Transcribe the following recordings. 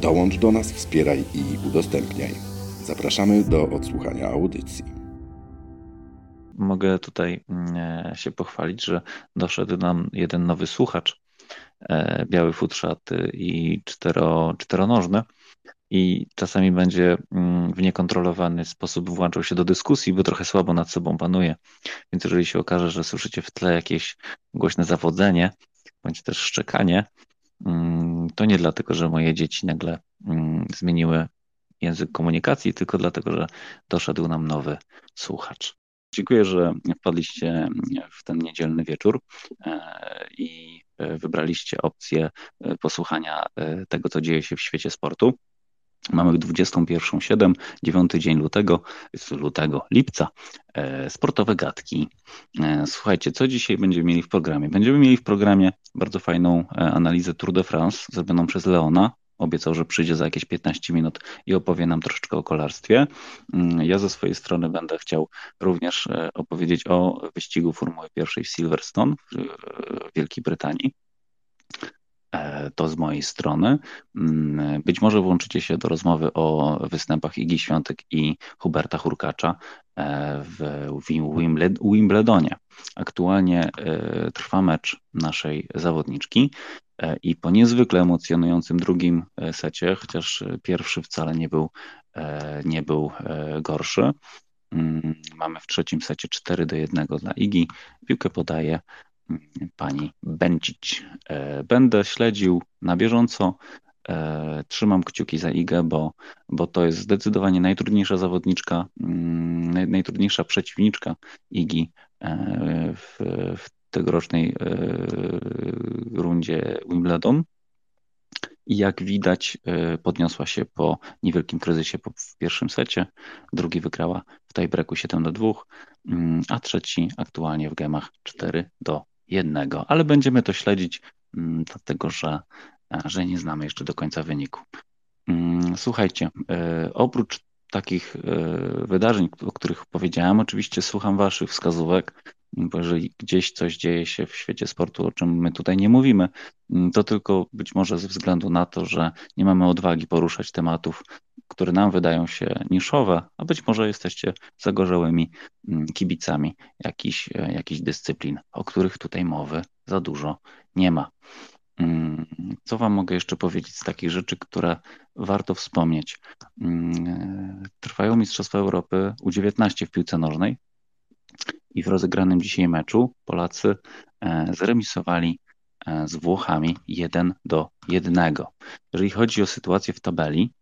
Dołącz do nas, wspieraj i udostępniaj. Zapraszamy do odsłuchania audycji. Mogę tutaj mm, się pochwalić, że doszedł nam jeden nowy słuchacz, e, biały futrzaty i cztero, czteronożny i czasami będzie mm, w niekontrolowany sposób włączał się do dyskusji, bo trochę słabo nad sobą panuje. Więc jeżeli się okaże, że słyszycie w tle jakieś głośne zawodzenie, bądź też szczekanie, to nie dlatego, że moje dzieci nagle mm, zmieniły język komunikacji, tylko dlatego, że doszedł nam nowy słuchacz. Dziękuję, że wpadliście w ten niedzielny wieczór e, i e, wybraliście opcję e, posłuchania tego, co dzieje się w świecie sportu. Mamy 21.07, 9 dzień lutego, lutego, lipca. E, sportowe gadki. E, słuchajcie, co dzisiaj będziemy mieli w programie? Będziemy mieli w programie bardzo fajną e, analizę Tour de France zrobioną przez Leona. Obiecał, że przyjdzie za jakieś 15 minut i opowie nam troszeczkę o kolarstwie. Mm, ja ze swojej strony będę chciał również opowiedzieć o wyścigu Formuły pierwszej w Silverstone w Wielkiej Brytanii. E, to z mojej strony. Mm, być może włączycie się do rozmowy o występach Igi Świątek i Huberta Hurkacza e, w Wimbledonie. Aktualnie e, trwa mecz naszej zawodniczki i po niezwykle emocjonującym drugim secie, chociaż pierwszy wcale nie był, nie był gorszy, mm, Mamy w trzecim secie 4 do 1 dla Igi. Piłkę podaje pani Bęcić. E, będę śledził na bieżąco. E, trzymam kciuki za Igę, bo, bo to jest zdecydowanie najtrudniejsza zawodniczka, mm, najtrudniejsza przeciwniczka Igi e, w, w tegorocznej rundzie Wimbledon. I jak widać, podniosła się po niewielkim kryzysie w pierwszym secie. Drugi wygrała w tiebreaku 7 do 2, mm, a trzeci aktualnie w gemach 4 do jednego, ale będziemy to śledzić, mm, dlatego że, że nie znamy jeszcze do końca wyniku. Mm, słuchajcie, e, oprócz takich e, wydarzeń, o których powiedziałem, oczywiście słucham Waszych wskazówek, bo jeżeli gdzieś coś dzieje się w świecie sportu, o czym my tutaj nie mówimy, mm, to tylko być może ze względu na to, że nie mamy odwagi poruszać tematów, które nam wydają się niszowe, a być może jesteście zagorzałymi mm, kibicami jakichś, e, jakichś dyscyplin, o których tutaj mowy za dużo nie ma. Mm, co Wam mogę jeszcze powiedzieć z takich rzeczy, które warto wspomnieć? Mm, trwają Mistrzostwa Europy U19 w piłce nożnej i w rozegranym dzisiaj meczu Polacy e, zremisowali e, z Włochami 1 do 1. Jeżeli chodzi o sytuację w tabeli,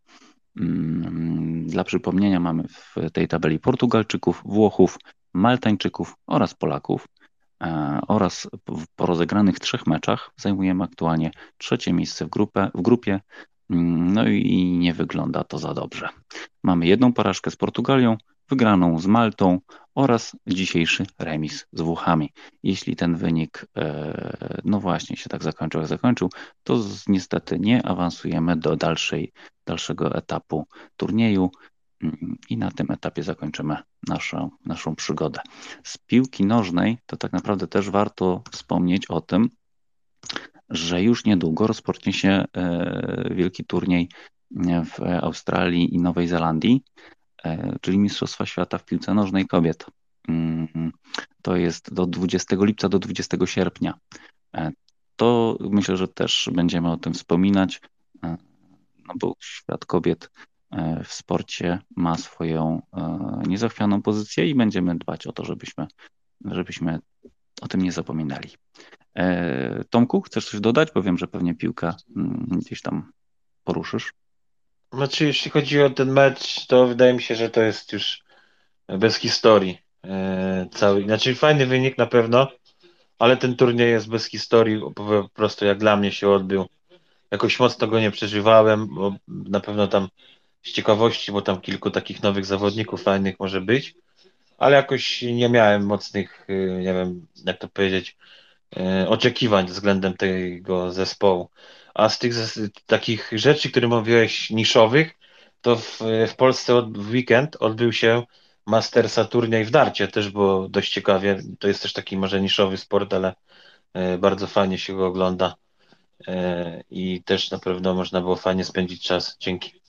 Mm, dla przypomnienia mamy w tej tabeli Portugalczyków, Włochów, Maltańczyków oraz Polaków. E, oraz po rozegranych trzech meczach zajmujemy aktualnie trzecie miejsce w, grupę, w grupie. Mm, no i nie wygląda to za dobrze. Mamy jedną porażkę z Portugalią, wygraną z Maltą oraz dzisiejszy remis z Włochami. Jeśli ten wynik, e, no właśnie, się tak zakończył, jak zakończył, to niestety nie awansujemy do dalszej, dalszego etapu turnieju mm, i na tym etapie zakończymy naszą, naszą przygodę. Z piłki nożnej to tak naprawdę też warto wspomnieć o tym, że już niedługo rozpocznie się e, wielki turniej w Australii i Nowej Zelandii. E, czyli Mistrzostwa Świata w piłce nożnej kobiet. Mm, to jest do 20 lipca do 20 sierpnia. E, to myślę, że też będziemy o tym wspominać, e, no bo świat kobiet w sporcie ma swoją niezachwianą pozycję i będziemy dbać o to, żebyśmy, żebyśmy o tym nie zapominali. Tomku, chcesz coś dodać? Bo wiem, że pewnie piłkę mm, gdzieś tam poruszysz. Znaczy, jeśli chodzi o ten mecz, to wydaje mi się, że to jest już bez historii. E, cały, znaczy, fajny wynik na pewno, ale ten turniej jest bez historii, po prostu jak dla mnie się odbył. jakoś mocno go nie przeżywałem, bo na pewno tam z ciekawości, bo tam kilku takich nowych zawodników fajnych może być, ale jakoś nie miałem mocnych, y, nie wiem, jak to powiedzieć, y, oczekiwań względem tego zespołu. A z tych takich rzeczy, które mówiłeś, niszowych, to w, w Polsce od, w weekend odbył się Master Saturnia i w darcie też było dość ciekawie. To jest też taki może niszowy sport, ale e, bardzo fajnie się go ogląda e, i też na pewno można było fajnie spędzić czas. Dzięki.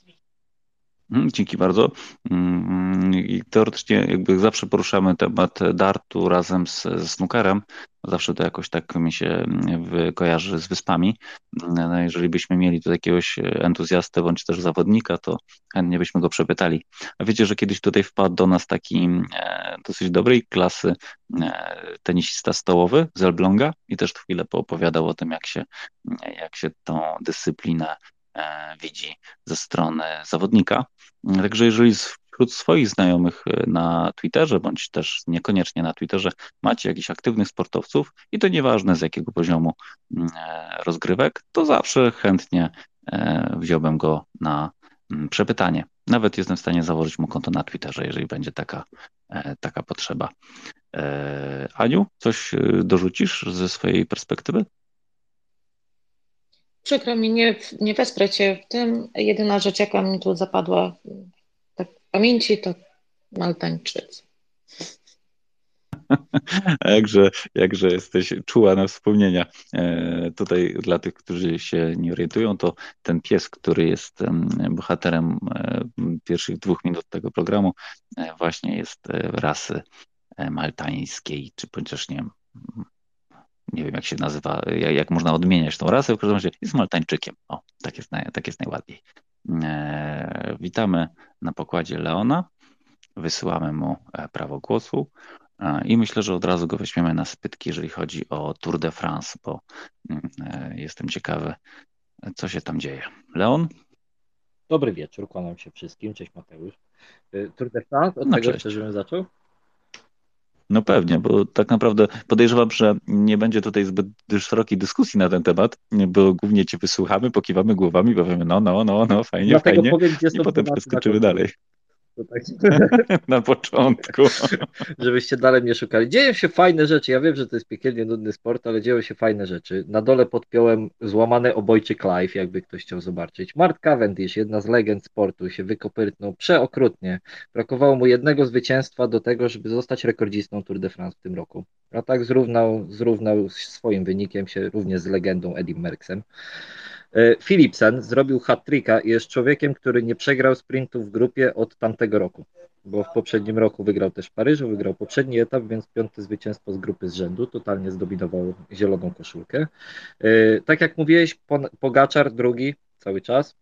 Mm, dzięki bardzo. Mm, I teoretycznie jakby zawsze poruszamy temat dartu razem z, ze snookerem. Zawsze to jakoś tak mi się mm, kojarzy z wyspami. No, jeżeli byśmy mieli tu jakiegoś entuzjastę bądź też zawodnika, to chętnie byśmy go przepytali. A wiecie, że kiedyś tutaj wpadł do nas taki e, dosyć dobrej klasy e, tenisista stołowy z Elbląga i też chwilę poopowiadał o tym, jak się, jak się tą dyscyplinę E, widzi ze strony zawodnika. Także jeżeli wśród swoich znajomych e, na Twitterze, bądź też niekoniecznie na Twitterze, macie jakichś aktywnych sportowców i to nieważne z jakiego poziomu mm, e, rozgrywek, to zawsze chętnie wziąłbym go na mm, przepytanie. Nawet jestem w stanie założyć mu konto na Twitterze, jeżeli będzie taka, taka potrzeba. Aniu, coś dorzucisz ze swojej perspektywy? Przykro mi, nie, nie wesprę w tym. Jedyna rzecz, jaka mi tu zapadła tak w pamięci, to Maltańczycy. jakże, jakże jesteś czuła na wspomnienia. E, tutaj dla tych, którzy się nie orientują, to ten pies, który jest bohaterem e, pierwszych dwóch minut tego programu, e, właśnie jest rasy maltańskiej, czy chociaż nie nie wiem jak się nazywa, jak, jak, można odmieniać tą rasę, w każdym razie jest Maltańczykiem. O, tak jest, naj, tak jest najładniej. E, witamy na pokładzie Leona, wysyłamy mu e, prawo głosu e, i myślę, że od razu go weźmiemy na spytki, jeżeli chodzi o Tour de France, bo mm, e, jestem ciekawy, co się tam dzieje. Leon? Dobry wieczór, kłaniam się wszystkim. Cześć Mateusz. E, Tour de France, od no, cześć. żebym zaczął? No pewnie, bo tak naprawdę podejrzewam, że nie będzie tutaj zbyt szerokiej dyskusji na ten temat, bo głównie cię wysłuchamy, pokiwamy głowami, powiemy no, no, no, no, fajnie, Dlatego fajnie powiem, i potem przeskoczymy dalej. Tak. Na początku. Żebyście dalej nie szukali. Dzieją się fajne rzeczy. Ja wiem, że to jest piekielnie nudny sport, ale dzieją się fajne rzeczy. Na dole podpiąłem złamane obojczy Clive, jakby ktoś chciał zobaczyć. Mark Cavendish, jedna z legend sportu, się wykopyrtnął przeokrutnie. Brakowało mu jednego zwycięstwa do tego, żeby zostać rekordzistą Tour de France w tym roku. A tak zrównał, zrównał swoim wynikiem się również z legendą Eddie Mercksem. E, Philipsen zrobił hat-tricka i jest człowiekiem, który nie przegrał sprintu w grupie od tamtego roku, bo w poprzednim roku wygrał też w Paryżu, wygrał poprzedni etap, więc piąte zwycięstwo z grupy z rzędu, totalnie zdominował zieloną koszulkę. E, tak jak mówiłeś, Pogaczar drugi cały czas,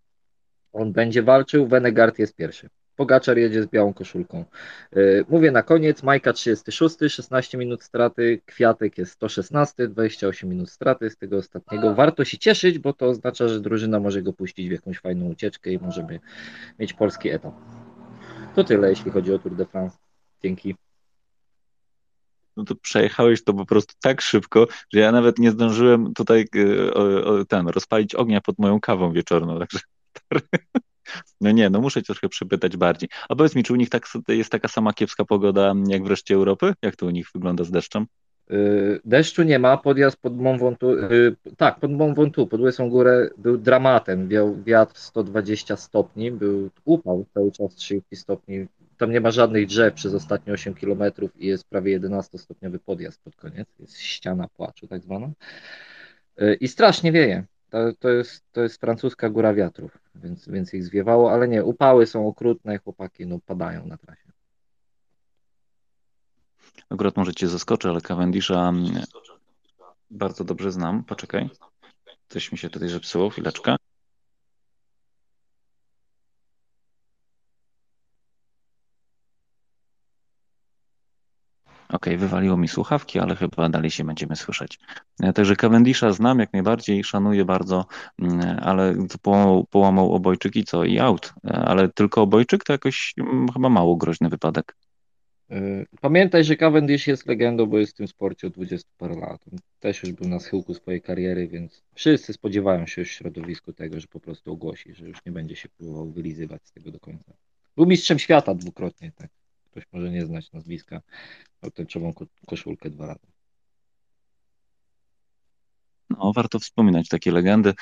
on będzie walczył, Wenegard jest pierwszy. Pogaczar jedzie z białą koszulką. E, mówię na koniec, Majka 36, 16 minut straty, Kwiatek jest 116, 28 minut straty z tego ostatniego. Warto się cieszyć, bo to oznacza, że drużyna może go puścić w jakąś fajną ucieczkę i możemy mieć polski etap. To tyle, jeśli chodzi o Tour de France. Dzięki. No to przejechałeś to po prostu tak szybko, że ja nawet nie zdążyłem tutaj e, ten, rozpalić ognia pod moją kawą wieczorną, także no nie, no muszę cię trochę przypytać bardziej. A powiedz mi, czy u nich tak, jest taka sama kiepska pogoda jak w reszcie Europy? Jak to u nich wygląda z deszczem? Y, deszczu nie ma, podjazd pod Mont Ventoux, yy, tak, pod Mont Ventoux, pod Łysą Górę był dramatem, wiał wiatr 120 stopni, był upał cały czas 30 stopni, tam nie ma żadnych drzew przez ostatnie 8 kilometrów i jest prawie 11-stopniowy podjazd pod koniec, jest ściana płaczu tak zwana yy, i strasznie wieje, to, to, jest, to jest francuska góra wiatrów, więc, więc ich zwiewało, ale nie, upały są okrutne, chłopaki no, padają na trasie. Akurat może cię zaskoczę, ale Cavendisha mm, bardzo dobrze znam. Poczekaj. Coś mi się tutaj zepsuło, chwileczkę. Ok, wywaliło mi słuchawki, ale chyba dalej się będziemy słyszeć. E, także Cavendisha znam jak najbardziej, szanuję bardzo, mm, ale połamał, obojczyk i co? I out. E, ale tylko obojczyk to jakoś mm, chyba mało groźny wypadek. Y, Pamiętaj, że Cavendish jest legendą, bo jest w tym sporcie od 20 parę lat. Też już był na schyłku swojej kariery, więc wszyscy spodziewają się już w środowisku tego, że po prostu ogłosi, że już nie będzie się próbował wylizywać z tego do końca. Był mistrzem świata dwukrotnie, tak. Ktoś może nie znać nazwiska. Miał tęczową ko- koszulkę dwa razy. No, warto wspominać takie legendy.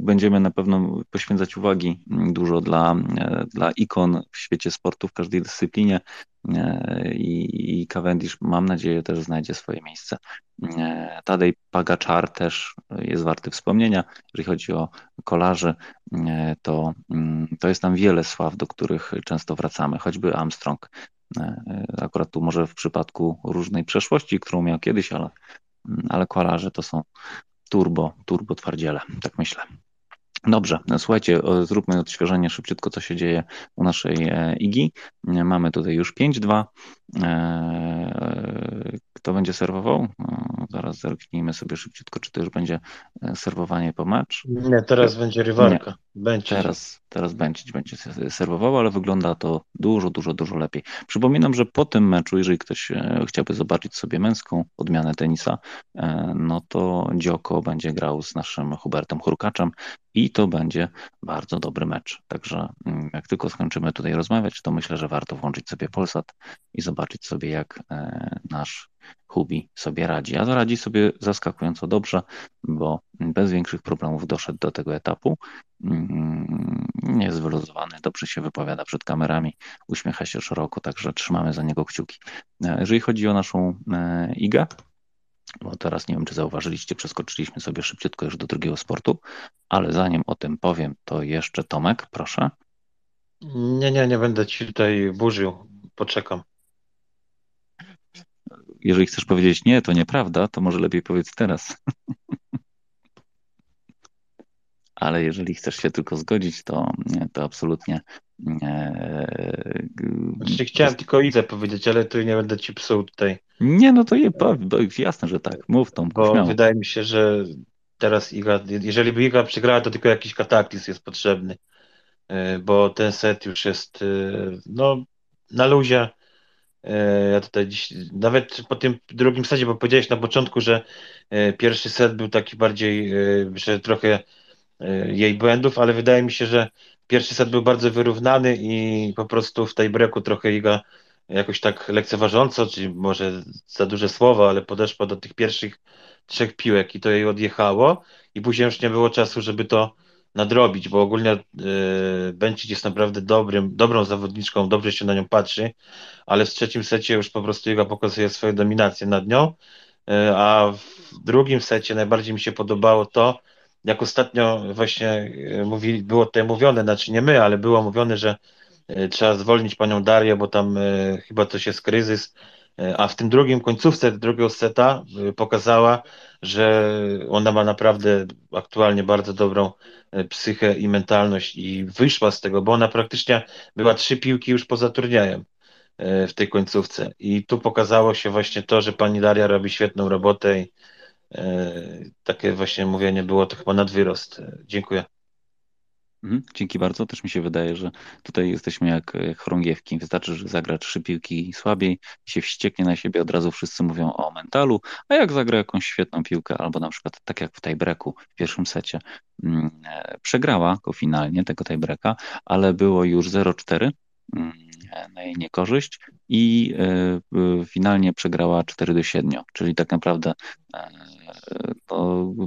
Będziemy na pewno poświęcać uwagi dużo dla, dla ikon w świecie sportu, w każdej dyscyplinie i, i Cavendish mam nadzieję też znajdzie swoje miejsce. Tadej Pagaczar też jest warty wspomnienia. Jeżeli chodzi o kolarzy, to, to jest tam wiele sław, do których często wracamy, choćby Armstrong. Akurat tu może w przypadku różnej przeszłości, którą miał kiedyś, ale ale kolarze to są turbo, turbo twardziele, tak myślę. Dobrze, słuchajcie, zróbmy odświeżenie szybciutko, co się dzieje u naszej e, IGI. Mamy tutaj już 5-2. E, kto będzie serwował? Zaraz zerknijmy sobie szybciutko, czy to już będzie e, serwowanie po mecz. Nie, teraz będzie rywalka. Będzie. Teraz, teraz Bęcić będzie serwował, ale wygląda to dużo, dużo, dużo lepiej. Przypominam, że po tym meczu, jeżeli ktoś chciałby zobaczyć sobie męską odmianę tenisa, no to Dzioko będzie grał z naszym Hubertem Hurkaczem i to będzie bardzo dobry mecz. Także mm, jak tylko skończymy tutaj rozmawiać, to myślę, że warto włączyć sobie Polsat i zobaczyć sobie, jak e, nasz Hubi sobie radzi. A radzi sobie zaskakująco dobrze, bo bez większych problemów doszedł do tego etapu. Mm, jest wyluzowany, dobrze się wypowiada przed kamerami, uśmiecha się szeroko, także trzymamy za niego kciuki. E, jeżeli chodzi o naszą e, IGę, bo teraz nie wiem, czy zauważyliście, przeskoczyliśmy sobie szybciutko już do drugiego sportu, ale zanim o tym powiem, to jeszcze Tomek, proszę. Nie, nie, nie będę ci tutaj burzył. Poczekam. Jeżeli chcesz powiedzieć nie, to nieprawda, to może lepiej powiedz teraz. ale jeżeli chcesz się tylko zgodzić, to, to absolutnie. Znaczy, chciałem tylko Idze powiedzieć, ale tu nie będę ci psuł tutaj. Nie, no to je, jasne, że tak. Mów tą. Bo śmiało. wydaje mi się, że teraz Iga, jeżeli by Iga przegrała, to tylko jakiś kataklizm jest potrzebny. E, bo ten set już jest e, no, na luzie. E, ja tutaj dziś, nawet po tym drugim secie, bo powiedziałeś na początku, że pierwszy set był taki bardziej, że trochę jej błędów, ale wydaje mi się, że pierwszy set był bardzo wyrównany i po prostu w tej breku trochę Iga jakoś tak lekceważąco, czy może za duże słowo, ale podeszła do tych pierwszych trzech piłek i to jej odjechało. I później już nie było czasu, żeby to nadrobić, bo ogólnie yy, Bencic jest naprawdę dobrym, dobrą zawodniczką, dobrze się na nią patrzy, ale w trzecim secie już po prostu jego pokazuje swoją dominację nad nią, yy, a w drugim secie najbardziej mi się podobało to, jak ostatnio właśnie yy, mówi, było tutaj mówione, znaczy nie my, ale było mówione, że trzeba zwolnić panią Darię, bo tam chyba coś jest kryzys, a w tym drugim końcówce drugiego seta pokazała, że ona ma naprawdę aktualnie bardzo dobrą e, psychę i mentalność i wyszła z tego, bo ona praktycznie była trzy piłki już poza turniejem e, w tej końcówce. I tu pokazało się właśnie to, że pani Daria robi świetną robotę i e, takie właśnie mówienie było to chyba nadwyrost. Dziękuję. Mhm, dzięki bardzo. Też mi się wydaje, że tutaj jesteśmy jak, jak chorągiewki. Wystarczy, że zagra trzy piłki słabiej, się wścieknie na siebie, od razu wszyscy mówią o mentalu, a jak zagra jakąś świetną piłkę, albo na przykład tak jak w tiebreaku w pierwszym secie, mm, e, przegrała go finalnie, tego tiebreaka, ale było już 0-4 mm, na jej niekorzyść i e, finalnie przegrała 4 do 7, czyli tak naprawdę e,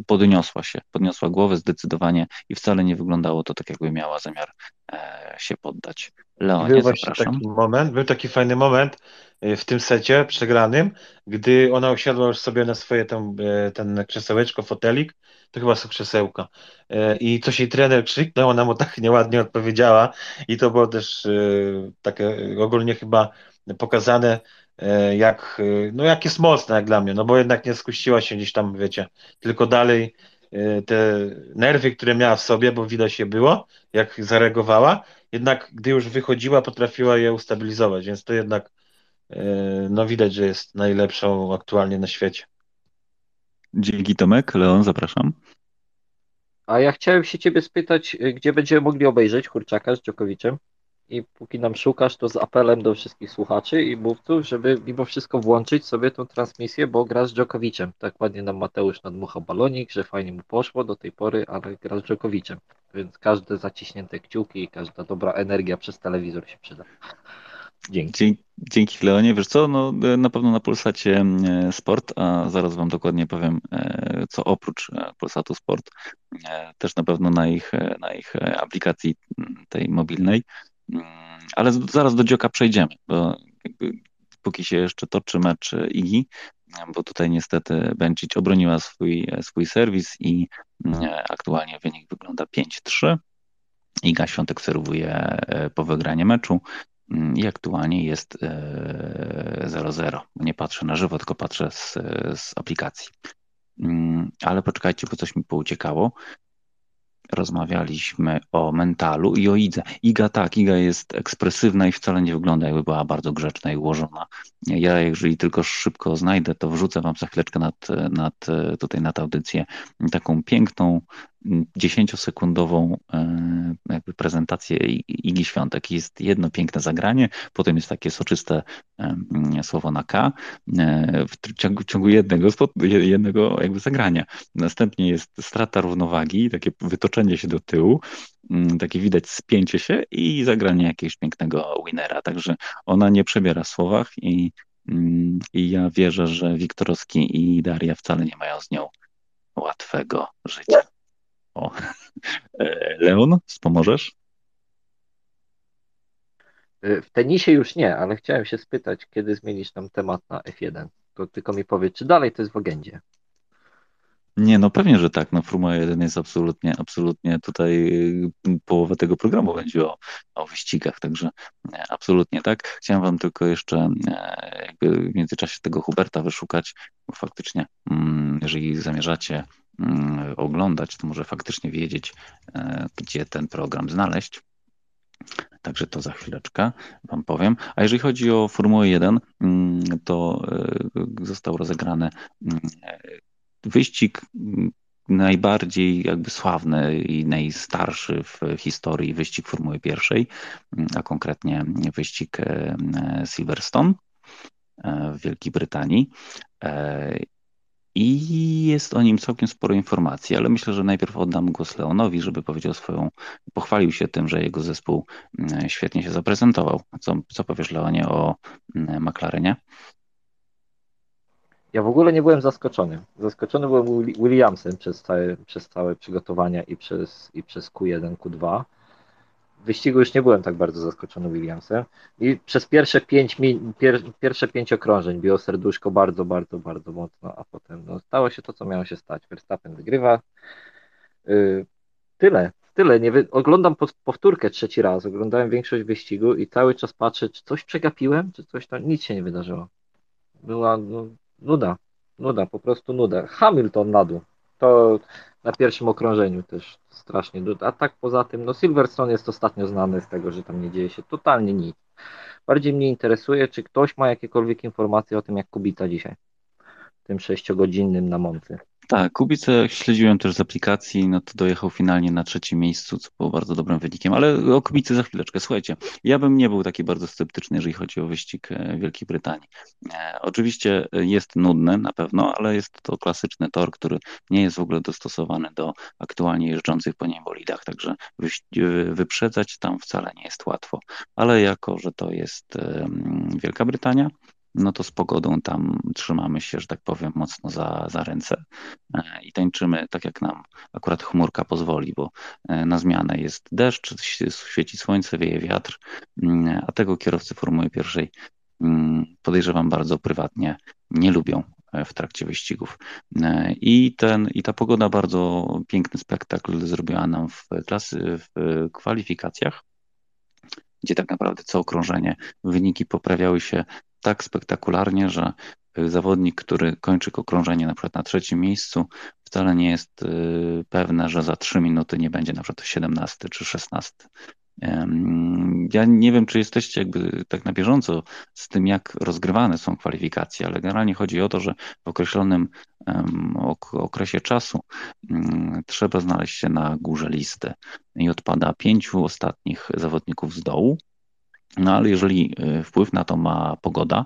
podniosła się, podniosła głowę zdecydowanie i wcale nie wyglądało to tak, jakby miała zamiar e, się poddać. Leonie, był właśnie zapraszam. taki moment, był taki fajny moment e, w tym secie przegranym, gdy ona usiadła już sobie na swoje tam, e, ten krzesełeczko, fotelik, to chyba są krzesełka. I coś jej trener krzyknął, ona mu tak nieładnie odpowiedziała i to było też takie ogólnie chyba pokazane, E, jak, e, no jak jest mocna jak dla mnie, no bo jednak nie skuściła się gdzieś tam, wiecie, tylko dalej e, te nerwy, które miała w sobie, bo widać je było, jak zareagowała, jednak gdy już wychodziła, potrafiła je ustabilizować, więc to jednak no widać, że jest najlepszą aktualnie na świecie. Dzięki Tomek. Leon, zapraszam. A ja chciałem się ciebie spytać, gdzie będziemy mogli obejrzeć Kurczaka z Dżokowiczem? I póki nam szukasz, to z apelem do wszystkich słuchaczy i mówców, żeby mimo wszystko włączyć sobie tą transmisję, bo gra z Dżokowiciem. Tak ładnie nam Mateusz nadmuchał balonik, że fajnie mu poszło do tej pory, ale gra z Dżokowiciem. Więc każde zaciśnięte kciuki i każda dobra energia przez telewizor się przyda. Dzięki. Dzięki Leonie. Wiesz co, no, na pewno na Polsacie e, Sport, a zaraz Wam dokładnie powiem, e, co oprócz e, Polsatu Sport, też na pewno na ich, na ich aplikacji tej mobilnej, ale zaraz do Dzioka przejdziemy, bo póki się jeszcze toczy mecz IGI, bo tutaj niestety Benčić obroniła swój, swój serwis i aktualnie wynik wygląda 5-3. Iga Świątek serwuje po wygraniu meczu. Mm, i aktualnie jest 0,0. E, Nie patrzę na żywo, tylko patrzę z, z aplikacji. Mm, ale poczekajcie, bo coś mi pouciekało rozmawialiśmy o mentalu i o Idze. Iga tak, Iga jest ekspresywna i wcale nie wygląda jakby była bardzo grzeczna i ułożona. Ja jeżeli tylko szybko znajdę, to wrzucę wam za chwileczkę nad, nad, tutaj nad audycję taką piękną, dziesięciosekundową e, jakby prezentację Igi Świątek. Jest jedno piękne zagranie, potem jest takie soczyste słowo na K e, w ciągu, w ciągu jednego, jednego jakby zagrania. Następnie jest strata równowagi, takie wytoczenie się do tyłu, mm, takie widać spięcie się i zagranie jakiegoś pięknego winera. Także ona nie przebiera w słowach i, mm, i ja wierzę, że Wiktorowski i Daria wcale nie mają z nią łatwego życia. O. E, Leon, wspomożesz? W tenisie już nie, ale chciałem się spytać, kiedy zmienisz tam temat na F1. To tylko mi powiedz, czy dalej to jest w agendzie? Nie, no pewnie, że tak. No Formuła 1 jest absolutnie, absolutnie tutaj y, połowa tego programu będzie o, o wyścigach, także nie, absolutnie tak. Chciałem wam tylko jeszcze e, jakby w międzyczasie tego Huberta wyszukać, bo faktycznie, mm, jeżeli zamierzacie oglądać, to może faktycznie wiedzieć, e, gdzie ten program znaleźć. Także to za chwileczkę Wam powiem. A jeżeli chodzi o Formułę 1, mm, to e, został rozegrany mm, wyścig mm, najbardziej jakby sławny i najstarszy w historii wyścig Formuły pierwszej, a konkretnie wyścig e, Silverstone w Wielkiej Brytanii. I jest o nim całkiem sporo informacji, ale myślę, że najpierw oddam głos Leonowi, żeby powiedział swoją, pochwalił się tym, że jego zespół mm, świetnie się zaprezentował. Co, co powiesz, Leonie, o mm, McLarenie? Ja w ogóle nie byłem zaskoczony. Zaskoczony byłem Williamsem przez całe, przez całe przygotowania i przez, i przez Q1, Q2 wyścigu już nie byłem tak bardzo zaskoczony Williamsem i przez pierwsze pięć, pier, pierwsze pięć okrążeń biło serduszko bardzo, bardzo, bardzo mocno, a potem no, stało się to, co miało się stać. Verstappen wygrywa. Yy, tyle, tyle. Nie wy... Oglądam powtórkę trzeci raz, oglądałem większość wyścigu i cały czas patrzę, czy coś przegapiłem, czy coś tam, nic się nie wydarzyło. Była no, nuda, nuda, po prostu nuda. Hamilton na dół. To na pierwszym okrążeniu też strasznie. A tak poza tym, no Silverstone jest ostatnio znany z tego, że tam nie dzieje się totalnie nic. Bardziej mnie interesuje, czy ktoś ma jakiekolwiek informacje o tym, jak Kubita dzisiaj, tym sześciogodzinnym na Moncy. Tak, Kubice śledziłem też z aplikacji, no to dojechał finalnie na trzecim miejscu, co było bardzo dobrym wynikiem, ale o Kubicy za chwileczkę. Słuchajcie, ja bym nie był taki bardzo sceptyczny, jeżeli chodzi o wyścig e, Wielkiej Brytanii. E, oczywiście jest nudny na pewno, ale jest to klasyczny tor, który nie jest w ogóle dostosowany do aktualnie jeżdżących po nim bolidach, także wyprzedzać tam wcale nie jest łatwo. Ale jako, że to jest Wielka Brytania, no to z pogodą tam trzymamy się, że tak powiem, mocno za, za ręce e, i tańczymy tak, jak nam akurat chmurka pozwoli, bo e, na zmianę jest deszcz, świeci słońce, wieje wiatr, mm, a tego kierowcy Formuły pierwszej mm, podejrzewam bardzo prywatnie nie lubią e, w trakcie wyścigów. I, ten, I ta pogoda bardzo piękny spektakl zrobiła nam w, klasy, w kwalifikacjach, gdzie tak naprawdę co okrążenie wyniki poprawiały się tak spektakularnie, że y, zawodnik, który kończy okrążenie na przykład na trzecim miejscu, wcale nie jest y, pewne, że za trzy minuty nie będzie na przykład 17 czy 16. Ja nie wiem, czy jesteście jakby tak na bieżąco z tym, jak rozgrywane są kwalifikacje, ale generalnie chodzi o to, że w określonym okresie czasu mm, trzeba znaleźć się na górze listy i odpada pięciu ostatnich zawodników z dołu, No ale jeżeli y, wpływ na to ma pogoda,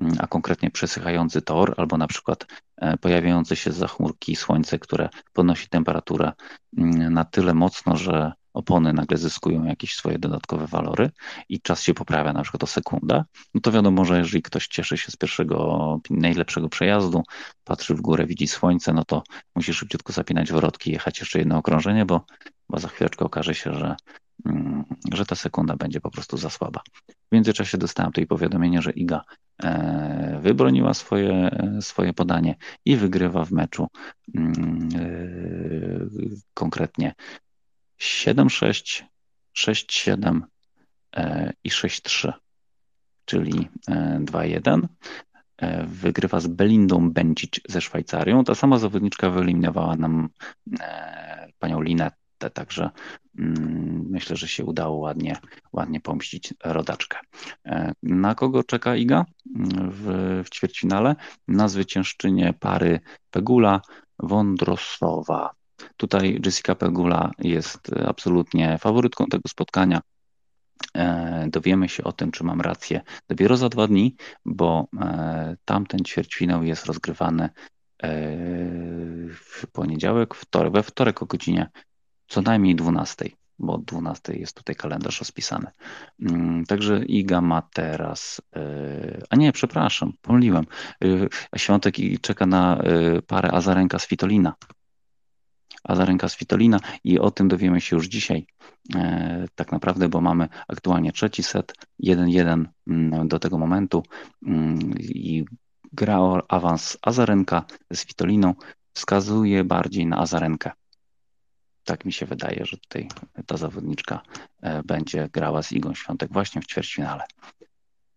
mm, a konkretnie przesychający tor, albo na przykład e, pojawiające się za chmurki słońce, które podnosi temperaturę mm, na tyle mocno, że opony nagle zyskują jakieś swoje dodatkowe walory i czas się poprawia na przykład o sekundę, no to wiadomo, że jeżeli ktoś cieszy się z pierwszego, najlepszego przejazdu, patrzy w górę, widzi słońce, no to musi szybciutko zapinać wrotki, jechać jeszcze jedno okrążenie, bo, bo za chwileczkę okaże się, że że ta sekunda będzie po prostu za słaba. W międzyczasie dostałem tutaj powiadomienie, że Iga e, wybroniła swoje, e, swoje podanie i wygrywa w meczu mm, e, konkretnie 7-6, 6-7 i 6-3, czyli 2-1 wygrywa z Belindą Bencic ze Szwajcarią. Ta sama zawodniczka wyeliminowała nam panią Linettę, także Mm, myślę, że się udało ładnie, ładnie pomścić rodaczkę. E, na kogo czeka Iga w, w ćwierćfinale? Na zwyciężczynię pary Pegula Wądrosowa. Tutaj Jessica Pegula jest absolutnie faworytką tego spotkania. E, dowiemy się o tym, czy mam rację dopiero za dwa dni, bo e, tamten ćwierćfinał jest rozgrywany w poniedziałek, wtorek, we wtorek o godzinie co najmniej 12, bo od 12 jest tutaj kalendarz rozpisany. Mm, także Iga ma teraz, e, a nie, przepraszam, pomyliłem. E, Świątek czeka na e, parę Azarenka z Fitolina. Azarenka z Fitolina i o tym dowiemy się już dzisiaj tak naprawdę, bo mamy aktualnie trzeci set, 1-1 mm, do tego momentu mm, i gra o awans Azarenka z Fitoliną wskazuje bardziej na Azarenkę tak mi się wydaje, że tutaj ta zawodniczka e, będzie grała z Igą Świątek właśnie w ćwierćfinale.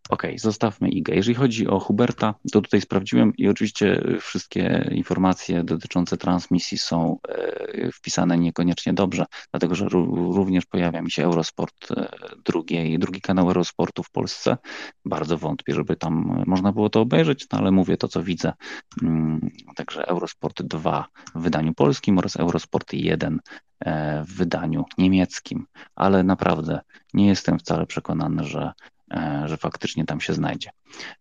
Ok, zostawmy Igę. Jeżeli chodzi o Huberta, to tutaj sprawdziłem i oczywiście wszystkie informacje dotyczące transmisji są e, wpisane niekoniecznie dobrze, dlatego że również pojawia mi się Eurosport e, drugi, drugi kanał Eurosportu w Polsce. Bardzo wątpię, żeby tam można było to obejrzeć, no ale mówię to, co widzę. Mm, także Eurosport 2 w wydaniu polskim oraz Eurosport 1 e, w wydaniu niemieckim, ale naprawdę nie jestem wcale przekonany, że że faktycznie tam się znajdzie.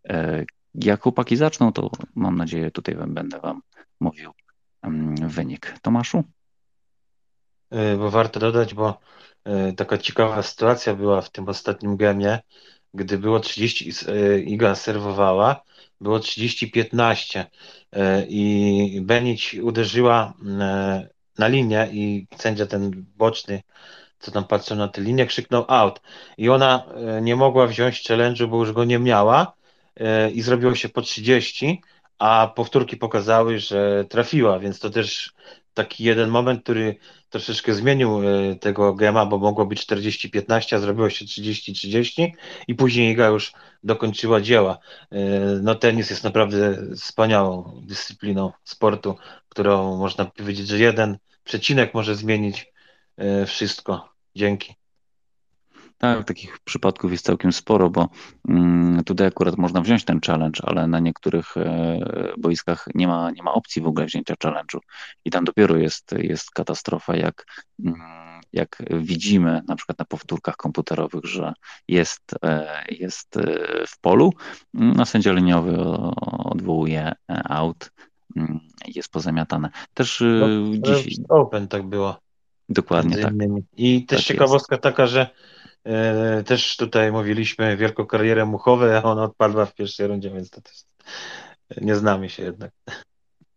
E, jak chłopaki zaczną, to mam nadzieję, tutaj będę Wam mówił mm, wynik. Tomaszu? E, bo warto dodać, bo taka ciekawa sytuacja była w tym ostatnim gemie, gdy było 30, Iga serwowała, było 30-15 i Benić uderzyła na linię i sędzia ten boczny co tam patrzył na tę linię, krzyknął out. I ona e, nie mogła wziąć challenge'u, bo już go nie miała e, i zrobiło się po 30, a powtórki pokazały, że trafiła, więc to też taki jeden moment, który troszeczkę zmienił e, tego gema, bo mogło być 40-15, a zrobiło się 30-30 i później Iga już dokończyła dzieła. No tenis jest naprawdę wspaniałą dyscypliną sportu, którą można powiedzieć, że jeden przecinek może zmienić wszystko. Dzięki. Tak, takich przypadków jest całkiem sporo, bo mm, tutaj akurat można wziąć ten challenge, ale na niektórych e, boiskach nie ma, nie ma opcji w ogóle wzięcia challenge'u. I tam dopiero jest, jest katastrofa, jak, mm, jak widzimy na przykład na powtórkach komputerowych, że jest, e, jest w polu, mm, a sędzia liniowy odwołuje out, jest pozamiatane. Też no, dziś... Open tak było. Dokładnie tak. I też tak ciekawostka jest. taka, że e, też tutaj mówiliśmy wielką karierę Muchowej, a ona odpadła w pierwszej rundzie, więc to też nie znamy się jednak.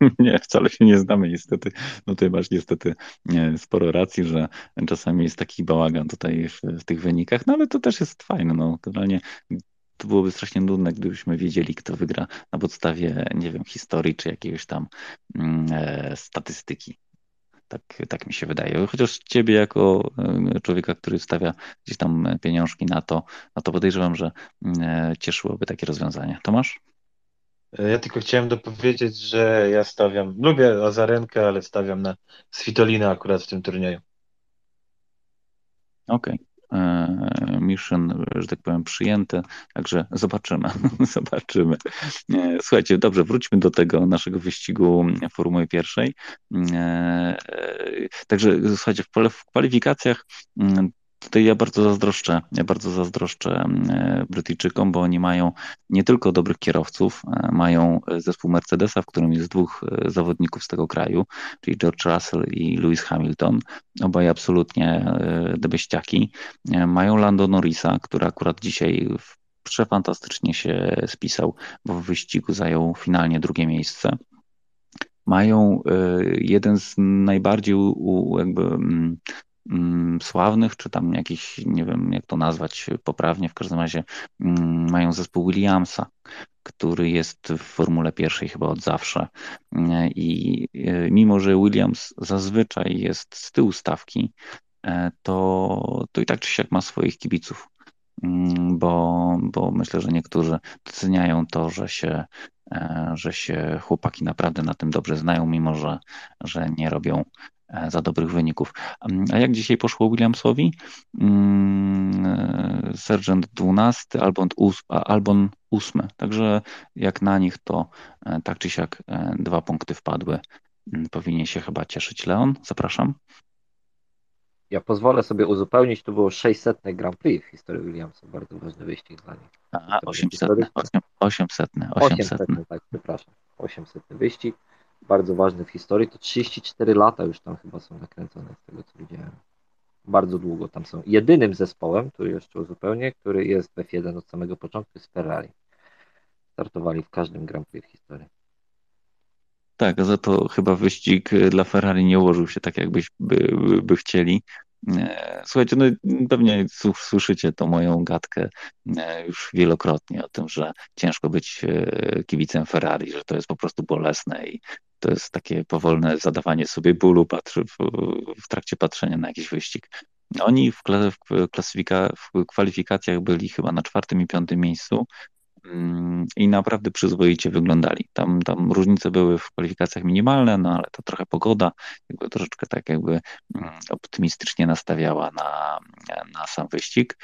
Nie, wcale się nie znamy niestety. No tutaj masz niestety nie, sporo racji, że czasami jest taki bałagan tutaj w, w, tych wynikach, no ale to też jest fajne. No, generalnie to byłoby strasznie nudne, gdybyśmy wiedzieli, kto wygra na podstawie, nie wiem, historii czy jakiegoś tam mm, e, statystyki. Tak, tak mi się wydaje. Chociaż ciebie jako e, człowieka, który stawia gdzieś tam pieniążki na to, no to podejrzewam, że e, cieszyłoby takie rozwiązanie. Tomasz? Ja tylko chciałem dopowiedzieć, że ja stawiam, lubię Azarenkę, ale stawiam na Svitolina akurat w tym turnieju. Okej. Okay. E, mission, że tak powiem, przyjęte, także zobaczymy, zobaczymy. E, słuchajcie, dobrze, wróćmy do tego naszego wyścigu Formuły pierwszej. E, także słuchajcie, w kwalifikacjach tutaj ja bardzo zazdroszczę, ja bardzo zazdroszczę e, Brytyjczykom, bo oni mają nie tylko dobrych kierowców, e, mają zespół Mercedesa, w którym jest dwóch e, zawodników z tego kraju, czyli George Russell i Lewis Hamilton, obaj absolutnie debeściaki. Mają Lando Norrisa, który akurat dzisiaj przefantastycznie się spisał, bo w wyścigu zajął finalnie drugie miejsce. Mają jeden z najbardziej jakby Mm, sławnych, czy tam jakiś, nie wiem jak to nazwać poprawnie, w każdym razie mm, mają zespół Williamsa, który jest w Formule pierwszej chyba od zawsze. I e, mimo, że Williams zazwyczaj jest z tyłu stawki, e, to, to i tak czy siak ma swoich kibiców, mm, bo, bo myślę, że niektórzy doceniają to, że się, e, że się chłopaki naprawdę na tym dobrze znają, mimo że, że nie robią E, za dobrych wyników. A jak dzisiaj poszło Williamsowi? Mm, e, Sergeant 12, Albon, Albon 8. Także jak na nich to e, tak czy siak dwa punkty wpadły. Mm, powinien się chyba cieszyć Leon. Zapraszam. Ja pozwolę sobie uzupełnić, to było 600 Grand Prix w historii Williamsa, bardzo ważny wyścig dla nich. A, 800, 800, 800, 800. 800, tak, przepraszam. 800 wyścig bardzo ważny w historii, to 34 lata już tam chyba są nakręcone z tego co widziałem. Bardzo długo tam są. Jedynym zespołem, który jeszcze uzupełnię, który jest w F1 od samego początku jest Ferrari. Startowali w każdym Grand Prix w historii. Tak, za to chyba wyścig dla Ferrari nie ułożył się tak, jakbyś by, by, by chcieli. E, słuchajcie, no pewnie słyszycie tą moją gadkę e, już wielokrotnie o tym, że ciężko być e, kibicem Ferrari, że to jest po prostu bolesne i to jest takie powolne zadawanie sobie bólu patrzy, w, w trakcie patrzenia na jakiś wyścig. Oni w, klasyfika, w kwalifikacjach byli chyba na czwartym i piątym miejscu mm, i naprawdę przyzwoicie wyglądali. Tam, tam różnice były w kwalifikacjach minimalne, no ale to trochę pogoda jakby troszeczkę tak jakby mm, optymistycznie nastawiała na, na sam wyścig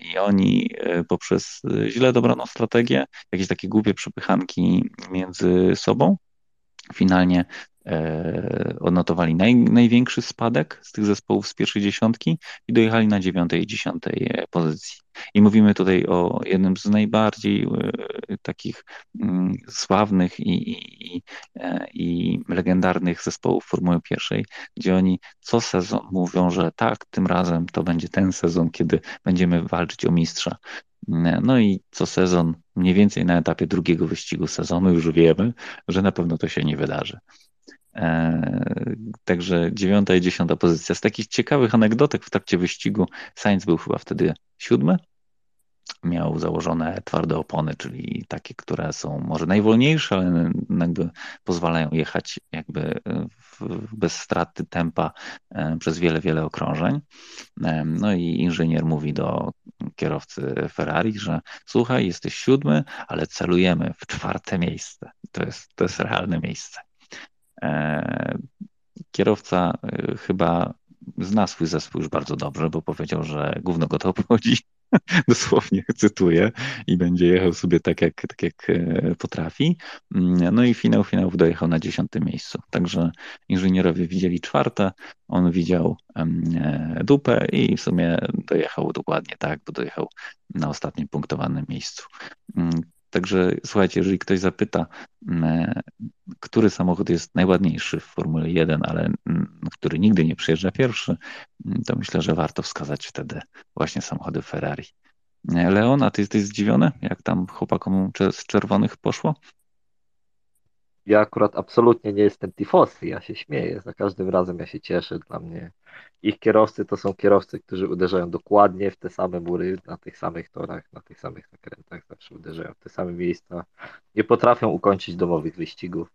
i oni e, poprzez źle dobraną strategię, jakieś takie głupie przepychanki między sobą, finalnie odnotowali naj, największy spadek z tych zespołów z pierwszej dziesiątki i dojechali na dziewiątej i dziesiątej e, pozycji. I mówimy tutaj o jednym z najbardziej e, takich mm, sławnych i, i, i legendarnych zespołów Formuły pierwszej, gdzie oni co sezon mówią, że tak, tym razem to będzie ten sezon, kiedy będziemy walczyć o mistrza. No i co sezon, mniej więcej na etapie drugiego wyścigu sezonu, już wiemy, że na pewno to się nie wydarzy. E, także dziewiąta i dziesiąta pozycja. Z takich ciekawych anegdotek w trakcie wyścigu Sainz był chyba wtedy siódmy, miał założone twarde opony, czyli takie, które są może najwolniejsze, ale jakby pozwalają jechać jakby bez straty tempa e, przez wiele, wiele okrążeń. E, no i inżynier mówi do kierowcy Ferrari, że słuchaj, jesteś siódmy, ale celujemy w czwarte miejsce. To jest, to jest realne miejsce. E, kierowca chyba zna swój zespół już bardzo dobrze, bo powiedział, że gówno go to obchodzi dosłownie cytuję, i będzie jechał sobie tak jak, tak jak e, potrafi. Mm, no i finał finałów dojechał na dziesiątym miejscu. Także inżynierowie widzieli czwarte, on widział e, dupę i w sumie dojechał dokładnie tak, bo dojechał na ostatnim punktowanym miejscu. Także słuchajcie, jeżeli ktoś zapyta, mm, który samochód jest najładniejszy w Formule 1, ale mm, który nigdy nie przyjeżdża pierwszy, mm, to myślę, że warto wskazać wtedy właśnie samochody Ferrari. Leon, a ty jesteś zdziwiony, jak tam chłopakom z czerwonych poszło? Ja akurat absolutnie nie jestem tifosy, ja się śmieję, za każdym razem ja się cieszę, dla mnie ich kierowcy to są kierowcy, którzy uderzają dokładnie w te same mury, na tych samych torach, na tych samych zakrętach, zawsze uderzają w te same miejsca, nie potrafią ukończyć domowych wyścigów.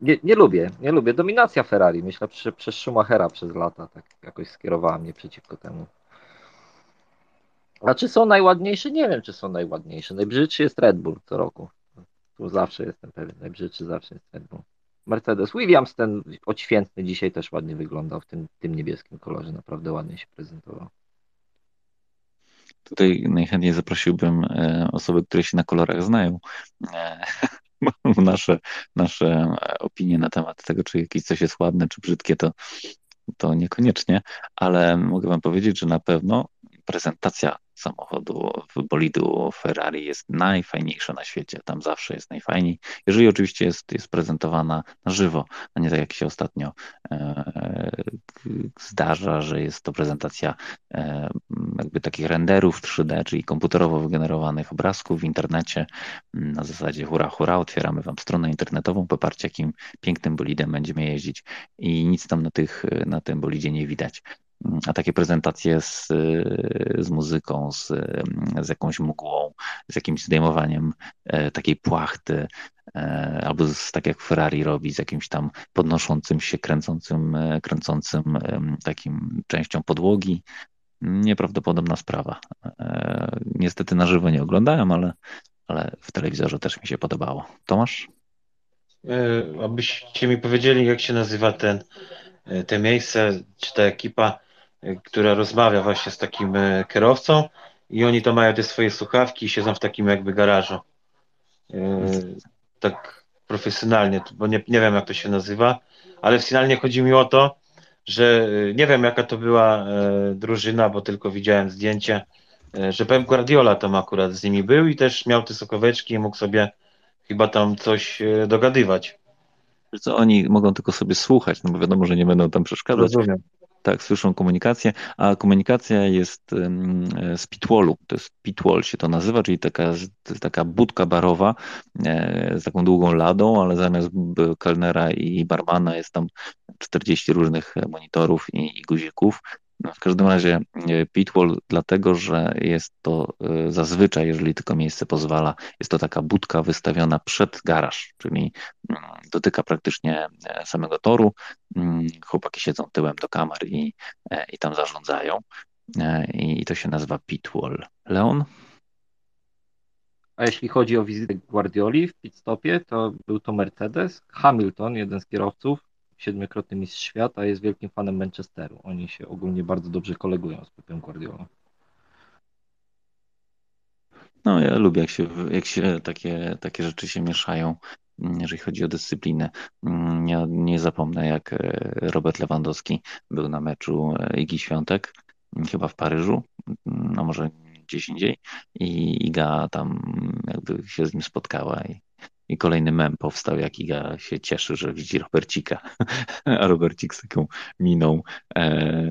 Nie, nie lubię, nie lubię. Dominacja Ferrari, myślę, że przez Schumachera przez lata tak jakoś skierowała mnie przeciwko temu. A czy są najładniejsze? Nie wiem, czy są najładniejsze. Najbrzydszy jest Red Bull co roku. Tu zawsze jestem pewien, najbrzydszy zawsze jest Red Bull. Mercedes. Williams ten odświętny dzisiaj też ładnie wyglądał w tym, tym niebieskim kolorze, naprawdę ładnie się prezentował. Tutaj najchętniej zaprosiłbym e, osoby, które się na kolorach znają. E, nasze, nasze opinie na temat tego, czy jakieś coś jest ładne, czy brzydkie, to to niekoniecznie, ale mogę Wam powiedzieć, że na pewno prezentacja samochodu, bolidu Ferrari jest najfajniejsza na świecie. Tam zawsze jest najfajniej. Jeżeli oczywiście jest, jest prezentowana na żywo, a nie tak jak się ostatnio e, zdarza, że jest to prezentacja e, jakby takich renderów 3D, czyli komputerowo wygenerowanych obrazków w internecie na zasadzie hura, hura, otwieramy Wam stronę internetową, poparcie jakim pięknym bolidem będziemy jeździć i nic tam na, tych, na tym bolidzie nie widać a takie prezentacje z, z muzyką, z, z jakąś mgłą, z jakimś zdejmowaniem e, takiej płachty, e, albo z, tak jak Ferrari robi, z jakimś tam podnoszącym się, kręcącym, e, kręcącym takim częścią podłogi. Nieprawdopodobna sprawa. Niestety na żywo nie oglądałem, ale, ale w telewizorze też mi się podobało. Tomasz? Abyście mi powiedzieli, jak się nazywa ten, te miejsce, czy ta ekipa, która rozmawia właśnie z takim e, kierowcą i oni to mają te swoje słuchawki i siedzą w takim jakby garażu. E, tak profesjonalnie, bo nie, nie wiem jak to się nazywa, ale finalnie chodzi mi o to, że e, nie wiem jaka to była drużyna, bo tylko widziałem zdjęcie, że Pep Guardiola tam akurat z nimi był i też miał te sokoweczki i mógł sobie chyba tam coś dogadywać. Co oni mogą tylko sobie słuchać, no bo wiadomo, że nie będą tam przeszkadzać. Rozumiem. Tak, słyszą komunikację, a komunikacja jest z pitwallu, to jest pitwall się to nazywa, czyli taka, taka budka barowa e, z taką długą ladą, ale zamiast kelnera i barmana jest tam 40 różnych monitorów i, i guzików w każdym razie e, pitwall, dlatego że jest to e, zazwyczaj, jeżeli tylko miejsce pozwala, jest to taka budka wystawiona przed garaż, czyli mm, dotyka praktycznie e, samego toru. Mm, chłopaki siedzą tyłem do kamer i, i tam zarządzają. I to się nazywa pitwall. Leon? A jeśli chodzi o wizytę Guardioli w pitstopie, to był to Mercedes. Hamilton, jeden z kierowców, siedmiokrotny mistrz świata, jest wielkim fanem Manchesteru. Oni się ogólnie bardzo dobrze kolegują z Pepem Guardiolą. No, ja lubię, jak się, jak się takie, takie rzeczy się mieszają, jeżeli chodzi o dyscyplinę. Ja nie zapomnę, jak e, Robert Lewandowski był na meczu e, Igi Świątek, chyba w Paryżu, no może gdzieś indziej, i Iga tam jakby się z nim spotkała i i kolejny mem powstał, jak Iga się cieszy, że widzi Robercika, a Robercik z taką miną e,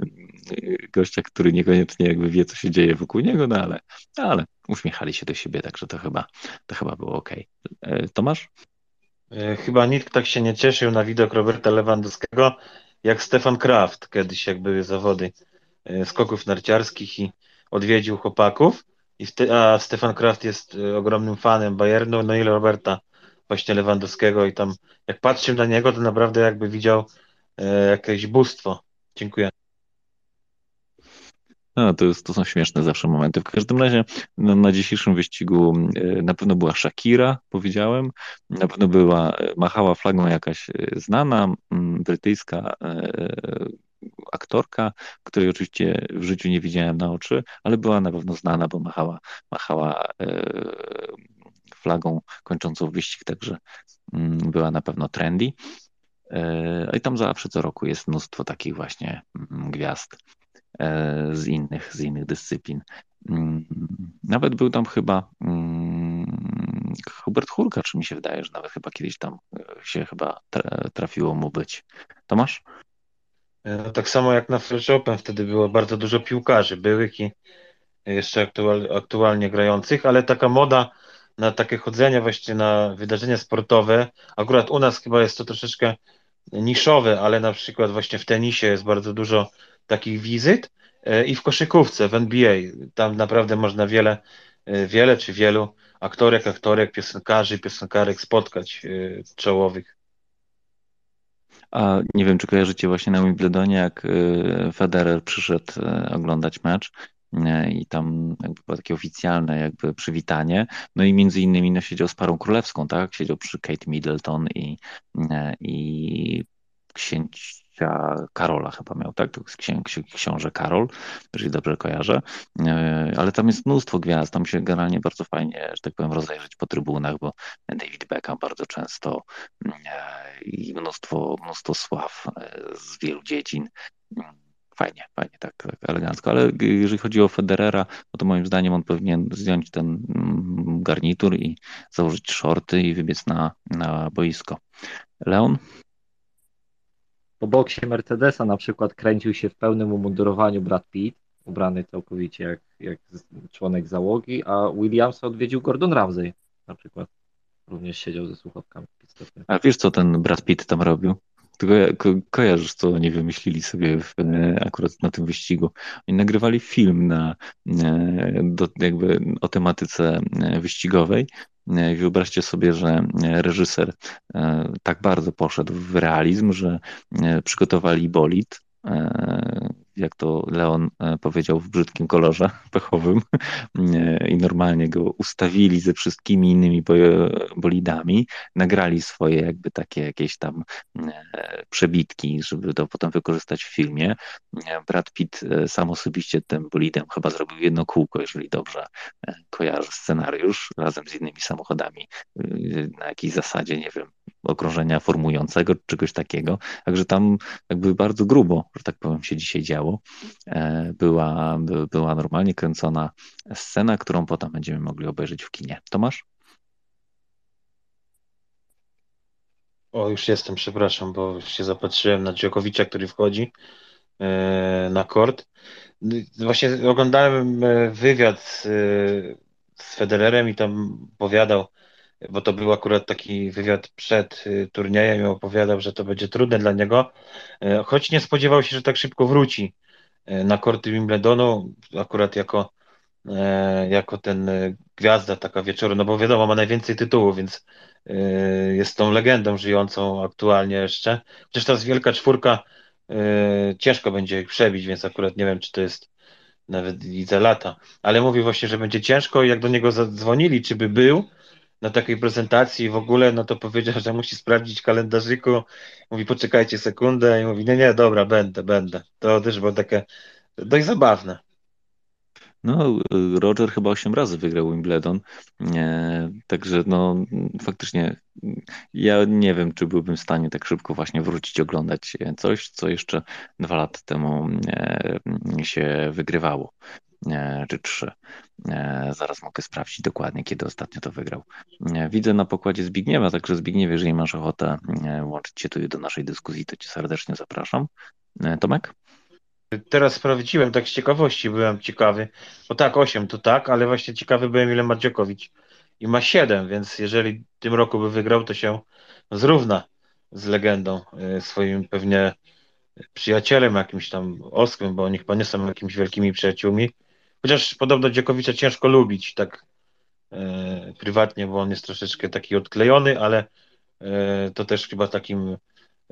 gościa, który niekoniecznie jakby wie, co się dzieje wokół niego, no ale, ale uśmiechali się do siebie, także to chyba, to chyba było ok. E, Tomasz? E, chyba nikt tak się nie cieszył na widok Roberta Lewandowskiego, jak Stefan Kraft, kiedyś jak były zawody e, skoków narciarskich i odwiedził chłopaków. I a Stefan Kraft jest e, ogromnym fanem Bayernu, no i Roberta właśnie Lewandowskiego i tam jak patrzył na niego, to naprawdę jakby widział e, jakieś bóstwo. Dziękuję. No, to, jest, to są śmieszne zawsze momenty. W każdym razie no, na dzisiejszym wyścigu e, na pewno była Shakira, powiedziałem, na pewno była, e, machała flagą jakaś znana brytyjska aktorka, której oczywiście w życiu nie widziałem na oczy, ale była na pewno znana, bo machała, machała flagą kończącą wyścig, także mm, była na pewno trendy. E, I tam zawsze co roku jest mnóstwo takich właśnie mm, gwiazd e, z innych, z innych dyscyplin. Mm, nawet był tam chyba Hubert Hurkacz, mi się wydaje, że nawet chyba kiedyś tam e, się chyba trafiło mu być. Tomasz? No, tak samo jak na French Open, wtedy było bardzo dużo piłkarzy byłych i jeszcze aktual, aktualnie grających, ale taka moda na takie chodzenie właśnie na wydarzenia sportowe. Akurat u nas chyba jest to troszeczkę niszowe, ale na przykład właśnie w tenisie jest bardzo dużo takich wizyt e, i w koszykówce, w NBA. Tam naprawdę można wiele, e, wiele czy wielu aktorek, aktorek, piosenkarzy, piosenkarek spotkać e, czołowych. A nie wiem, czy kojarzycie właśnie na Wimbledonie, jak Federer przyszedł oglądać mecz i tam jakby było takie oficjalne jakby przywitanie. No i między innymi no, siedział z parą królewską, tak? Siedział przy Kate Middleton i, i księcia Karola chyba miał, tak? To księ, książę Karol, jeżeli dobrze kojarzę. E, ale tam jest mnóstwo gwiazd, tam się generalnie bardzo fajnie, że tak powiem, rozejrzeć po trybunach, bo David Beckham bardzo często e, i mnóstwo, mnóstwo sław e, z wielu dziedzin Fajnie, fajnie, tak, tak elegancko. Ale jeżeli chodzi o Federera, no to moim zdaniem on powinien zdjąć ten mm, garnitur i założyć shorty i wybiec na, na boisko. Leon? Po boksie Mercedesa na przykład kręcił się w pełnym umundurowaniu Brad Pitt, ubrany całkowicie jak, jak członek załogi, a Williamsa odwiedził Gordon Ramsay na przykład. Również siedział ze słuchawkami. A wiesz, co ten Brad Pitt tam robił? Tylko ko kojarzysz, co oni wymyślili sobie w, e, akurat na tym wyścigu. Oni nagrywali film na, e, do, jakby o tematyce e, wyścigowej. Wyobraźcie sobie, że reżyser tak bardzo poszedł w realizm, że przygotowali bolid, jak to Leon e, powiedział, w brzydkim kolorze pechowym i normalnie go ustawili ze wszystkimi innymi bolidami, nagrali swoje jakby takie jakieś tam e, przebitki, żeby to potem wykorzystać w filmie. Brad Pitt e, sam osobiście tym bolidem chyba zrobił jedno kółko, jeżeli dobrze kojarzę scenariusz, razem z innymi samochodami na jakiejś zasadzie, nie wiem, okrążenia formującego, czegoś takiego. Także tam jakby bardzo grubo, że tak powiem, się dzisiaj działo. E, była, była normalnie kręcona scena, którą potem będziemy mogli obejrzeć w kinie. Tomasz? O, już jestem, przepraszam, bo się zapatrzyłem na Dziokowicza, który wchodzi e, na kort. Właśnie oglądałem e, wywiad z Federerem i tam powiadał, bo to był akurat taki wywiad przed y, turniejem i opowiadał, że to będzie trudne dla niego, e, choć nie spodziewał się, że tak szybko wróci e, na korty Wimbledonu, akurat jako, e, jako ten gwiazda taka wieczoru, no bo wiadomo, ma najwięcej tytułów, więc jest tą legendą żyjącą aktualnie jeszcze. Przecież ta wielka czwórka ciężko będzie ich przebić, więc akurat nie wiem, czy to jest nawet lidze lata, ale mówi właśnie, że będzie ciężko i jak do niego zadzwonili, czy by był, na takiej prezentacji w ogóle, no to powiedział, że musi sprawdzić kalendarzyku. Mówi, poczekajcie sekundę i mówi, nie, nie, dobra, będę, będę. To też było takie dość zabawne. No, Roger chyba 8 razy wygrał Wimbledon, także no faktycznie ja nie wiem, czy byłbym w stanie tak szybko właśnie wrócić oglądać coś, co jeszcze dwa lata temu się wygrywało czy trzy. Zaraz mogę sprawdzić dokładnie, kiedy ostatnio to wygrał. Widzę na pokładzie Zbigniewa, także Zbigniew, jeżeli masz ochotę łączyć się tu do naszej dyskusji, to cię serdecznie zapraszam. Tomek? Teraz sprawdziłem, tak z ciekawości byłem ciekawy, bo tak, 8 to tak, ale właśnie ciekawy byłem, ile ma Dziokowicz. I ma 7, więc jeżeli w tym roku by wygrał, to się zrówna z legendą e, swoim pewnie przyjacielem jakimś tam Oskrym, bo oni chyba nie są jakimiś wielkimi przyjaciółmi. Chociaż podobno Dziokowicza ciężko lubić tak e, prywatnie, bo on jest troszeczkę taki odklejony, ale e, to też chyba takim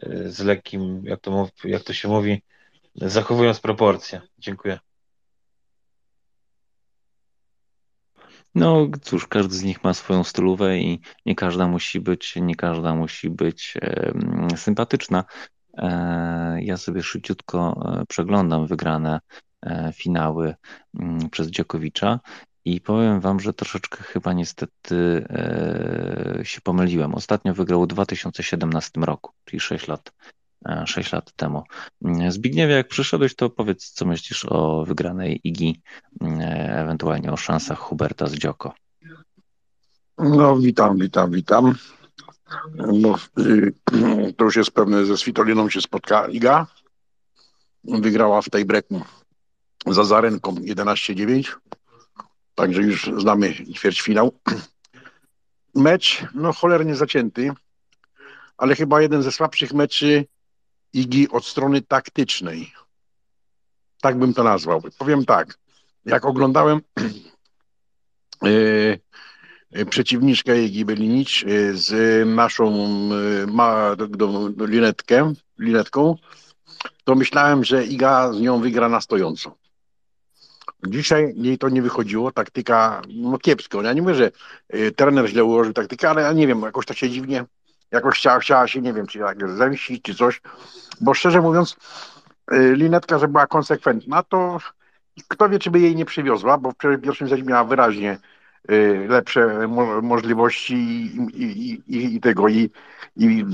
e, z lekkim, jak to, mów, jak to się mówi, zachowując proporcje. Dziękuję. No cóż, każdy z nich ma swoją stylówę i nie każda musi być, nie każda musi być e, sympatyczna. E, ja sobie szybciutko e, przeglądam wygrane finały mm, przez Dziokowicza. I powiem Wam, że troszeczkę chyba niestety e, się pomyliłem. Ostatnio wygrał w 2017 roku, czyli 6 lat, 6 e, lat temu. Mm, Zbigniewie, jak przyszedłeś, to powiedz, co myślisz o wygranej Igi, mm, ewentualnie o szansach Huberta z Dzioko. No, witam, witam, witam. No, to już jest pewne, ze Svitoliną się spotka Iga. Wygrała w tej breku za Zarenką 11-9. Także już znamy ćwierćfinał. Mecz, no cholernie zacięty, ale chyba jeden ze słabszych meczy Igi od strony taktycznej. Tak bym to nazwał. Powiem tak, jak oglądałem yy, przeciwniczkę Igi Belinicz yy, z naszą ma, do linetkę, linetką, to myślałem, że Iga z nią wygra na stojąco. Dzisiaj jej to nie wychodziło, taktyka no kiepsko. Ja nie mówię, że y, trener źle ułożył taktykę, ale ja nie wiem, jakoś tak się dziwnie, jakoś chciała, chciała się, nie wiem, czy jak zemścić, czy coś, bo szczerze mówiąc, y, linetka, że była konsekwentna, to kto wie, czy by jej nie przywiozła, bo w pierwszym secie miała wyraźnie y, lepsze mo możliwości i, i, i, i tego, i, i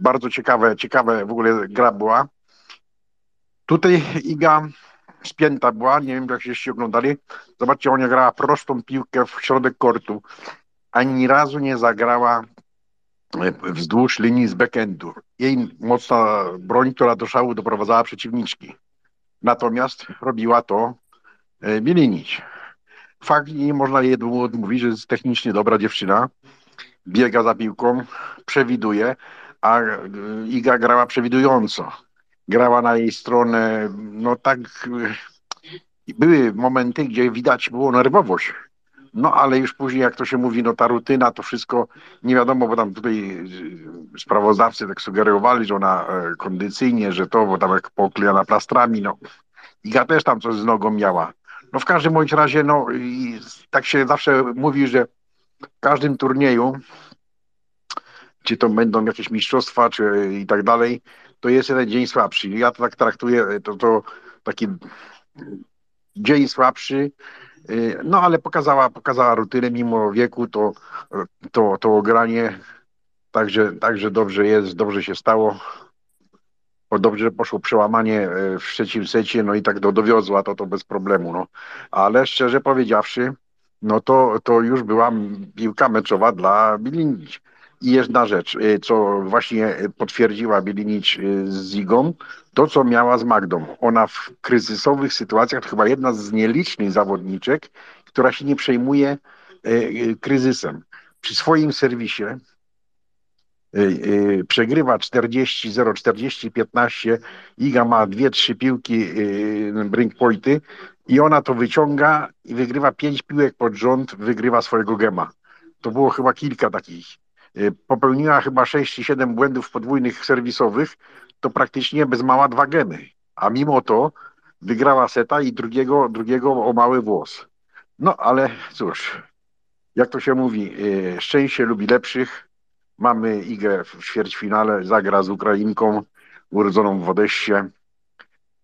bardzo ciekawe, ciekawe w ogóle gra była Tutaj Iga spięta była, nie wiem jak żeście oglądali. Zobaczcie, ona grała prostą piłkę w środek kortu. Ani razu nie zagrała e, wzdłuż linii z backendu. Jej mocna broń, która do szału doprowadzała przeciwniczki. Natomiast robiła to e, Bielinić. Fakt, nie można jej odmówić, że jest technicznie dobra dziewczyna. Biega za piłką, przewiduje, a e, Iga grała przewidująco grała na jej stronę, no tak, były momenty, gdzie widać było nerwowość. No ale już później, jak to się mówi, no ta rutyna, to wszystko nie wiadomo, bo tam tutaj sprawozdawcy tak sugerowali, że ona e, kondycyjnie, że to, bo tam jak poklejana plastrami, no. Iga też tam coś z nogą miała. No w każdym bądź razie, no tak się zawsze mówi, że w każdym turnieju, czy to będą jakieś mistrzostwa, czy i tak dalej, to jest jeden dzień słabszy. Ja to tak traktuję, to, to taki dzień słabszy, y, no ale pokazała, pokazała rutynę mimo wieku, to, to, to ogranie, także, także dobrze jest, dobrze się stało. Dobrze poszło przełamanie y, w trzecim secie, no i tak do, dowiozła to, to bez problemu. No. Ale szczerze powiedziawszy, no to, to już była piłka meczowa dla Bilingi. I jedna rzecz, y, co właśnie potwierdziła Bielinic y, z Zigą, to co miała z Magdą. Ona w kryzysowych sytuacjach to chyba jedna z nielicznych zawodniczek, która się nie przejmuje y, kryzysem. Przy swoim serwisie przegrywa 40-0, 40-15, Iga ma dwie, trzy piłki brink pointy i ona to wyciąga i wygrywa pięć piłek pod rząd, wygrywa swojego gema. To było chyba kilka takich popełniła chyba 6 czy 7 błędów podwójnych serwisowych, to praktycznie bez mała dwa gemy. A mimo to wygrała seta i drugiego, drugiego o mały włos. No ale cóż, jak to się mówi, y, szczęście lubi lepszych. Mamy Igę w ćwierćfinale, zagra z Ukrainką urodzoną w Odessie.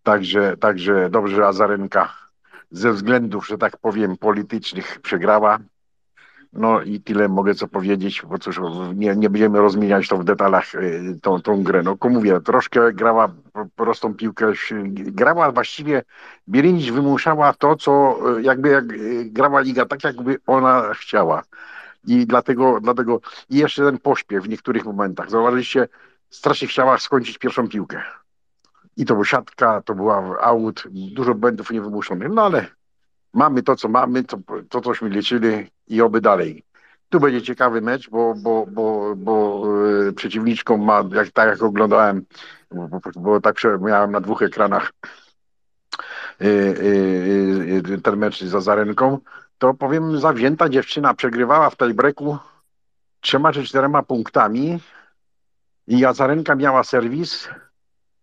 Także, także dobrze Azarenka ze względów, że tak powiem, politycznych przegrała. No i tyle mogę co powiedzieć, bo cóż, nie, nie będziemy rozmieniać to w detalach y, tą, tą grę. No, tylko mówię, troszkę grała prostą piłkę, grała właściwie, Bielinić wymuszała to, co y, jakby jak y, grała liga tak, jakby ona chciała. I dlatego, dlatego i jeszcze ten pośpiech w niektórych momentach. Zauważyliście, strasznie chciała skończyć pierwszą piłkę. I to była siatka, to była aut, dużo błędów niewymuszonych, no ale mamy to, co mamy, to, to cośmy liczyli i oby dalej. Tu będzie ciekawy mecz, bo, bo, bo, bo yy, przeciwniczką ma, jak, tak jak oglądałem, bo, bo tak miałem na dwóch ekranach yy, yy, ten mecz za Zarenką, to powiem, zawzięta dziewczyna przegrywała w tej breku trzema czy czterema punktami i Azarenka miała serwis,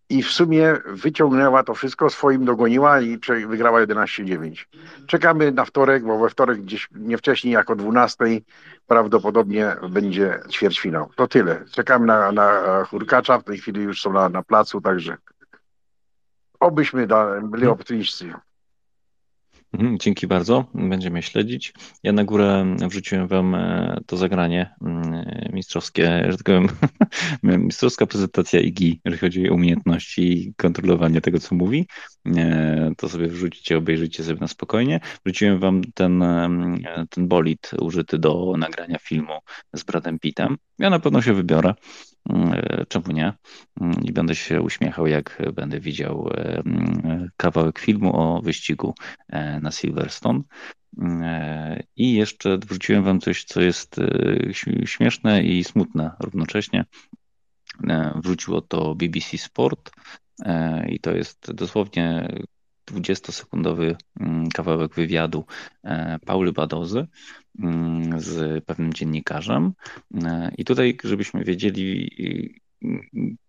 i w sumie wyciągnęła to wszystko, swoim dogoniła i wygrała 11-9. Czekamy na wtorek, bo we wtorek gdzieś nie wcześniej jako 12 prawdopodobnie będzie ćwierćfinał. To tyle. Czekamy na, na Hurkacza, w tej chwili już są na, na placu, także obyśmy byli optymiści. Mhm, dzięki bardzo, będziemy śledzić. Ja na górę wrzuciłem Wam e, to zagranie mm, mistrzowskie, że tak powiem, mistrzowska prezentacja IGI, jeżeli chodzi o umiejętności i kontrolowanie tego, co mówi. E, to sobie wrzucicie, obejrzyjcie sobie na spokojnie. Wrzuciłem Wam ten, e, ten bolid użyty do nagrania filmu z Bradem Pittem. Ja na pewno się wybiorę. E, czemu nie? Mm, I będę się uśmiechał, jak będę widział e, mm, kawałek filmu o wyścigu e, na Silverstone. Mm, I jeszcze wrzuciłem wam coś, co jest śmieszne i smutne równocześnie. Wrzuciło to BBC Sport i to jest dosłownie 20-sekundowy kawałek wywiadu Pauly Badozy, Mm, z pewnym dziennikarzem. E, I tutaj, żebyśmy wiedzieli,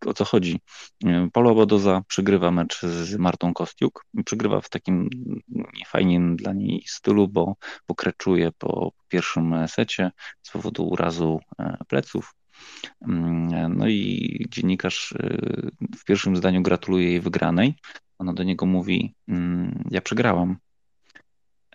o co chodzi. E, Paulo Bodoza przegrywa mecz z Martą Kostiuk. Przegrywa w takim niefajnym dla niej stylu, bo pokreczuje po pierwszym secie z powodu urazu e, pleców. Mm, no i dziennikarz w pierwszym zdaniu gratuluje jej wygranej. Ona do niego mówi: mm, Ja przegrałam.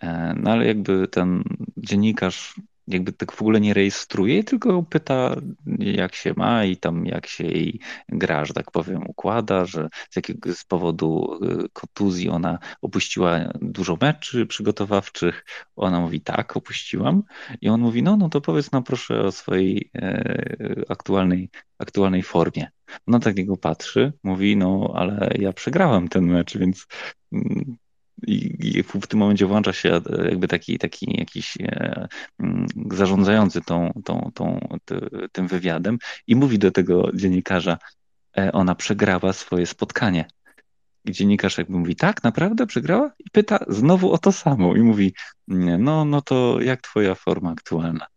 E, no ale jakby ten dziennikarz jakby tak w ogóle nie rejestruje, tylko pyta, jak się ma i tam jak się jej gra, że tak powiem, układa, że z jakiego z powodu y, kontuzji ona opuściła dużo meczy przygotowawczych. Ona mówi, tak, opuściłam. I on mówi, no, no to powiedz nam proszę o swojej e, aktualnej, aktualnej formie. No tak niego patrzy, mówi, no ale ja przegrałem ten mecz, więc mm, i, w tym momencie włącza się e, jakby taki, taki jakiś e, mm, zarządzający tą, tą, tą, tym wywiadem i mówi do tego dziennikarza, e, ona przegrała swoje spotkanie. I dziennikarz jakby mówi, tak, naprawdę przegrała? I pyta znowu o to samo i mówi, no, no to jak twoja forma aktualna?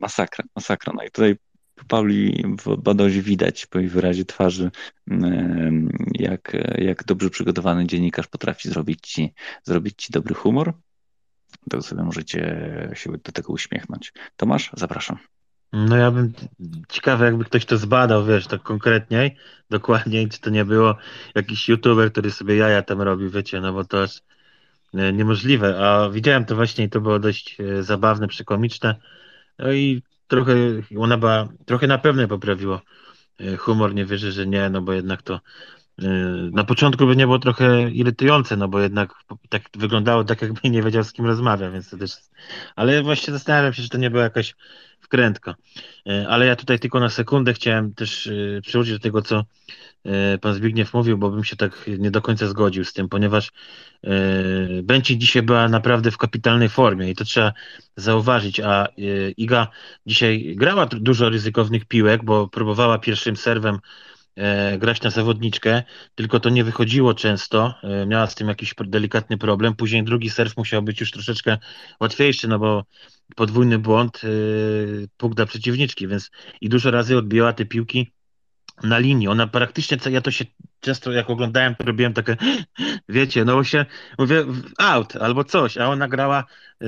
Masakra, masakra. No i tutaj Pauli w Badozie widać po jej wyrazie twarzy, jak, jak dobrze przygotowany dziennikarz potrafi zrobić ci, zrobić ci dobry humor. To sobie możecie się do tego uśmiechnąć. Tomasz, zapraszam. No ja bym ciekawe, jakby ktoś to zbadał, wiesz, tak konkretniej, dokładniej, czy to nie było jakiś youtuber, który sobie jaja tam robi, wiecie, no bo to jest e, niemożliwe, a widziałem to właśnie i to było dość e, zabawne, przekomiczne, no i trochę, ona była, trochę na pewno poprawiło e, humor, nie wierzę, że nie, no bo jednak to e, na początku by nie było trochę irytujące, no bo jednak tak wyglądało tak, jakby nie wiedział z kim rozmawia, więc to też, ale właśnie zastanawiam się, czy to nie była jakaś wkrętka. E, ale ja tutaj tylko na sekundę chciałem też przyłożyć do tego, co E, pan Zbigniew mówił, bo bym się tak nie do końca zgodził z tym, ponieważ e, Benci dzisiaj była naprawdę w kapitalnej formie i to trzeba zauważyć, a e, Iga dzisiaj grała dużo ryzykownych piłek, bo próbowała pierwszym serwem grać na zawodniczkę, tylko to nie wychodziło często, miała z tym jakiś delikatny problem, później drugi serw musiał być już troszeczkę łatwiejszy, no bo podwójny błąd, puk dla przeciwniczki, więc i dużo razy odbijała te piłki na linii. Ona praktycznie, ja to się często jak oglądałem, to robiłem takie, wiecie, no się, mówię, out albo coś, a ona grała y,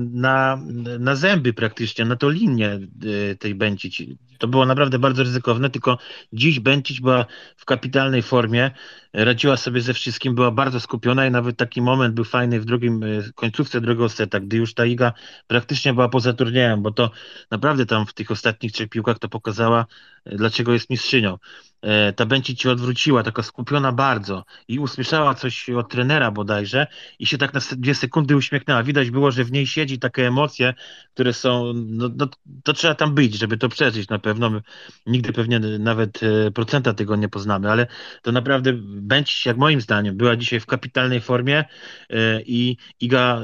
na, na zęby praktycznie, na tą linię y, tej Bęcić. To było naprawdę bardzo ryzykowne, tylko dziś Bęcić była w kapitalnej formie, radziła sobie ze wszystkim, była bardzo skupiona i nawet taki moment był fajny w drugim, y, końcówce drugiego seta, gdy już ta Iga praktycznie była poza turniejem, bo to naprawdę tam w tych ostatnich trzech piłkach to pokazała, dlaczego jest mistrzynią. E, ta Benci ci odwróciła, taka skupiona bardzo i usłyszała coś od trenera bodajże i się tak na dwie sekundy uśmiechnęła. Widać było, że w niej siedzi takie emocje, które są, no, no to trzeba tam być, żeby to przeżyć na pewno. My nigdy pewnie nawet e, procenta tego nie poznamy, ale to naprawdę Benci, jak moim zdaniem, była dzisiaj w kapitalnej formie e, i Iga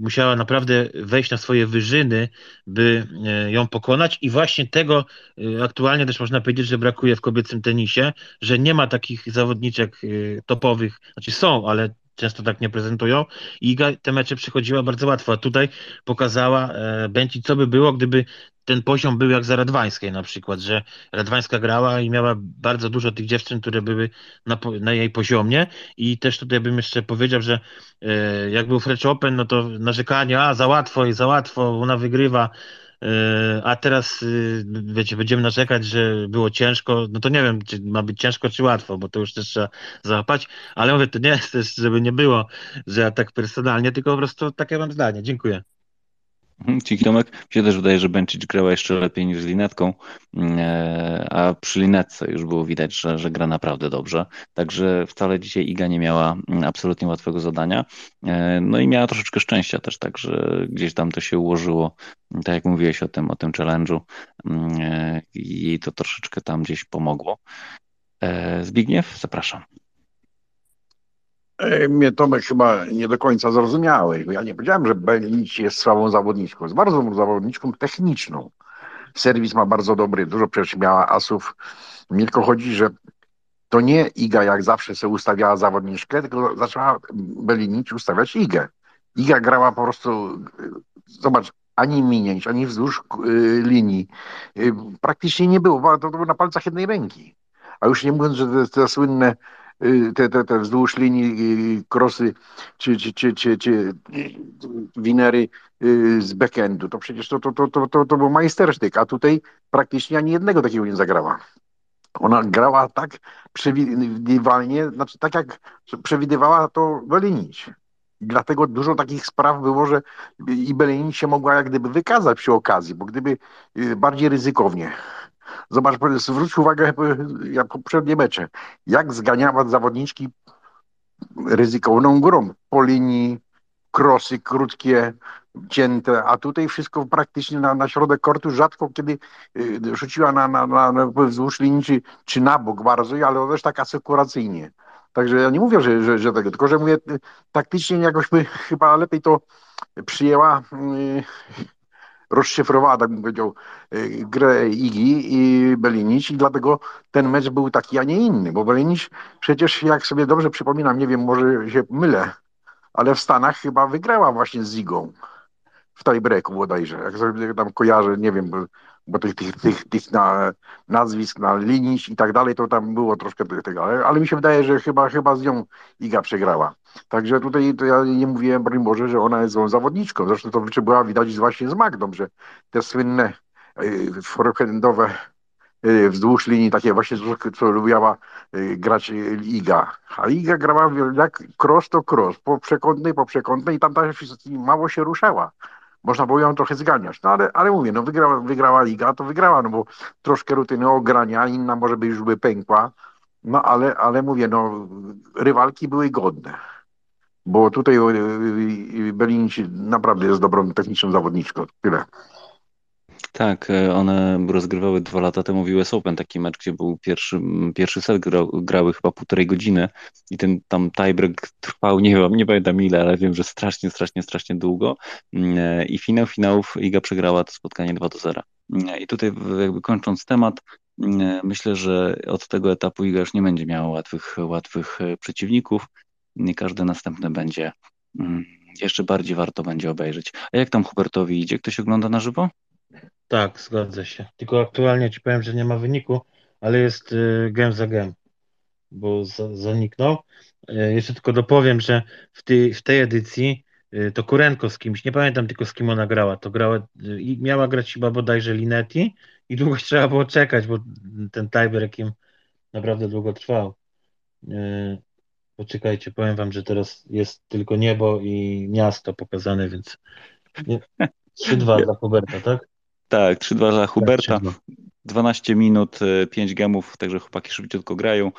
musiała naprawdę wejść na swoje wyżyny, by ją pokonać i właśnie tego aktualnie też można powiedzieć, że brakuje w kobiecym tenisie tenisie, że nie ma takich zawodniczek y, topowych, znaczy są, ale często tak nie prezentują. I Iga te mecze przychodziła bardzo łatwo, a tutaj pokazała e, Benci, co by było, gdyby ten poziom był jak za Radwańskiej na przykład, że Radwańska grała i miała bardzo dużo tych dziewczyn, które były na, na jej poziomie. I też tutaj bym jeszcze powiedział, że e, jak był French Open, no to narzekanie, a za łatwo i za łatwo, ona wygrywa, a teraz, y, wiecie, będziemy narzekać, że było ciężko. No to nie wiem, czy ma być ciężko, czy łatwo, bo to już też trzeba załapać. Ale mówię, to nie jest też, żeby nie było, że ja tak personalnie, tylko po prostu takie mam zdanie. Dziękuję. Mhm, Ci Tomek, mi się też wydaje, że Benčić grała jeszcze lepiej niż z Linetką, mm, e, a przy Linetce już było widać, że, że gra naprawdę dobrze. Także wcale dzisiaj Iga nie miała mm, absolutnie łatwego zadania. E, no i miała troszeczkę szczęścia też, także gdzieś tam to się ułożyło, tak jak mówiłeś o tym, o tym challenge'u mm, e, i to troszeczkę tam gdzieś pomogło. Zbigniew, zapraszam. E, mnie Tomek chyba nie do końca zrozumiałeś, ja nie powiedziałem, że Belinic jest słabą zawodniczką. Jest bardzo zawodniczką techniczną. Serwis ma bardzo dobry, dużo przecież miała asów. Mi tylko chodzi, że to nie Iga jak zawsze sobie ustawiała zawodniczkę, tylko zaczęła Belinic ustawiać Igę. Iga grała po prostu, zobacz, ani minięć, ani wzdłuż y, linii. Y, praktycznie nie było, to, to było na palcach jednej ręki. A już nie mówiąc, że te, te słynne te, te, te wzdłuż linii krosy y, czy, czy, czy, czy, czy winery y, z backendu, to przecież to, to, to, to, to, to był majstersztyk, a tutaj praktycznie ani jednego takiego nie zagrała. Ona grała tak przewidywalnie, znaczy tak jak przewidywała to Golinić. I dlatego dużo takich spraw było, że i Belin się mogła jak gdyby wykazać przy okazji, bo gdyby y, bardziej ryzykownie. Zobacz, zwróć uwagę jak poprzednie mecze, jak zganiała zawodniczki ryzykowną grą po linii, krosy krótkie, cięte, a tutaj wszystko praktycznie na, na środek kortu, rzadko kiedy y, rzuciła na, na, na, na wzdłuż linii czy, czy na bok bardzo, ale też tak asekuracyjnie. Także ja nie mówię, że, że, że tego, tylko że mówię, y, taktycznie jakoś by chyba lepiej to przyjęła, yy, rozszyfrowała, tak bym powiedział, yy, grę Igi i Belinic i dlatego ten mecz był taki, a nie inny, bo Belinic przecież, jak sobie dobrze przypominam, nie wiem, może się mylę, ale w Stanach chyba wygrała właśnie z Igą w tiebreaku bodajże, jak sobie tam kojarzę, nie wiem, bo, bo tych, tych, tych, tych na, nazwisk, na linii i tak dalej, to tam było troszkę tego, ale, ale mi się wydaje, że chyba, chyba z nią Iga przegrała. Także tutaj to ja nie mówiłem, broń Boże, że ona jest złą zawodniczką, zresztą to była widać właśnie z Magdą, że te słynne yy, forehandowe yy, wzdłuż linii, takie właśnie, co lubiła yy, grać Iga. A Iga grała jak cross to cross, po przekątnej, po przekątnej i tam ta mało się ruszała można było ją trochę zganiać. No ale, ale mówię, no wygrała, wygrała liga, to wygrała, no bo troszkę rutyny ogrania, inna może by już by pękła, no ale, ale mówię, no rywalki były godne. Bo tutaj y, y, y, Belin naprawdę jest dobrą techniczną zawodniczką. Tyle. Tak, e, one rozgrywały dwa lata temu w US Open taki mecz, gdzie był pierwszy, pierwszy set, gra, grały chyba półtorej godziny i ten tam tiebreak trwał, nie wiem, nie pamiętam ile, ale wiem, że strasznie, strasznie, strasznie długo mm, e, i finał finałów Iga przegrała to spotkanie 2 do 0. Mm, I tutaj jakby kończąc temat, mm, myślę, że od tego etapu Iga już nie będzie miała łatwych, łatwych e, przeciwników. Nie każdy następny będzie jeszcze bardziej warto będzie obejrzeć. A jak tam Hubertowi idzie? Ktoś ogląda na żywo? Tak, zgodzę się. Tylko aktualnie ci powiem, że nie ma wyniku, ale jest y, gem za gem, bo za, zaniknął. Y, jeszcze tylko dopowiem, że w, tej, w tej edycji y, to Kurenko z kimś, nie pamiętam tylko z kim ona grała, to grała i miała grać chyba bodajże Linetti i długo trzeba było czekać, bo ten tiebreak im naprawdę długo trwał. Poczekajcie, powiem wam, że teraz jest tylko niebo i miasto pokazane, więc 3-2 dla Huberta, tak? Tak, 3-2 dla Huberta. 12 minut, 5 e, gemów, także chłopaki szybciutko grają.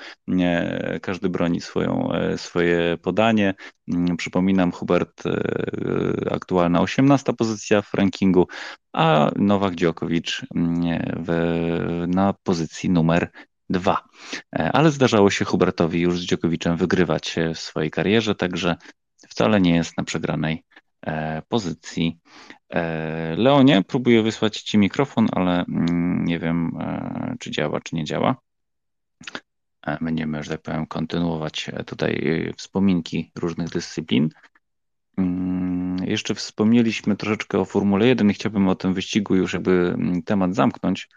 Każdy broni swoją, e, swoje podanie. Mm, przypominam, Hubert e, aktualna 18 pozycja w rankingu, a Nowak Dziokowicz mm, w, na pozycji numer dwa. Ale zdarzało się Hubertowi już z Dziokowiczem wygrywać w swojej karierze, także wcale nie jest na przegranej pozycji. E, Leonie, próbuję wysłać Ci mikrofon, ale mm, nie wiem, e, czy działa, czy nie działa. Będziemy, że tak powiem, kontynuować tutaj wspominki różnych dyscyplin. Mm, jeszcze wspomnieliśmy troszeczkę o Formule 1 i chciałbym o tym wyścigu już jakby mm, temat zamknąć.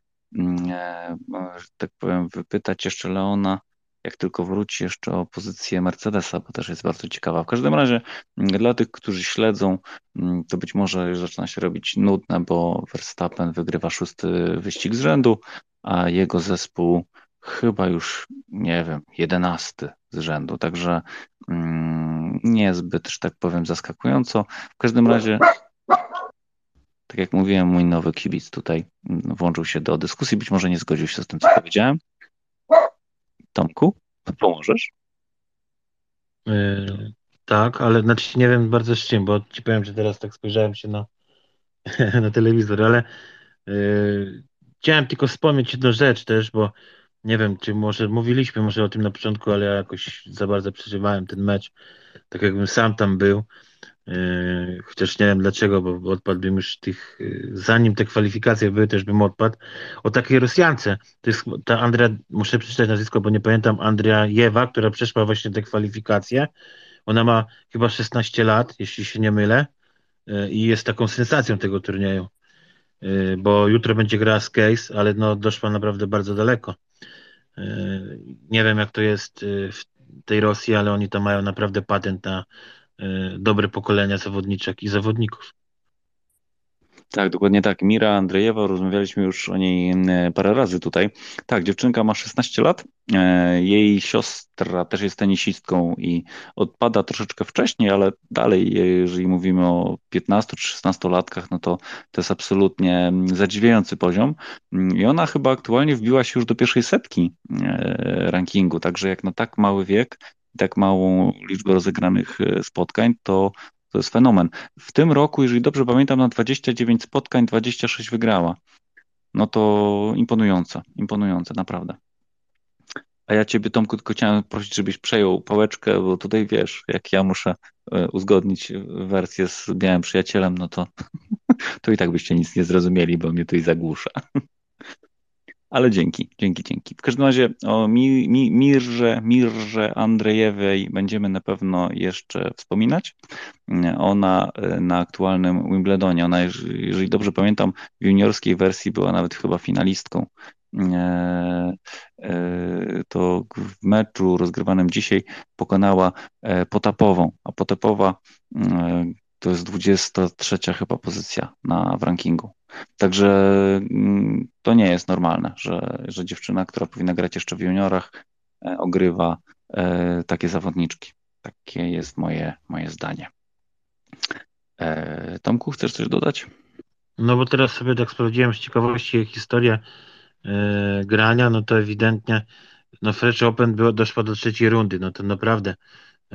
Że tak powiem, wypytać jeszcze Leona, jak tylko wróci jeszcze o pozycję Mercedesa, bo też jest bardzo ciekawa. W każdym razie mm, dla tych, którzy śledzą, mm, to być może już zaczyna się robić nudne, bo Verstappen wygrywa szósty wyścig z rzędu, a jego zespół chyba już, nie wiem, jedenasty z rzędu, także mm, niezbyt, że tak powiem, zaskakująco. W każdym razie tak jak mówiłem, mój nowy kibic tutaj włączył się do dyskusji, być może nie zgodził się z tym, co powiedziałem. Tomku, pomożesz? Yy, tak, ale znaczy nie wiem bardzo z czym, bo ci powiem, że teraz tak spojrzałem się na, na telewizor, ale yy, chciałem tylko wspomnieć jedną rzecz też, bo nie wiem, czy może mówiliśmy może o tym na początku, ale ja jakoś za bardzo przeżywałem ten mecz, tak jakbym sam tam był. Yy, chociaż nie wiem dlaczego, bo odpadłbym już tych, yy, zanim te kwalifikacje były, też bym odpadł. O takiej Rosjance, to jest ta Andrea, muszę przeczytać nazwisko, bo nie pamiętam, Andrea Jewa, która przeszła właśnie te kwalifikacje. Ona ma chyba 16 lat, jeśli się nie mylę, yy, i jest taką sensacją tego turnieju, bo jutro będzie grała z Case, ale no doszła naprawdę bardzo daleko. Nie wiem, jak to jest w tej Rosji, ale oni tam mają naprawdę patent na dobre pokolenia zawodniczek i zawodników. Tak, dokładnie tak. Mira Andrejewa, rozmawialiśmy już o niej e, parę razy tutaj. Tak, dziewczynka ma 16 lat. E, jej siostra też jest tenisistką i odpada troszeczkę wcześniej, ale dalej, jeżeli mówimy o 15 czy 16 latkach, no to to jest absolutnie zadziwiający poziom. Mm, I ona chyba aktualnie wbiła się już do pierwszej setki rankingu, także jak na tak mały wiek, tak małą liczbę rozegranych spotkań, to to jest fenomen. W tym roku, jeżeli dobrze pamiętam, na 29 spotkań 26 wygrała. No to imponujące, imponujące, naprawdę. A ja ciebie, Tomku, tylko chciałem prosić, żebyś przejął pałeczkę, bo tutaj wiesz, jak ja muszę e, uzgodnić wersję z białym przyjacielem, no to, to i tak byście nic nie zrozumieli, bo mnie tutaj zagłusza. Ale dzięki, dzięki, dzięki. W każdym razie o Mi, Mi, Mirze, Mirze Andrejewej będziemy na pewno jeszcze wspominać. Ona e, na aktualnym Wimbledonie, ona, jeżeli dobrze pamiętam, w juniorskiej wersji była nawet chyba finalistką. E, e, to w meczu rozgrywanym dzisiaj pokonała Potapową, a Potapowa to jest 23 chyba pozycja na, w rankingu. Także mm, to nie jest normalne, że, że dziewczyna, która powinna grać jeszcze w juniorach, e, ogrywa e, takie zawodniczki. Takie jest moje, moje zdanie. E, Tomku, chcesz coś dodać? No bo teraz sobie tak sprawdziłem z ciekawości historię grania, no to ewidentnie no French Open było, do trzeciej rundy, no to naprawdę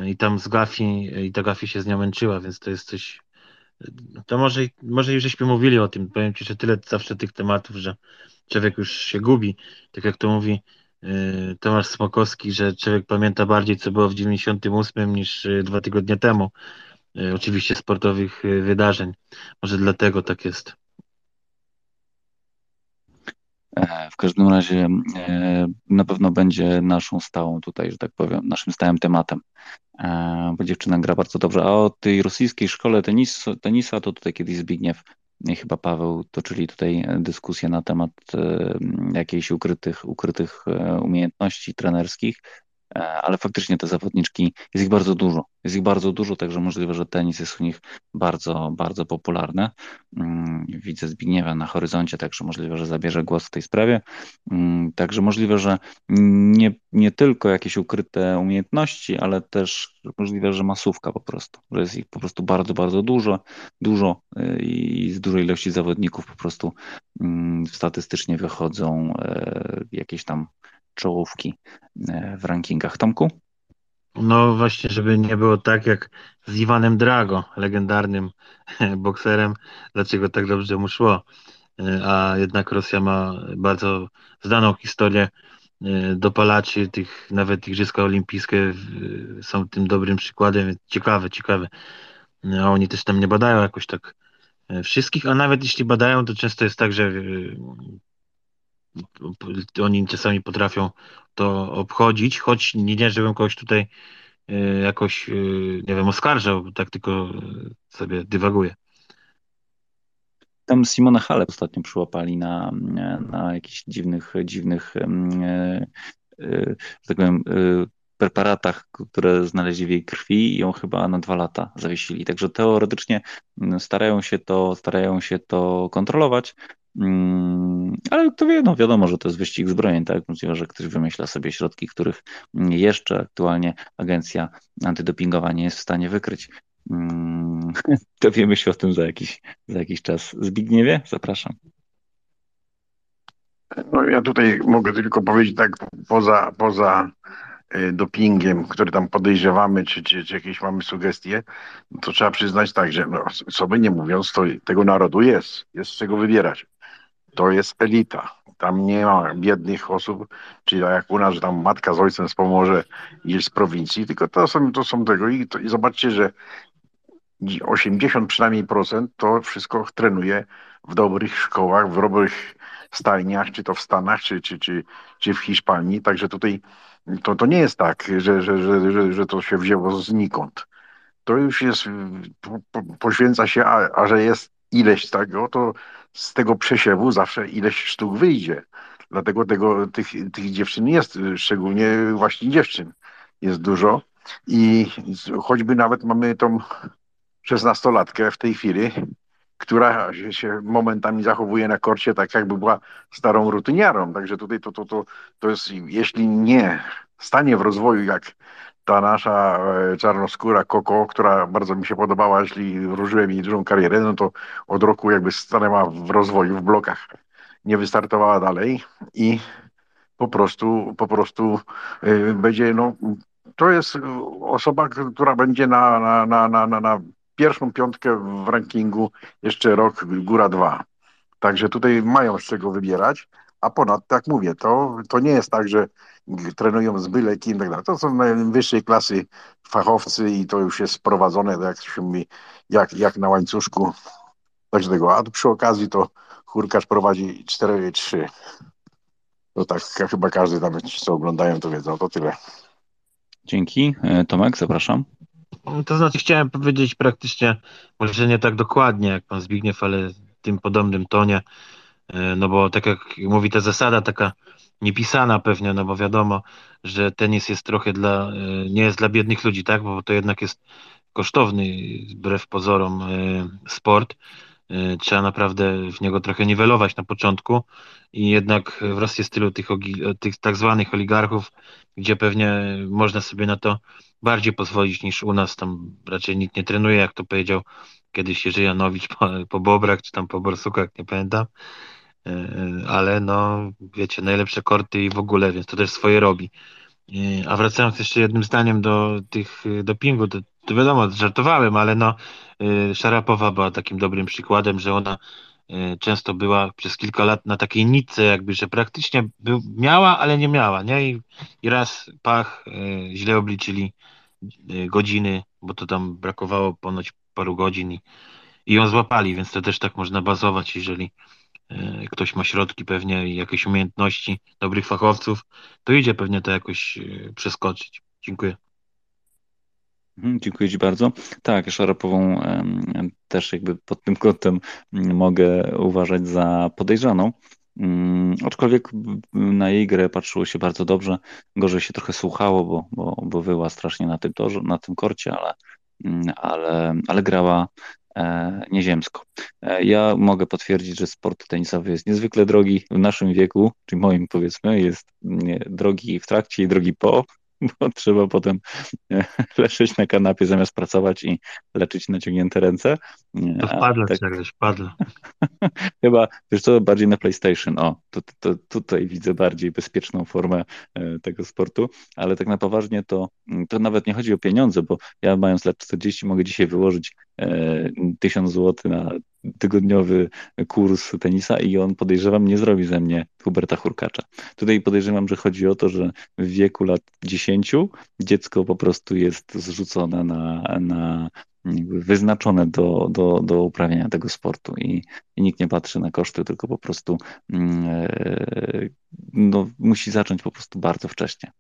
i tam z Gafi, i ta Gafi się z nią męczyła, więc to jest coś to może, może już żeśmy mówili o tym. Powiem Ci, że tyle zawsze tych tematów, że człowiek już się gubi. Tak jak to mówi y, Tomasz Smokowski, że człowiek pamięta bardziej, co było w 98 niż y, dwa tygodnie temu. Y, oczywiście sportowych wydarzeń. Może dlatego tak jest. E, w każdym razie e, na pewno będzie naszą stałą tutaj, że tak powiem, naszym stałym tematem, e, bo dziewczyna gra bardzo dobrze. A o tej rosyjskiej szkole tenis, tenisa to tutaj kiedyś Zbigniew chyba Paweł toczyli tutaj dyskusję na temat jakichś ukrytych, ukrytych umiejętności trenerskich. Ale faktycznie te zawodniczki, jest ich bardzo dużo. Jest ich bardzo dużo, także możliwe, że tenis jest u nich bardzo, bardzo popularny. Mm, widzę Zbigniewa na horyzoncie, także możliwe, że zabierze głos w tej sprawie. Mm, także możliwe, że nie, nie tylko jakieś ukryte umiejętności, ale też możliwe, że masówka po prostu, że jest ich po prostu bardzo, bardzo dużo, dużo y, i z dużej ilości zawodników po prostu mm, statystycznie wychodzą e, jakieś tam czołówki e, w rankingach. Tomku? No właśnie, żeby nie było tak jak z Iwanem Drago, legendarnym bokserem, dlaczego tak dobrze mu szło. E, a jednak Rosja ma bardzo znaną historię e, dopalaczy, tych, nawet Igrzyska Olimpijskie są tym dobrym przykładem. Ciekawe, ciekawe. A oni też tam nie badają jakoś tak wszystkich, a nawet jeśli badają, to często jest tak, że oni czasami potrafią to obchodzić, choć nie, nie żebym kogoś tutaj e, jakoś, e, nie wiem, oskarżał, tak tylko sobie dywaguję. Tam Simona Halep ostatnio przyłapali na, na jakichś dziwnych, dziwnych, e, że tak powiem, preparatach, które znaleźli w jej krwi i ją chyba na dwa lata zawiesili. Także teoretycznie starają się to, starają się to kontrolować, ale kto wie, no wiadomo, że to jest wyścig zbrojeń, tak? Możliwe, że ktoś wymyśla sobie środki, których jeszcze aktualnie agencja antydopingowa nie jest w stanie wykryć. Mm, dowiemy się o tym za jakiś, za jakiś czas. Zbigniewie, zapraszam. No ja tutaj mogę tylko powiedzieć tak poza, poza y, dopingiem, który tam podejrzewamy, czy, czy, czy jakieś mamy sugestie, to trzeba przyznać tak, że no, by nie mówiąc, to tego narodu jest, jest z czego wybierać to jest elita. Tam nie ma biednych osób, czyli jak u nas, że tam matka z ojcem z Pomorze gdzieś z prowincji, tylko to są, to są tego i, to, i zobaczcie, że 80 przynajmniej procent to wszystko trenuje w dobrych szkołach, w dobrych stajniach, czy to w Stanach, czy, czy, czy, czy w Hiszpanii. Także tutaj to, to nie jest tak, że, że, że, że, że to się wzięło znikąd. To już jest, po, po, poświęca się, a, a że jest ileś tego, to z tego przesiewu zawsze ileś sztuk wyjdzie. Dlatego tego, tych, tych dziewczyn jest, szczególnie właśnie dziewczyn jest dużo. I choćby nawet mamy tą szesnastolatkę w tej chwili, która się momentami zachowuje na korcie tak, jakby była starą rutyniarą. Także tutaj to, to, to, to jest, jeśli nie stanie w rozwoju jak ta nasza e, czarnoskóra Koko, która bardzo mi się podobała, jeśli wróżyłem jej dużą karierę, no to od roku jakby stanęła w rozwoju, w blokach, nie wystartowała dalej i po prostu, po prostu e, będzie, no, to jest osoba, która będzie na, na, na, na, na pierwszą piątkę w rankingu jeszcze rok, góra dwa. Także tutaj mają z czego wybierać. A ponadto, jak mówię, to, to nie jest tak, że trenują z byle kim, tak dalej. To są najwyższej klasy fachowcy i to już jest sprowadzone, jak się mówi, jak, jak na łańcuszku. Także tego. A przy okazji to Hurkacz prowadzi 4-3. To tak chyba każdy tam, co oglądają, to wiedzą. To tyle. Dzięki. E, Tomek, zapraszam. To znaczy chciałem powiedzieć praktycznie, może nie tak dokładnie jak pan Zbigniew, ale w tym podobnym tonie, no bo tak jak mówi ta zasada taka niepisana pewnie, no bo wiadomo, że tenis jest trochę dla, e, nie jest dla biednych ludzi, tak, bo to jednak jest kosztowny, wbrew pozorom, sport. Trzeba naprawdę w niego trochę niwelować na początku i jednak w Rosji jest tylu tych, tych tak zwanych oligarchów, gdzie pewnie można sobie na to bardziej pozwolić niż u nas. Tam raczej nikt nie trenuje, jak to powiedział kiedyś Jerzy Janowicz po, po Bobrach czy tam po Borsukach, nie pamiętam. E, e, ale no, wiecie, najlepsze korty i w ogóle, więc to też swoje robi. E, a wracając jeszcze jednym zdaniem do tych dopingu, to, to wiadomo, żartowałem, ale no Szarapowa była takim dobrym przykładem, że ona często była przez kilka lat na takiej nitce jakby, że praktycznie był, miała, ale nie miała, nie? I, i raz pach, źle obliczyli godziny, bo to tam brakowało ponoć paru godzin i, i ją złapali, więc to też tak można bazować, jeżeli e, ktoś ma środki pewnie i jakieś umiejętności, dobrych fachowców, to idzie pewnie to jakoś e, przeskoczyć. Dziękuję. Mhm, dziękuję Ci bardzo. Tak, Szarapową też jakby pod tym kątem mogę uważać za podejrzaną. Mm, aczkolwiek na jej grę patrzyło się bardzo dobrze. Gorzej się trochę słuchało, bo, bo, bo wyła strasznie na tym torze, na tym korcie, ale, mm, ale, ale grała e, nieziemsko. E, ja mogę potwierdzić, że sport tenisowy jest niezwykle drogi w naszym wieku, czyli moim powiedzmy, jest nie, drogi w trakcie i drogi po, bo trzeba potem e, leżeć na kanapie zamiast pracować i leczyć naciągnięte ręce. To wpadle tak... czegoś, wpadle. Chyba, wiesz co, bardziej na PlayStation. O, to, to, to, tutaj widzę bardziej bezpieczną formę e, tego sportu, ale tak na poważnie to, to nawet nie chodzi o pieniądze, bo ja mając lat 40 mogę dzisiaj wyłożyć e, 1000 zł na tygodniowy kurs tenisa i on podejrzewam nie zrobi ze mnie Huberta Hurkacza. Tutaj podejrzewam, że chodzi o to, że w wieku lat 10 dziecko po prostu jest zrzucone na, na wyznaczone do, do, do uprawiania tego sportu i, i, nikt nie patrzy na koszty, tylko po prostu mm, e, no, musi zacząć po prostu bardzo wcześnie.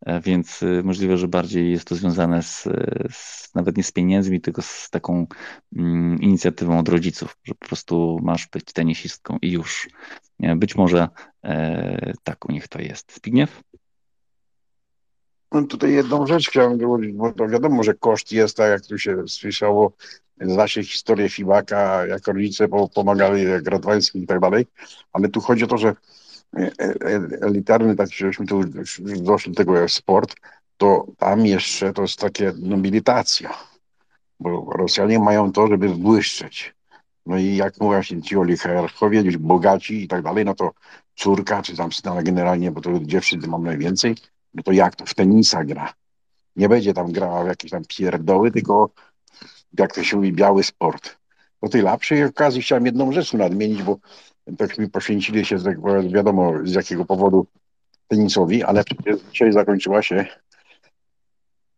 E, więc e, możliwe, że bardziej jest to związane z, z, nawet nie z pieniędzmi, tylko z taką mm, inicjatywą od rodziców, że po prostu masz być tenisistką i już. Być może tak u nich to jest. Zbigniew? No tutaj jedną rzecz chciałem dołożyć, bo to wiadomo, że koszt jest, tak jak tu się słyszało, zna się historię Fibaka, jak rodzice pomagali, jak Radwański i tak dalej, ale tu chodzi o to, że e, e, elitarny, tak żeśmy tu doszli do tego sport, to tam jeszcze to jest takie nobilitacja, bo Rosjanie mają to, żeby błyszczeć. No i jak mówią się ci oligarchowie, bogaci i tak dalej, no to córka, czy tam syna generalnie, bo to dziewczyn mam najwięcej, no to jak to w tenisa gra? Nie będzie tam grała w jakieś tam pierdoły, tylko jak to się mówi, biały sport. Po tej lepszej okazji chciałem jedną rzecz nadmienić, bo tak mi poświęcili się, tak wiadomo z jakiego powodu tenisowi, ale dzisiaj zakończyła się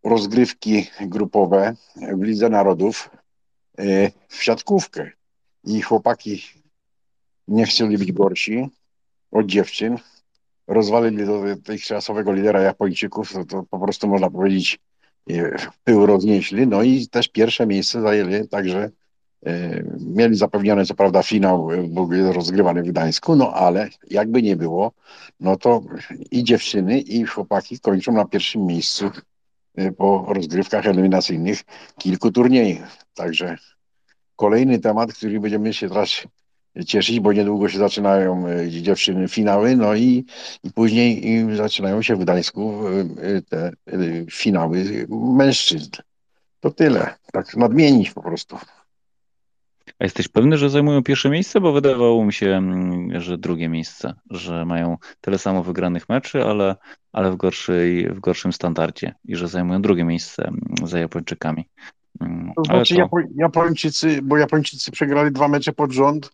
rozgrywki grupowe w Lidze Narodów e, w siatkówkę. I chłopaki nie chcieli być gorsi od dziewczyn, rozwalili dotychczasowego lidera Japończyków, to, to po prostu można powiedzieć pył roznieśli, no i też pierwsze miejsce zajęli, także e, mieli zapewnione co prawda finał, był rozgrywany w Gdańsku, no ale jakby nie było, no to i dziewczyny i chłopaki kończą na pierwszym miejscu e, po rozgrywkach eliminacyjnych kilku turniejów, także kolejny temat, który będziemy się teraz cieszyć, bo niedługo się zaczynają e, dziewczyny finały, no i, i później zaczynają się w Gdańsku e, te e, finały mężczyzn. To tyle. Tak nadmienić po prostu. A jesteś pewny, że zajmują pierwsze miejsce? Bo wydawało mi się, mm, że drugie miejsce, że mają tyle samo wygranych meczy, ale, ale w, gorszej, w gorszym standardzie i że zajmują drugie miejsce mm, za Japończykami. Mm, to znaczy to... Japończycy, bo Japończycy przegrali dwa mecze pod rząd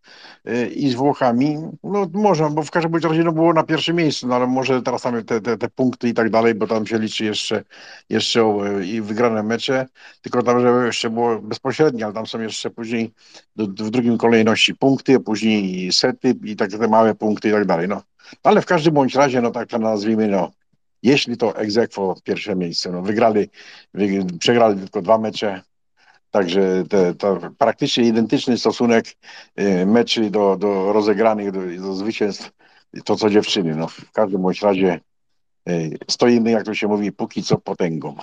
y, i z Włochami, no może, bo w każdym razie no, było na pierwszym miejscu, no ale może teraz mamy te, te, te punkty i tak dalej, bo tam się liczy jeszcze, jeszcze i wygrane mecze, tylko tam że jeszcze było bezpośrednie, ale tam są jeszcze później do, w drugim kolejności punkty, później sety i tak te małe punkty i tak dalej, no. Ale w każdym bądź razie, no tak to nazwijmy, no jeśli to egzekwo pierwsze miejsce, no wygrali, przegrali tylko dwa mecze, Także te, to praktycznie identyczny stosunek y, meczy do, do rozegranych, do, do zwycięstw, to co dziewczyny. No, w każdym bądź razie y, stoimy, jak to się mówi, póki co potęgą.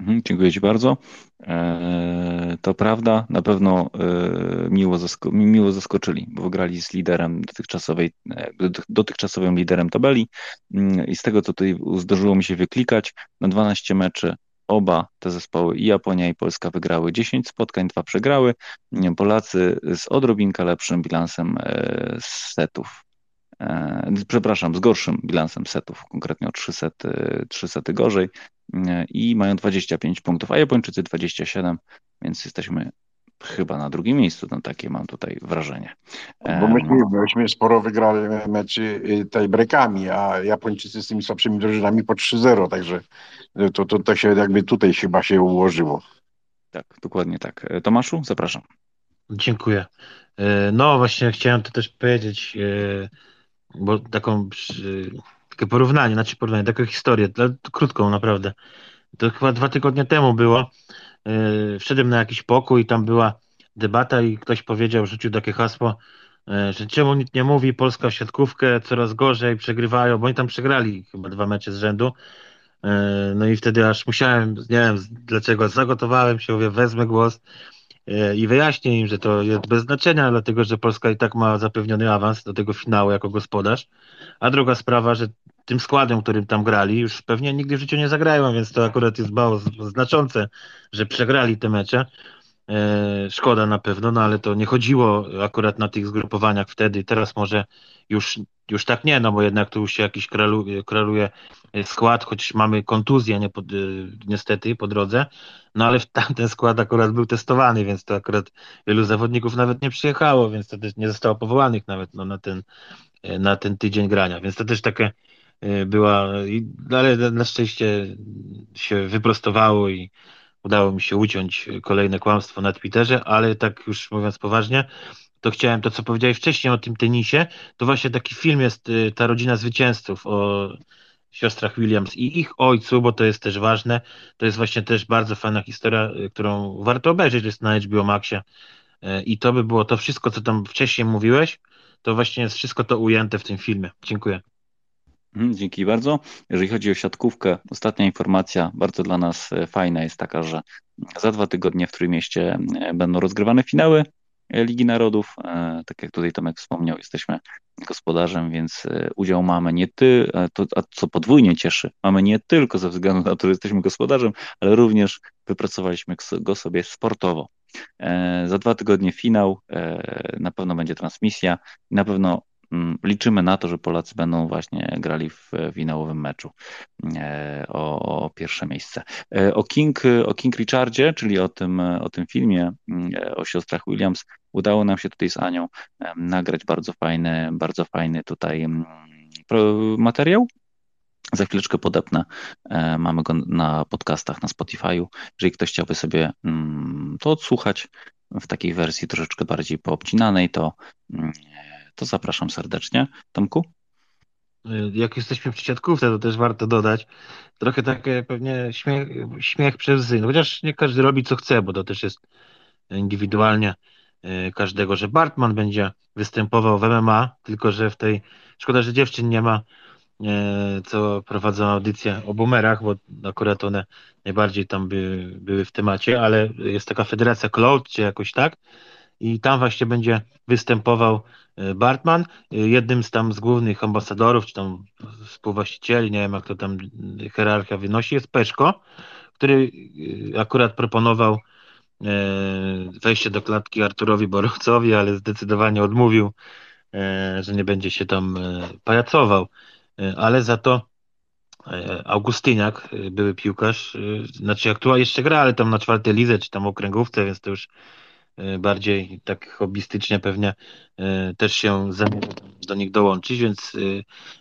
Mhm, dziękuję Ci bardzo. E, to prawda, na pewno e, miło, zasko miło zaskoczyli, bo wygrali z liderem dotychczasowej, e, dotychczasowym liderem tabeli mm, i z tego, co tutaj zdarzyło mi się wyklikać, na 12 meczy Oba te zespoły, i Japonia, i Polska, wygrały 10 spotkań, dwa przegrały. Polacy z odrobinkę lepszym bilansem setów. Przepraszam, z gorszym bilansem setów, konkretnie o 3 sety, 3 sety gorzej i mają 25 punktów, a Japończycy 27, więc jesteśmy chyba na drugim miejscu, no takie mam tutaj wrażenie. Bo myśmy, myśmy sporo wygrali meczy y, tiebreakami, a Japończycy z tymi słabszymi drużynami po 3-0, także to, to, to się jakby tutaj chyba się ułożyło. Tak, dokładnie tak. E, Tomaszu, zapraszam. Dziękuję. E, no właśnie chciałem to też powiedzieć, e, bo taką takie porównanie, znaczy porównanie, taką historię, krótką naprawdę. To chyba dwa tygodnie temu było. Wszedłem na jakiś pokój i tam była debata i ktoś powiedział, rzucił takie hasło, że czemu nikt nie mówi, Polska siatkówkę coraz gorzej, przegrywają, bo oni tam przegrali chyba dwa mecze z rzędu E, no i wtedy aż musiałem, nie wiem dlaczego, zagotowałem się, mówię, wezmę głos i wyjaśnię im, że to jest bez znaczenia, dlatego że Polska i tak ma zapewniony awans do tego finału jako gospodarz. A druga sprawa, że tym składem, którym tam grali, już pewnie nigdy w życiu nie zagrają, więc to akurat jest mało znaczące, że przegrali te mecze. E, szkoda na pewno, no ale to nie chodziło akurat na tych zgrupowaniach wtedy. Teraz może już, już tak nie, no bo jednak tu już się jakiś kraluje, kraluje skład, choć mamy kontuzję nie, pod, y, niestety po drodze, no ale tamten skład akurat był testowany, więc to akurat wielu zawodników nawet nie przyjechało, więc to też nie zostało powołanych nawet no, na, ten, y, na ten tydzień grania, więc to też takie była, no, ale na szczęście się wyprostowało i udało mi się uciąć kolejne kłamstwo na Twitterze, ale tak już mówiąc poważnie, to chciałem to, co powiedziałeś wcześniej o tym tenisie, to właśnie taki film jest ta rodzina zwycięzców o siostrach Williams i ich ojcu, bo to jest też ważne. To jest właśnie też bardzo fajna historia, y, którą warto obejrzeć, jest na HBO Maxie. Y, I to by było to wszystko, co tam wcześniej mówiłeś, to właśnie jest wszystko to ujęte w tym filmie. Dziękuję. Mhm, dzięki bardzo. Jeżeli chodzi o siatkówkę, ostatnia informacja, bardzo dla nas y, fajna jest taka, że za dwa tygodnie w Trójmieście będą rozgrywane finały Ligi Narodów. E, tak jak tutaj Tomek wspomniał, jesteśmy gospodarzem, więc e, udział mamy nie ty, to, a co podwójnie cieszy, mamy nie tylko ze względu na to, że jesteśmy gospodarzem, ale również wypracowaliśmy go sobie sportowo. E, za dwa tygodnie finał, na pewno będzie transmisja na pewno liczymy na to, że Polacy będą właśnie grali w finałowym meczu e, o, o, pierwsze miejsce. E, o King, o King Richardzie, czyli o tym, o tym filmie mm, e, o siostrach Williams, udało nam się tutaj z Anią nagrać bardzo fajny, bardzo fajny tutaj mm, materiał. Za chwileczkę podepnę. Mamy go na podcastach, na Spotify'u. Jeżeli ktoś chciałby sobie to odsłuchać w takiej wersji troszeczkę bardziej poobcinanej, to to zapraszam serdecznie. Tomku? Jak jesteśmy w siatkówce, to też warto dodać, trochę takie pewnie śmiech, śmiech przez łzy. No chociaż nie każdy robi co chce, bo to też jest indywidualnie e, każdego, że Bartman będzie występował w MMA, tylko że w tej, szkoda, że dziewczyn nie ma, e, co prowadzą audycję o boomerach, bo akurat one najbardziej tam by, były w temacie, ale jest taka federacja Cloud, czy jakoś tak, i tam właśnie będzie występował e, Bartman. E, jednym z tam z głównych ambasadorów, czy tam współwłaścicieli, nie wiem jak to tam hierarchia wynosi, jest Peszko, który akurat proponował wejście do klatki Arturowi Borowcowi, ale zdecydowanie odmówił, że nie będzie się tam pajacował. E, ale za to e, Augustyniak, e, były piłkarz, znaczy aktualnie jeszcze gra, ale tam na czwartej lidze, czy tam okręgówce, więc to już bardziej tak hobbystycznie pewnie też się do nich dołączyć, więc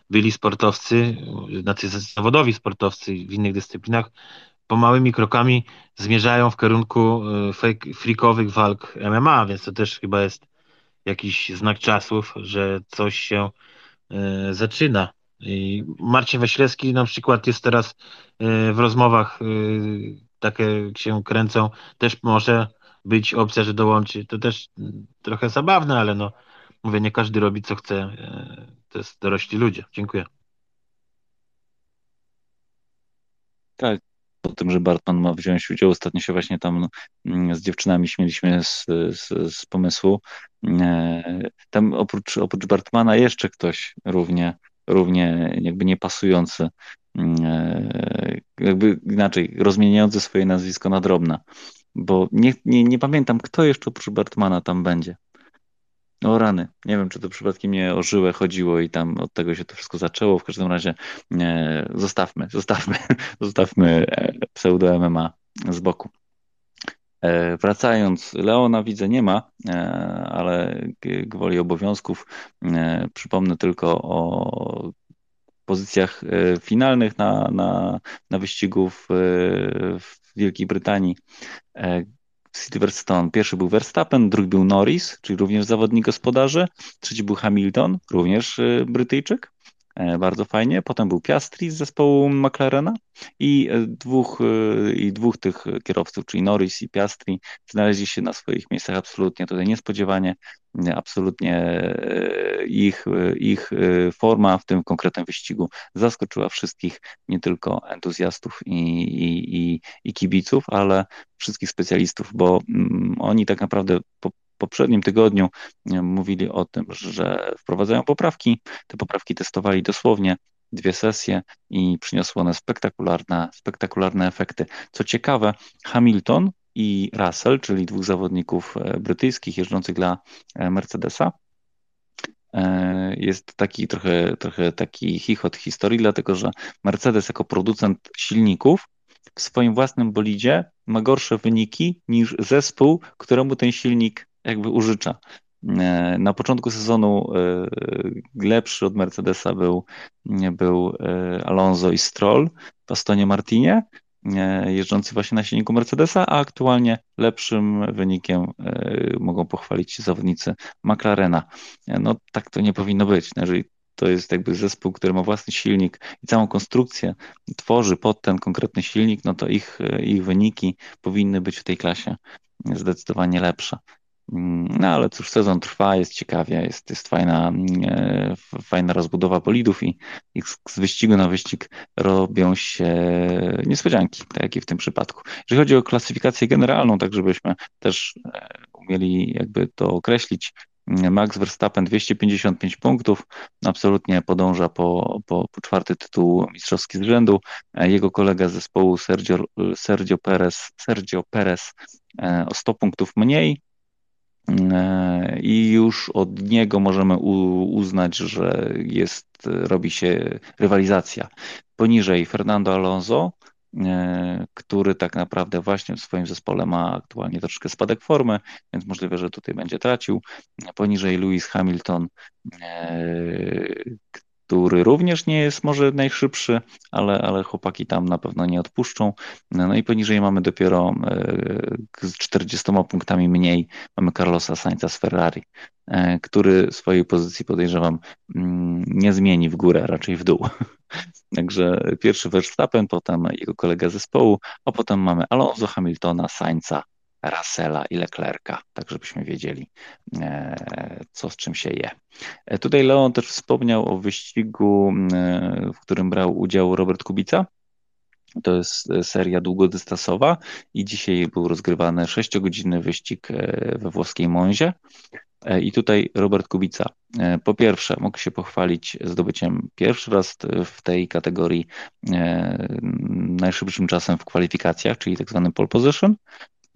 byli sportowcy, znaczy zawodowi sportowcy w innych dyscyplinach pomałymi krokami zmierzają w kierunku frikowych walk MMA, więc to też chyba jest jakiś znak czasów, że coś się zaczyna. I Marcin Waślewski na przykład jest teraz w rozmowach, takie się kręcą, też może być opcja, że dołączy. To też trochę zabawne, ale no mówię, nie każdy robi co chce. E, to jest dorośli ludzie. Dziękuję. Tak, o tym, że Bartman ma wziąć udział. Ostatnio się właśnie tam mm, z dziewczynami śmieliśmy z, z, z pomysłu. Tam oprócz, oprócz Bartmana jeszcze ktoś równie równie jakby niepasujący, mm, e, jakby inaczej, rozmieniający swoje nazwisko na drobne. Bo nie, nie, nie pamiętam, kto jeszcze oprócz Bartmana tam będzie. O rany, nie wiem, czy to przypadkiem nie o żyłę chodziło i tam od tego się to wszystko zaczęło. W każdym razie e, zostawmy, zostawmy, zostawmy e, pseudo-MMA z boku. E, wracając, Leona widzę nie ma, ale gwoli obowiązków przypomnę tylko o pozycjach finalnych na, na, na wyścigu w, w Wielkiej Brytanii. Silverstone. Pierwszy był Verstappen, drugi był Norris, czyli również zawodnik gospodarzy, trzeci był Hamilton, również Brytyjczyk. E, bardzo fajnie. Potem był Piastri z zespołu McLarena i e, dwóch, e, i dwóch tych kierowców, czyli Norris i Piastri, znaleźli się na swoich miejscach absolutnie tutaj niespodziewanie. Absolutnie ich, ich forma w tym konkretnym wyścigu zaskoczyła wszystkich, nie tylko entuzjastów i, i, i, i kibiców, ale wszystkich specjalistów, bo mm, oni tak naprawdę po, poprzednim tygodniu e, mówili o tym, że wprowadzają poprawki. Te poprawki testowali dosłownie dwie sesje i przyniosły one spektakularne, spektakularne efekty. Co ciekawe, Hamilton i Russell, czyli dwóch zawodników e, brytyjskich jeżdżących dla e, Mercedesa, jest taki trochę, trochę taki chichot historii, dlatego że Mercedes jako producent silników w swoim własnym bolidzie ma gorsze wyniki niż zespół, któremu ten silnik jakby użycza. E, na początku sezonu e, lepszy od Mercedesa był, był e, Alonso i Stroll w Astonie Martinie, jeżdżący właśnie na silniku Mercedesa, a aktualnie lepszym wynikiem mogą pochwalić się zawodnicy McLarena. No tak to nie powinno być. No, jeżeli to jest jakby zespół, który ma własny silnik i całą konstrukcję tworzy pod ten konkretny silnik, no to ich, ich wyniki powinny być w tej klasie zdecydowanie lepsze. Mm, no ale cóż, sezon trwa, jest ciekawie, jest, jest fajna, e, fajna rozbudowa bolidów i, i z wyścigu na wyścig robią się niespodzianki, tak jak i w tym przypadku. Jeżeli chodzi o klasyfikację generalną, tak żebyśmy też e, umieli jakby to określić, Max Verstappen 255 punktów, absolutnie podąża po, po, po czwarty tytuł mistrzowski z rzędu. E, jego kolega z zespołu Sergio, Sergio, Perez, Sergio Perez o 100 punktów mniej, E, i już od niego możemy uznać, że jest, robi się rywalizacja. Poniżej Fernando Alonso, e, który tak naprawdę właśnie w swoim zespole ma aktualnie troszkę spadek formy, więc możliwe, że tutaj będzie tracił. Poniżej Lewis Hamilton, e, który również nie jest może najszybszy, ale, ale chłopaki tam na pewno nie odpuszczą. No i poniżej mamy dopiero e, z 40 punktami mniej mamy Carlosa Sainza z Ferrari, e, który swojej pozycji podejrzewam mm, nie zmieni w górę, raczej w dół. Także pierwszy Verstappen, potem jego kolega zespołu, a potem mamy Alonso, Hamiltona, Sainza Russella i Leclerca, tak żebyśmy wiedzieli, co z czym się je. Tutaj Leon też wspomniał o wyścigu, w którym brał udział Robert Kubica. To jest seria długodystansowa i dzisiaj był rozgrywany 6-godzinny wyścig we włoskiej Monzie. E, I tutaj Robert Kubica. E, po pierwsze, mógł się pochwalić zdobyciem pierwszy raz w tej kategorii e, najszybszym czasem w kwalifikacjach, czyli tak zwany pole position.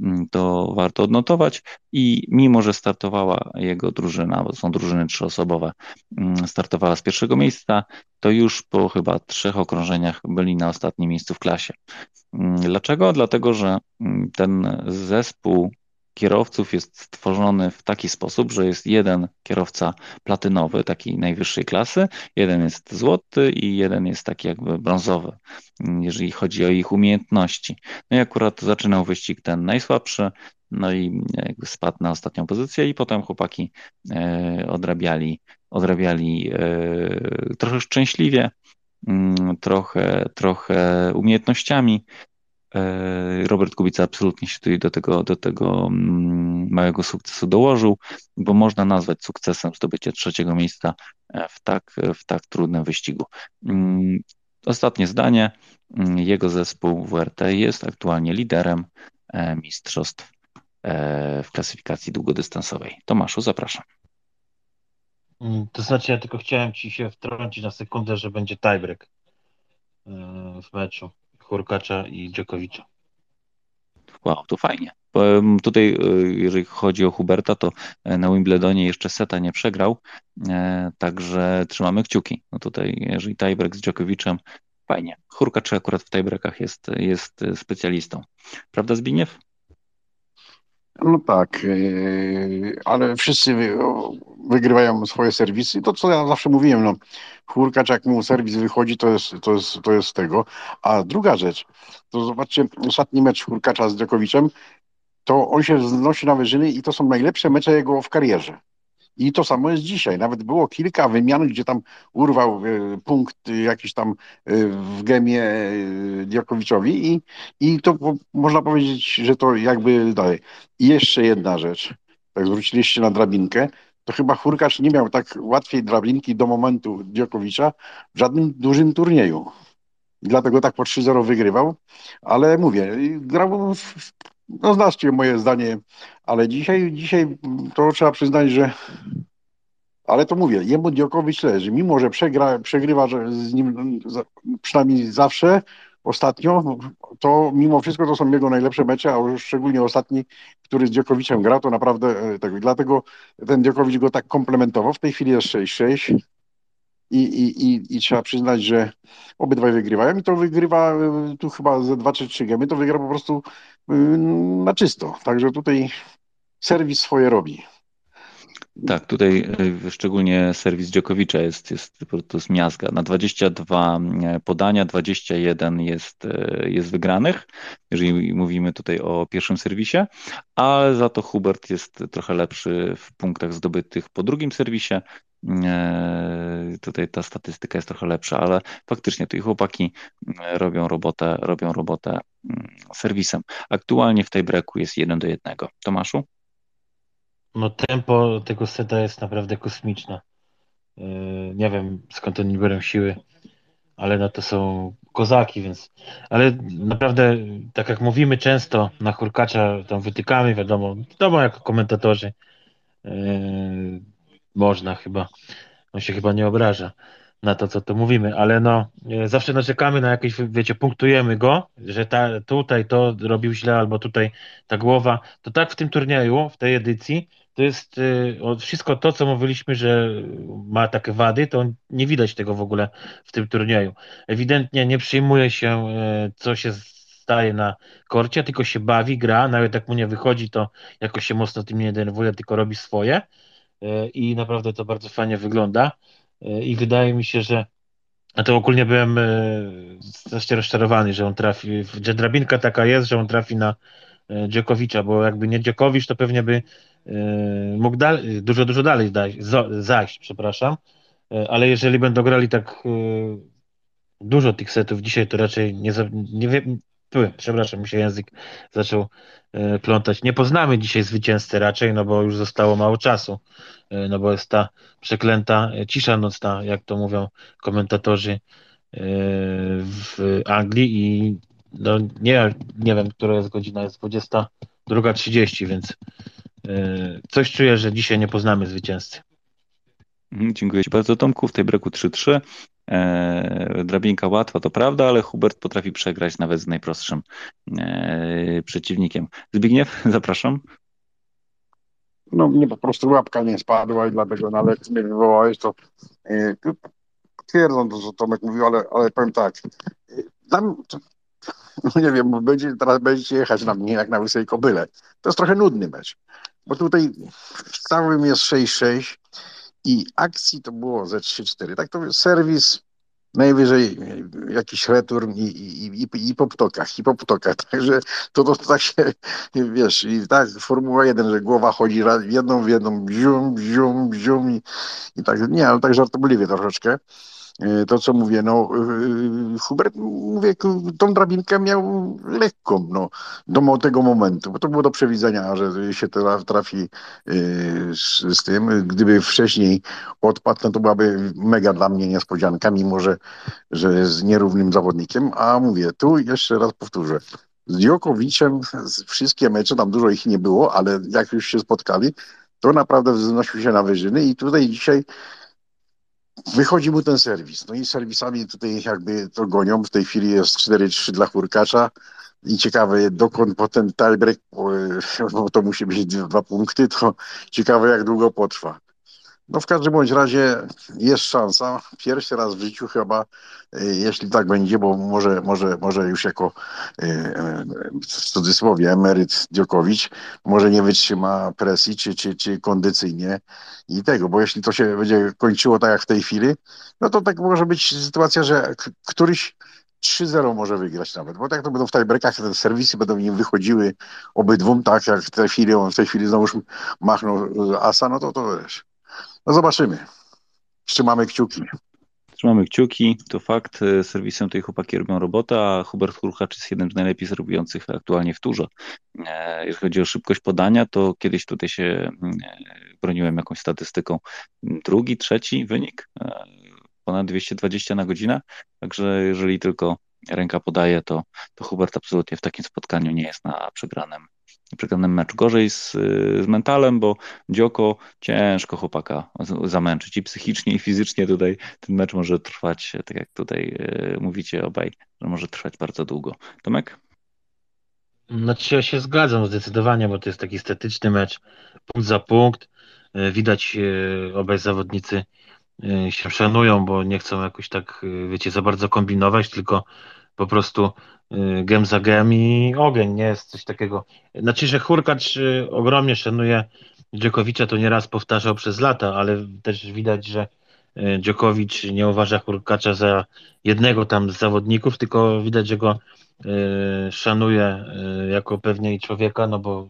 Mm, to warto odnotować. I mimo, że startowała jego drużyna, bo są drużyny trzyosobowe, mm, startowała z pierwszego miejsca, to już po chyba trzech okrążeniach byli na ostatnim miejscu w klasie. Mm, dlaczego? Dlatego, że ten zespół kierowców jest stworzony w taki sposób, że jest jeden kierowca platynowy, taki najwyższej klasy, jeden jest złoty i jeden jest taki jakby brązowy, jeżeli chodzi o ich umiejętności. No i akurat zaczynał wyścig ten najsłabszy, no i jakby spadł na ostatnią pozycję i potem chłopaki e, odrabiali, odrabiali e, trochę szczęśliwie, mm, trochę, trochę umiejętnościami, E, Robert Kubica absolutnie się tutaj do tego, do tego mm, małego sukcesu dołożył, bo można nazwać sukcesem zdobycie trzeciego miejsca e, w tak, w tak trudnym wyścigu. Mm, ostatnie zdanie. Mm, jego zespół WRT jest aktualnie liderem e, mistrzostw w klasyfikacji długodystansowej. Tomaszu, zapraszam. To znaczy, ja tylko chciałem Ci się wtrącić na sekundę, że będzie tiebreak w meczu. Hurkacza i Dziokowicza. Wow, to fajnie. Tutaj, e, jeżeli chodzi o Huberta, to e, na Wimbledonie jeszcze seta nie przegrał, e, także trzymamy kciuki. No tutaj, jeżeli tiebreak z Djokoviczem, fajnie. Hurkacz akurat w tiebreakach jest, jest specjalistą. Prawda, Zbigniew? No tak, ale wszyscy wygrywają swoje serwisy. To, co ja zawsze mówiłem, no, Hurkacz, jak mu serwis wychodzi, to jest, to jest, to jest tego. A druga rzecz, to zobaczcie, ostatni mecz Hurkacza z Djokowiczem, to on się wznosi na wyżyny i to są najlepsze mecze jego w karierze. I to samo jest dzisiaj. Nawet było kilka wymian, gdzie tam urwał e, punkt jakiś tam e, w gemie e, Diakowiczowi i, i to można powiedzieć, że to jakby dalej. I jeszcze jedna rzecz. Tak zwróciliście na drabinkę to chyba Hurkacz nie miał tak łatwiej drabinki do momentu Dziokowicza w żadnym dużym turnieju. Dlatego tak po 3-0 wygrywał, ale mówię, grał, no znacie moje zdanie, ale dzisiaj, dzisiaj to trzeba przyznać, że ale to mówię, jemu Diokowicz leży, mimo że przegra, przegrywa z nim przynajmniej zawsze, ostatnio, to mimo wszystko to są jego najlepsze mecze, a szczególnie ostatni, który z Dziokowiczem gra, to naprawdę e, tego. Dlatego ten Dziokowicz go tak komplementował. W tej chwili jest 6-6 i, i, i, i trzeba przyznać, że obydwaj wygrywają i to wygrywa e, tu chyba ze 2 czy 3 gemy, to wygra po prostu na czysto. Także tutaj serwis swoje robi. Tak, tutaj e, szczególnie serwis Dziokowicza jest, jest po prostu z miazga. Na 22 e, podania 21 jest, jest wygranych, jeżeli mówimy tutaj o pierwszym serwisie, ale za to Hubert jest trochę lepszy w punktach zdobytych po drugim serwisie. Tutaj ta statystyka jest trochę lepsza, ale faktycznie tutaj chłopaki robią robotę, robią robotę mm, serwisem. Aktualnie w tej breku jest 1 do 1. Tomaszu? No tempo tego seta jest naprawdę kosmiczne. Yy, nie wiem skąd oni biorą siły, ale no to są kozaki, więc ale naprawdę tak jak mówimy często na Hurkacza tam wytykamy, wiadomo, wiadomo jako komentatorzy można chyba, on się chyba nie obraża na to, co to mówimy, ale no yy, zawsze narzekamy na jakieś, wiecie, punktujemy go, że ta, tutaj to robił źle, albo tutaj ta głowa, to tak w tym turnieju, w tej edycji to jest y, wszystko to, co mówiliśmy, że ma takie wady, to nie widać tego w ogóle w tym turnieju. Ewidentnie nie przyjmuje się, y, co się staje na korcie, tylko się bawi, gra, nawet jak mu nie wychodzi, to jakoś się mocno tym nie denerwuje, tylko robi swoje i naprawdę to bardzo fajnie wygląda. I wydaje mi się, że a to ogólnie byłem strasznie rozczarowany, że on trafi, że drabinka taka jest, że on trafi na Dziokowicza, bo jakby nie Dziokowicz, to pewnie by E, mógł dal, dużo, dużo dalej zajść, przepraszam, e, ale jeżeli będą grali tak e, dużo tych setów dzisiaj, to raczej nie, nie, Tu, przepraszam, mi się język zaczął e, plątać. Nie poznamy dzisiaj zwycięzcy raczej, no bo już zostało mało czasu. E, no bo jest ta przeklęta cisza nocna, jak to mówią komentatorzy e, w Anglii i no nie, nie wiem, która jest godzina, jest 22.30, więc coś czuję, że dzisiaj nie poznamy zwycięzcy. Mhm, dziękuję Ci bardzo, Tomku. W tej breku 3-3. E, drabinka łatwa, to prawda, ale Hubert potrafi przegrać nawet z najprostszym e, przeciwnikiem. Zbigniew, zapraszam. No mnie po prostu łapka nie spadła i dlatego nawet mnie wywołałeś, to yy, twierdzą to, co Tomek mówił, ale, ale powiem tak, tam, no nie wiem, będzie, teraz będziecie jechać na mnie jak na Wysej Kobyle. To jest trochę nudny mecz, bo tutaj w całym jest 6-6 i akcji to było ze 3-4. Tak to serwis, najwyżej jakiś return i, i, i, i po ptokach, i po ptokach. Także to, to, to tak się, wiesz, i tak Formuła 1, że głowa chodzi jedną w jedną, bzium, bzium, bzium i, i tak, nie, ale tak żartobliwie troszeczkę. E, to, co mówię, no e, Hubert, mówię, tą drabinkę miał lekką, no, do tego momentu, bo to było do przewidzenia, że się trafi e, z, z tym. Gdyby wcześniej odpadł, no to byłaby mega dla mnie niespodzianka, mimo że, że z nierównym zawodnikiem, a mówię, tu jeszcze raz powtórzę, z Djokowiczem wszystkie mecze, tam dużo ich nie było, ale jak już się spotkali, to naprawdę wznosił się na wyżyny i tutaj dzisiaj wychodzi mu ten serwis. No i serwisami tutaj jakby to gonią. W tej chwili jest 4-3 dla Hurkacza. I ciekawe, dokąd potem tiebreak, bo to musi być dwa punkty, to ciekawe, jak długo potrwa. No w każdym bądź razie jest szansa. Pierwszy raz w życiu chyba, e, jeśli tak będzie, bo może, może, może już jako e, e, w cudzysłowie emeryt Dziokowicz może nie wytrzyma presji czy, czy, czy kondycyjnie i tego, bo jeśli to się będzie kończyło tak jak w tej chwili, no to tak może być sytuacja, że któryś 3-0 może wygrać nawet, bo tak to będą w tiebreakach, te serwisy będą im wychodziły obydwum, tak jak w tej chwili, on w tej chwili znowu machnął asa, no to to wiesz. No zobaczymy. Trzymamy kciuki. Trzymamy kciuki, to fakt. Serwisem tej chłopaki robią robotę, a Hubert Hurkacz jest jednym z najlepiej zrobiących aktualnie w turze. E, jeśli chodzi o szybkość podania, to kiedyś tutaj się mm, e, broniłem jakąś statystyką. Drugi, trzeci wynik, e, ponad 220 na godzinę, także jeżeli tylko ręka podaje, to, to Hubert absolutnie w takim spotkaniu nie jest na przegranym przegranym mecz. Gorzej z, z mentalem, bo Dzioko ciężko chłopaka zamęczyć i psychicznie, i fizycznie tutaj ten mecz może trwać, tak jak tutaj e, mówicie obaj, że może trwać bardzo długo. Tomek? Znaczy ja się zgadzam zdecydowanie, bo to jest taki estetyczny mecz, punkt za punkt. E, widać obaj zawodnicy się szanują, bo nie chcą jakoś tak, wiecie, za bardzo kombinować, tylko po prostu Y, gem za gem i ogień, nie jest coś takiego. Znaczy, że Hurkacz y, ogromnie szanuje Dziokowicza, to nieraz powtarzał przez lata, ale też widać, że y, Dziokowicz nie uważa Hurkacza za jednego tam z zawodników, tylko widać, że go szanuje jako pewnie i człowieka, no bo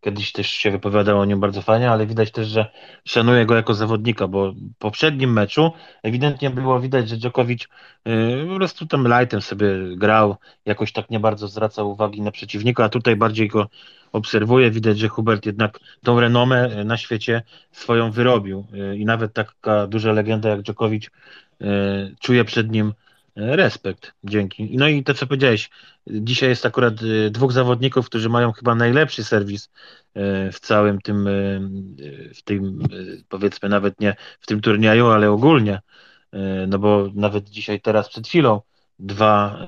Kiedyś też się wypowiadał o nim bardzo fajnie, ale widać też, że szanuje go jako zawodnika, bo w poprzednim meczu ewidentnie było widać, że Djokovic yy, po prostu tam lightem sobie grał, jakoś tak nie bardzo zwracał uwagi na przeciwnika, a tutaj bardziej go obserwuje. Widać, że Hubert jednak tą renomę na świecie swoją wyrobił yy, i nawet taka duża legenda jak Djokovic czuje przed nim Respekt, dzięki. No i to, co powiedziałeś, dzisiaj jest akurat y, dwóch zawodników, którzy mają chyba najlepszy serwis y, w całym tym, y, w tym, powiedzmy nawet nie w tym turnieju, ale ogólnie, no bo nawet dzisiaj, teraz przed chwilą, dwa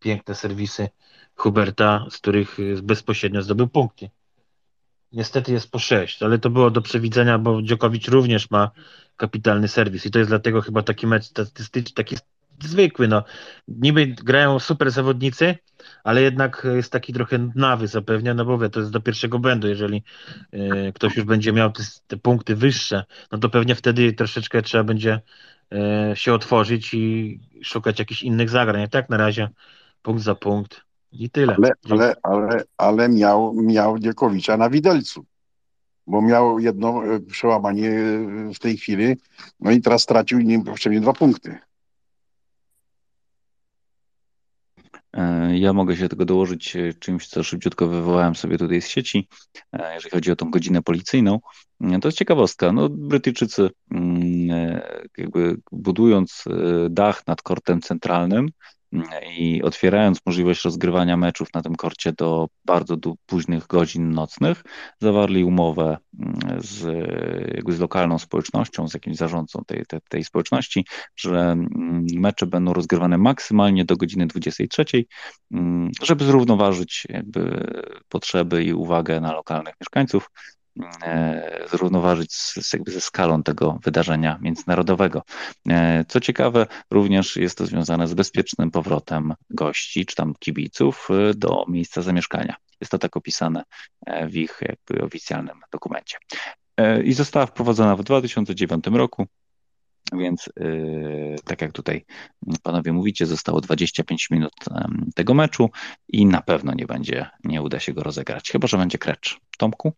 piękne serwisy Huberta, z których bezpośrednio zdobył punkty. Niestety jest po sześć, ale to było do przewidzenia, bo Dziokowicz również ma kapitalny serwis i to jest dlatego chyba taki mecz statystyczny, taki zwykły, no. Niby grają super zawodnicy, ale jednak jest taki trochę nawy zapewnia, no bo wie, to jest do pierwszego błędu, jeżeli y, ktoś już będzie miał te, te, punkty wyższe, no to pewnie wtedy troszeczkę trzeba będzie y, się otworzyć i szukać jakichś innych zagrań. Tak na razie punkt za punkt i tyle. Ale, ale, ale, ale miał, miał Dziekowicza na widelcu bo miał jedno e, przełamanie w tej chwili, no i teraz stracił nim poprzednie dwa punkty. E, ja mogę się tego dołożyć e, czymś, co szybciutko wywołałem sobie tutaj z sieci, e, jeżeli chodzi o tą godzinę policyjną. To jest ciekawostka. No, Brytyjczycy, mm, jakby budując dach nad kortem centralnym, i otwierając możliwość rozgrywania meczów na tym korcie do bardzo do późnych godzin nocnych, zawarli umowę mm, z, jakby z lokalną społecznością, z jakimś zarządcą tej, tej, tej społeczności, że mm, mecze będą rozgrywane maksymalnie do godziny 23, mm, żeby zrównoważyć jakby potrzeby i uwagę na lokalnych mieszkańców. E, zrównoważyć z, jakby ze skalą tego wydarzenia międzynarodowego. E, co ciekawe, również jest to związane z bezpiecznym powrotem gości czy tam kibiców e, do miejsca zamieszkania. Jest to tak opisane w ich jakby oficjalnym dokumencie. I została wprowadzona w 2009 roku. Więc tak jak tutaj panowie mówicie, zostało 25 minut tego meczu i na pewno nie będzie, nie uda się go rozegrać, chyba że będzie krecz. Tomku?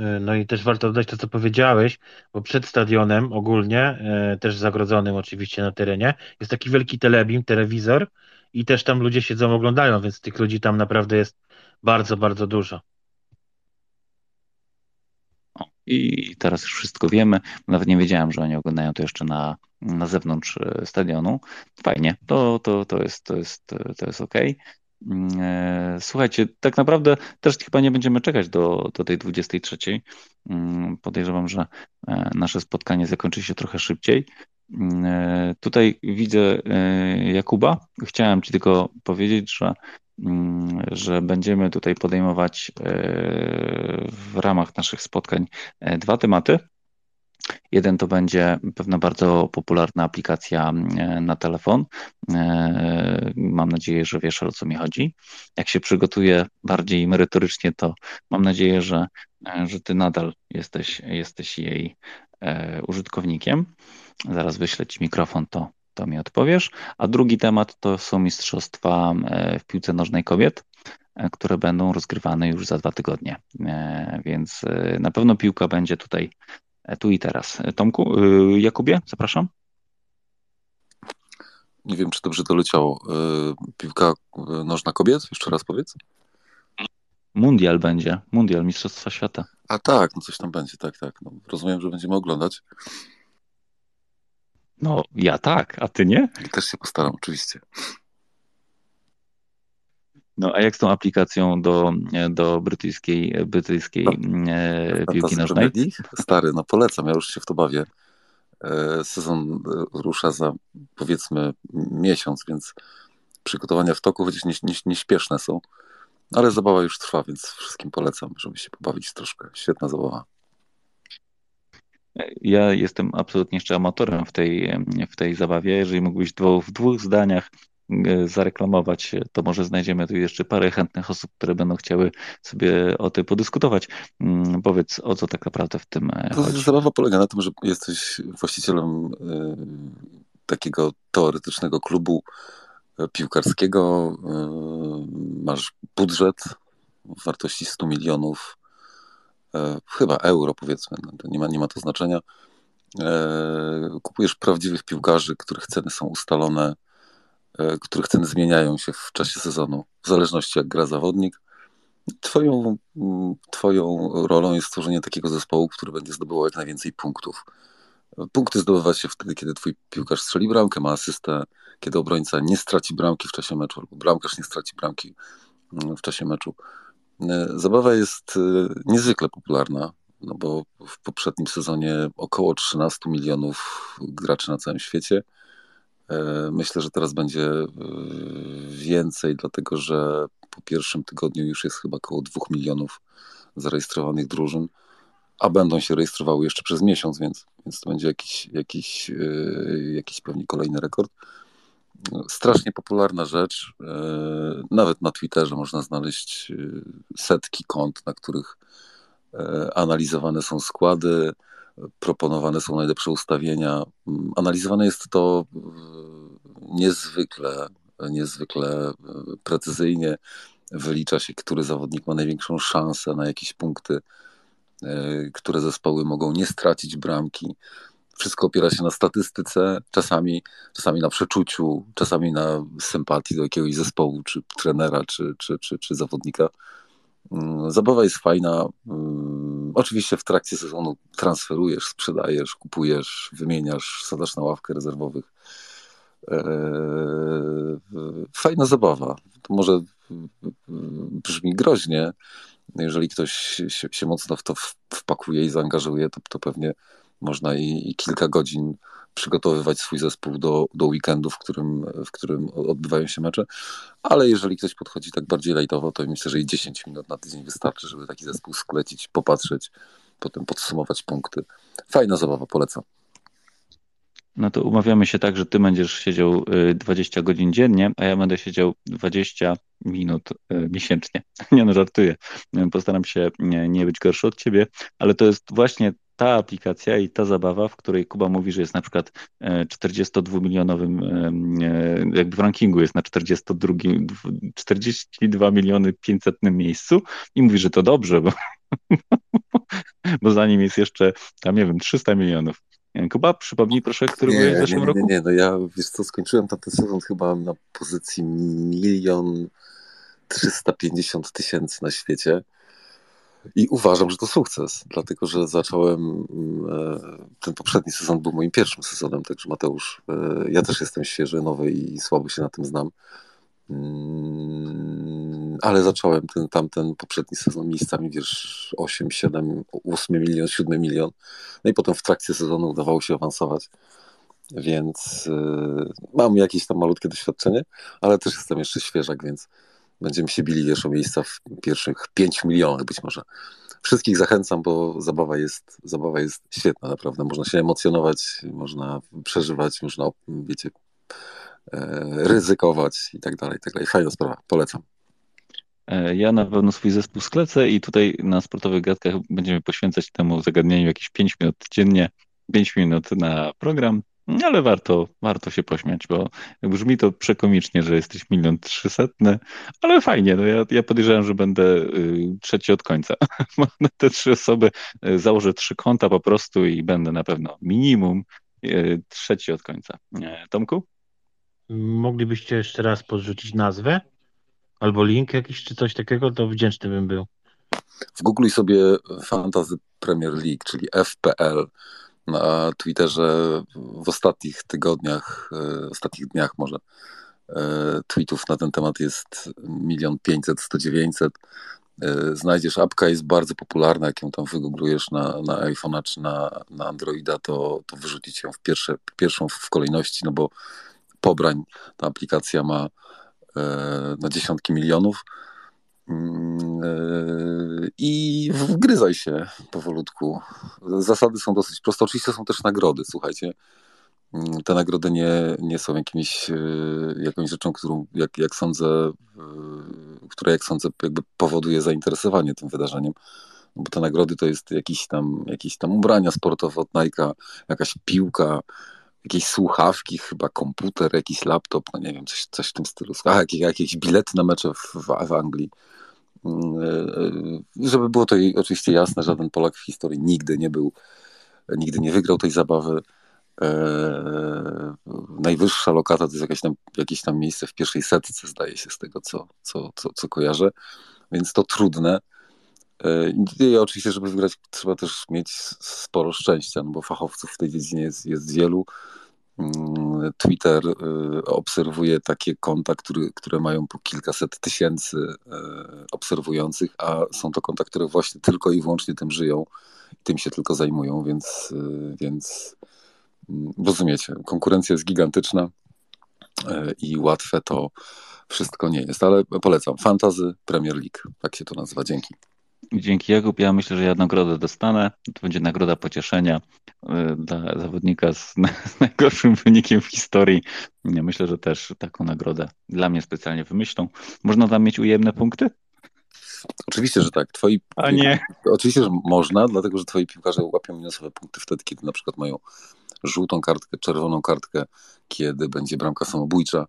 E, no i też warto dodać to, co powiedziałeś, bo przed stadionem ogólnie, e, też zagrodzonym oczywiście na terenie, jest taki wielki telebim, telewizor i też tam ludzie siedzą, oglądają, więc tych ludzi tam naprawdę jest bardzo, bardzo dużo. I teraz już wszystko wiemy. Nawet nie wiedziałem, że oni oglądają to jeszcze na, na zewnątrz e, stadionu. Fajnie, to, to, to, jest, to, jest, to jest ok. Mm, e, słuchajcie, tak naprawdę też chyba nie będziemy czekać do, do tej 23. Mm, podejrzewam, że e, nasze spotkanie zakończy się trochę szybciej. Mm, e, tutaj widzę Jakuba. Chciałem Ci tylko powiedzieć, że, że będziemy tutaj podejmować w ramach naszych spotkań dwa tematy. Jeden to będzie pewna bardzo popularna aplikacja e, na telefon. E, mam nadzieję, że wiesz o co mi chodzi. Jak się przygotuję bardziej merytorycznie, to mam nadzieję, że, e, że ty nadal jesteś, jesteś jej użytkownikiem. Zaraz wyślę ci mikrofon, to, to mi odpowiesz. A drugi temat to są mistrzostwa w piłce nożnej kobiet które będą rozgrywane już za dwa tygodnie. Więc na pewno piłka będzie tutaj tu i teraz. Tomku, e, Jakubie, zapraszam. Nie wiem, czy dobrze doleciało. Piłka nożna kobiet? Jeszcze raz powiedz. Mundial będzie. Mundial, Mistrzostwa Świata. A tak, no coś tam będzie, tak, tak. No, rozumiem, że będziemy oglądać. No, ja tak, a ty nie? I też się postaram, oczywiście. No a jak z tą aplikacją do, do brytyjskiej, brytyjskiej no, e, piłki nożnej? Stary, no polecam, ja już się w to bawię. E, sezon e, rusza za powiedzmy miesiąc, więc przygotowania w toku, chociaż nieśpieszne nie, nie są, ale zabawa już trwa, więc wszystkim polecam, żeby się pobawić troszkę. Świetna zabawa. Ja jestem absolutnie jeszcze amatorem w tej, w tej zabawie. Jeżeli mógłbyś w dwóch zdaniach E, zareklamować, to może znajdziemy tu jeszcze parę chętnych osób, które będą chciały sobie o tym podyskutować. Mm, powiedz, o co tak naprawdę w tym e, to chodzi? Zabawa polega na tym, że jesteś właścicielem e, takiego teoretycznego klubu piłkarskiego, masz budżet w wartości 100 milionów, chyba euro powiedzmy, no nie ma, nie ma to znaczenia. Kupujesz prawdziwych piłkarzy, których ceny są ustalone E, których ceny zmieniają się w czasie sezonu, w zależności jak gra zawodnik. Twoją, mm, twoją rolą jest stworzenie takiego zespołu, który będzie zdobywał jak najwięcej punktów. Punkty zdobywa się wtedy, kiedy twój piłkarz strzeli bramkę, ma asystę, kiedy obrońca nie straci bramki w czasie meczu, albo bramkarz nie straci bramki mm, w czasie meczu. E, zabawa jest e, niezwykle popularna, no bo w poprzednim sezonie około 13 milionów graczy na całym świecie E, myślę, że teraz będzie e, więcej, dlatego że po pierwszym tygodniu już jest chyba około 2 milionów zarejestrowanych drużyn, a będą się rejestrowały jeszcze przez miesiąc, więc, więc to będzie jakiś, jakiś, e, jakiś pewnie kolejny rekord. Strasznie popularna rzecz. Nawet na Twitterze można znaleźć setki kont, na których analizowane są składy, proponowane są najlepsze ustawienia. Analizowane jest to e, niezwykle, niezwykle e, precyzyjnie. Wylicza się, który zawodnik ma największą szansę na jakieś punkty, e, które zespoły mogą nie stracić bramki. wszystko opiera się na statystyce, czasami, czasami na przeczuciu, czasami na sympatii do jakiegoś zespołu, czy trenera, czy, czy, czy, czy zawodnika. Mm, zabawa jest fajna. Mm, oczywiście w trakcie sezonu transferujesz, sprzedajesz, kupujesz, wymieniasz, sadasz na ławkę rezerwowych. E, fajna zabawa. To może brzmi groźnie, jeżeli ktoś się, się mocno w to wpakuje i zaangażuje, to, to pewnie można i, i, kilka godzin przygotowywać swój zespół do, do weekendu, w którym, w którym odbywają się mecze. Ale jeżeli ktoś podchodzi tak bardziej lajtowo, to myślę, że i 10 minut na tydzień wystarczy, żeby taki zespół sklecić, popatrzeć, potem podsumować punkty. Fajna zabawa, polecam. No to umawiamy się tak, że ty będziesz siedział 20 y, godzin dziennie, a ja będę siedział 20 minut y, miesięcznie. Nie no, żartuję. Postaram się nie, być gorszy od ciebie, ale to jest właśnie ta aplikacja i ta zabawa, w której Kuba mówi, że jest na przykład 42-milionowym, e, e, jakby w rankingu jest na 42, 42 miliony 500 miejscu i mówi, że to dobrze, bo, bo za nim jest jeszcze, tam nie wiem, 300 milionów. Kuba, przypomnij proszę, który byłeś w zeszłym nie, roku? Nie, nie, no ja, wiesz co, skończyłem tamten sezon chyba na pozycji milion 350 tysięcy na świecie. I uważam, że to sukces, dlatego że zacząłem, e, ten poprzedni sezon był moim pierwszym sezonem, także Mateusz, e, ja też jestem świeży, nowy i słabo się na tym znam. Ale zacząłem ten tamten poprzedni sezon miejscami, wiesz, 8, 7, 8 milion, 7 milion. No i potem w trakcie sezonu udawało się awansować. Więc e, mam jakieś tam malutkie doświadczenie, ale też jestem jeszcze świeżak, więc będziemy się bili wiesz, o miejsca w pierwszych 5 milionach być może. Wszystkich zachęcam, bo zabawa jest, zabawa jest świetna, naprawdę. Można się emocjonować, można przeżywać, można, wiecie, e, ryzykować i tak dalej, i tak dalej. Fajna sprawa, polecam. E, ja na pewno swój zespół sklecę i tutaj na sportowych gadkach będziemy poświęcać temu zagadnieniu jakieś 5 minut dziennie, 5 minut na program, ale warto, warto się pośmiać, bo brzmi to przekomicznie, że jesteś milion trzysetny, ale fajnie, no ja, ja podejrzewam, że będę y, trzeci od końca. Te trzy osoby y, założę trzy konta po prostu i będę na pewno minimum y, trzeci od końca. Tomku? Moglibyście jeszcze raz podrzucić nazwę? Albo link jakiś, czy coś takiego, to wdzięczny bym był. W Google sobie Fantasy Premier League, czyli FPL na Twitterze w ostatnich tygodniach, e, ostatnich dniach może e, tweetów na ten temat jest milion pięćset, sto dziewięćset. E, znajdziesz apka, jest bardzo popularna, jak ją tam wygooglujesz na, na iPhone'a czy na, na Androida, to, to wyrzucić ją w pierwsze, pierwszą w kolejności, no bo pobrań ta aplikacja ma na dziesiątki milionów Mm, e, i wgryzaj się powolutku. Zasady są dosyć proste. Oczywiście są też nagrody, słuchajcie. Mm, te nagrody nie, nie są e, jakąś rzeczą, którą, jak, jak sądzę, e, która, jak sądzę, jakby powoduje zainteresowanie tym wydarzeniem. Bo te nagrody to jest jakiś tam, jakieś tam ubrania sportowe od Nike'a, jakaś piłka, jakieś słuchawki, chyba komputer, jakiś laptop, no nie wiem, coś, coś w tym stylu. A, jakieś, jakieś bilety na mecze w, w, w Anglii. Mm, e, żeby było to oczywiście jasne, żaden Polak w historii nigdy nie był, nigdy nie wygrał tej zabawy. E, najwyższa lokata to jest jakieś tam, jakieś tam miejsce w pierwszej setce, zdaje się, z tego co, co, co, co kojarzę, więc to trudne. I oczywiście, żeby wygrać, trzeba też mieć sporo szczęścia, no bo fachowców w tej dziedzinie jest, jest wielu. Mm, Twitter y, obserwuje takie konta, które, które mają po kilkaset tysięcy y, obserwujących, a są to konta, które właśnie tylko i wyłącznie tym żyją i tym się tylko zajmują, więc, y, więc mm, rozumiecie, konkurencja jest gigantyczna i łatwe to wszystko nie jest, ale polecam. Fantazy Premier League, tak się to nazywa. Dzięki. Dzięki Jakub, ja myślę, że ja nagrodę dostanę. To będzie nagroda pocieszenia y, dla zawodnika z, z najgorszym wynikiem w historii. Ja myślę, że też taką nagrodę dla mnie specjalnie wymyślą. Można tam mieć ujemne punkty? Oczywiście, że tak. Twoi, A nie. Oczywiście, że można, dlatego że twoi piłkarze łapią minusowe punkty wtedy, kiedy na przykład mają żółtą kartkę, czerwoną kartkę, kiedy będzie bramka samobójcza,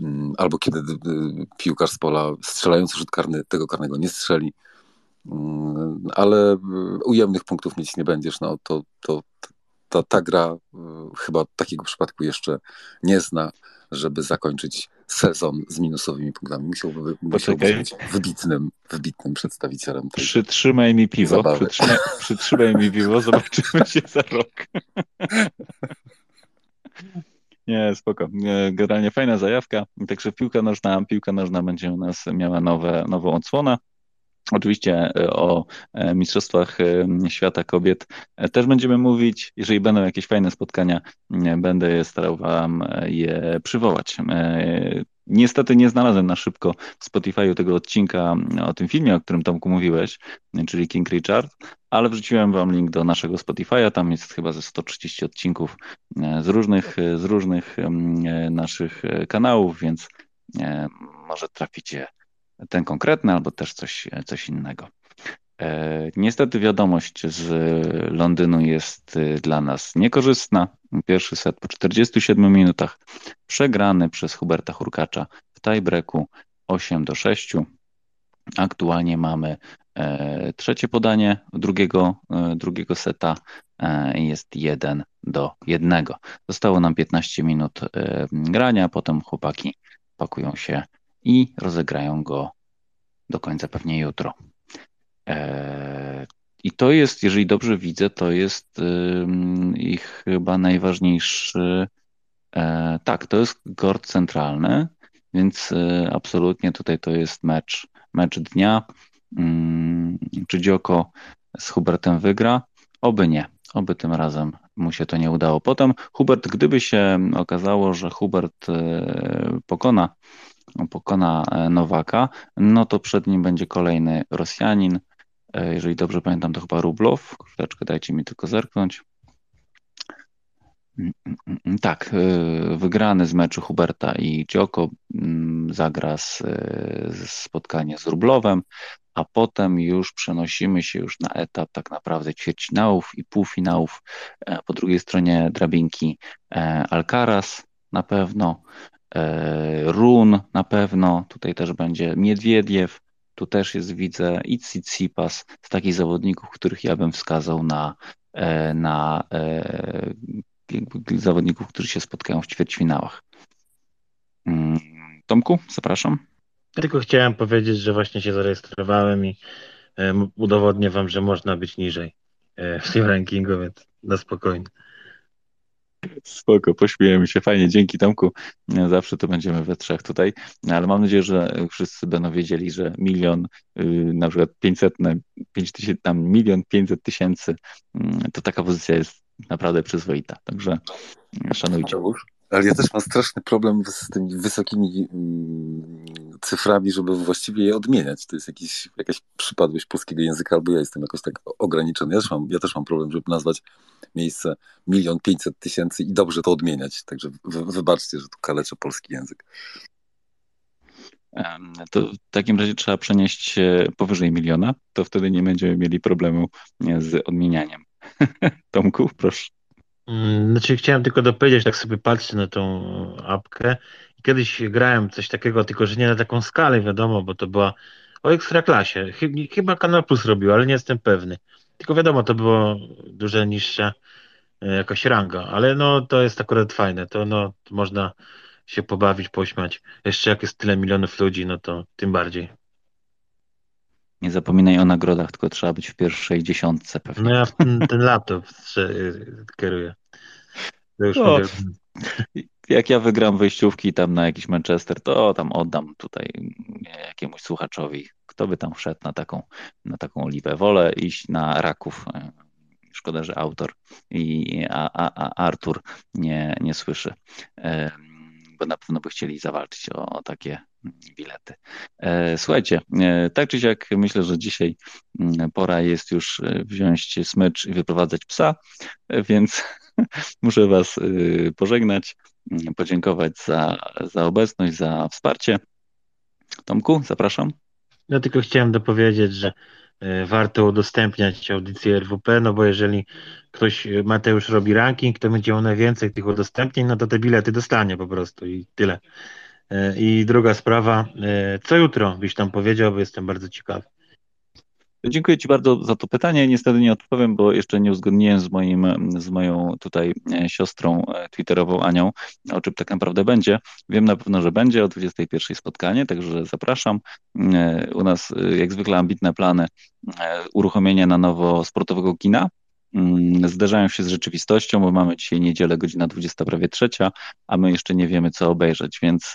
mm, albo kiedy y, piłkarz z pola strzelający rzut karny tego karnego nie strzeli. Ale ujemnych punktów mieć nie będziesz, no to, to ta, ta gra y, chyba takiego przypadku jeszcze nie zna, żeby zakończyć sezon z minusowymi punktami. Musiałby, musiałby być wybitnym, wybitnym przedstawicielem tej Przytrzymaj mi piwo, przytrzymaj, przytrzymaj mi piwo, zobaczymy się za rok. Nie, spoko. Generalnie fajna zajawka. Także piłka nożna, piłka nożna będzie u nas miała nowe, nową odsłonę. Oczywiście e, o e, Mistrzostwach e, Świata Kobiet też będziemy mówić. Jeżeli będą jakieś fajne spotkania, będę starał Wam je przywołać. Niestety nie znalazłem na szybko w Spotify'u tego odcinka o tym filmie, o którym Tomku mówiłeś, czyli King Richard, ale wrzuciłem Wam link do naszego Spotify'a. Tam jest chyba ze 130 odcinków z różnych, z różnych naszych kanałów, więc może traficie ten konkretny, albo też coś, coś innego. E, niestety wiadomość z Londynu jest y, dla nas niekorzystna. Pierwszy set po 47 minutach przegrany przez Huberta Hurkacza w tiebreaku 8 do 6. Aktualnie mamy e, trzecie podanie drugiego, e, drugiego seta jest 1 do 1. Zostało nam 15 minut grania, potem chłopaki pakują się i rozegrają go do końca pewnie jutro. E, I to jest, jeżeli dobrze widzę, to jest ich chyba najważniejszy. E, tak, to jest gord centralny, więc e, absolutnie tutaj to jest mecz, mecz dnia. Mm, czy Dzioko z Hubertem wygra? Oby nie. Oby tym razem mu się to nie udało. Potem Hubert, gdyby się okazało, że Hubert pokona pokona e, Nowaka, no to przed nim będzie kolejny Rosjanin. E, jeżeli dobrze pamiętam, to chyba Rublow. Chwileczkę, dajcie mi tylko zerknąć. Mm, mm, mm, tak, e, wygrany z meczu Huberta i Dzioko zagra z, spotkanie z Rublowem, a potem już przenosimy się już na etap tak naprawdę ćwierćfinałów i półfinałów. Po drugiej stronie drabinki Alcaraz na pewno, Run na pewno, tutaj też będzie Miedwiediew, tu też jest, widzę, i Tsitsipas z takich zawodników, których ja bym wskazał na, e, na e, zawodników, którzy się spotkają w ćwierćfinałach. Mm, Tomku, zapraszam. Tylko chciałem powiedzieć, że właśnie się zarejestrowałem i udowodnię Wam, że można być niżej w tym rankingu, więc na spokojnie. Spoko, pośmiejemy się, fajnie, dzięki Tomku. Zawsze to będziemy we trzech tutaj, ale mam nadzieję, że wszyscy będą wiedzieli, że milion, y, na przykład 500, 5 tysięcy, tam milion 500 tysięcy, mm, to taka pozycja jest naprawdę przyzwoita, także szanujcie. Ale ja też mam straszny problem z tymi wysokimi mm, cyframi, żeby właściwie je odmieniać. To jest jakiś, jakaś przypadłość polskiego języka, albo ja jestem jakoś tak ograniczony. Ja też mam, ja też mam problem, żeby nazwać miejsce milion pięćset tysięcy i dobrze to odmieniać. Także wy, wybaczcie, że tu kaleczę polski język. To w takim razie trzeba przenieść się powyżej miliona, to wtedy nie będziemy mieli problemu z odmienianiem. Tomku, proszę. Mm, znaczy chciałem tylko dopowiedzieć, tak sobie patrzę na tą apkę. Kiedyś grałem coś takiego, tylko że nie na taką skalę, wiadomo, bo to była o ekstraklasie. Chyba Kanal Plus robił, ale nie jestem pewny. Tylko wiadomo, to było dużo niższa e, jakaś ranga, ale no to jest akurat fajne. To no można się pobawić, pośmiać. Jeszcze jak jest tyle milionów ludzi, no to tym bardziej. Nie zapominaj o nagrodach, tylko trzeba być w pierwszej dziesiątce pewnie. No ja ten, ten laptop kieruję. już o, jak ja wygram wejściówki tam na jakiś Manchester, to tam oddam tutaj jakiemuś słuchaczowi, kto by tam wszedł na taką, na taką oliwę. Wolę iść na raków. Szkoda, że autor i a, a, a Artur nie, nie słyszy, bo na pewno by chcieli zawalczyć o, o takie bilety. E, słuchajcie, e, tak czy siak myślę, że dzisiaj mm, pora jest już e, wziąć smycz i wyprowadzać psa, więc muszę Was pożegnać, podziękować za, za obecność, za wsparcie. Tomku, zapraszam. Ja tylko chciałem dopowiedzieć, że warto udostępniać audycję RWP, no bo jeżeli ktoś, Mateusz robi ranking, to będzie miał najwięcej tych udostępnień, no to te bilety dostanie po prostu i tyle. E, I druga sprawa, e, co jutro byś tam powiedział, bo jestem bardzo ciekawy. Dziękuję Ci bardzo za to pytanie. Niestety nie odpowiem, bo jeszcze nie uzgodniłem z, moim, z moją tutaj e, siostrą e, twitterową Anią, o czym tak naprawdę będzie. Wiem na pewno, że będzie o 21 spotkanie, także zapraszam. E, u nas jak zwykle ambitne plany uruchomienia na nowo sportowego kina. Mm, zderzają się z rzeczywistością, bo mamy dzisiaj niedzielę, godzina 20, prawie trzecia, a my jeszcze nie wiemy, co obejrzeć, więc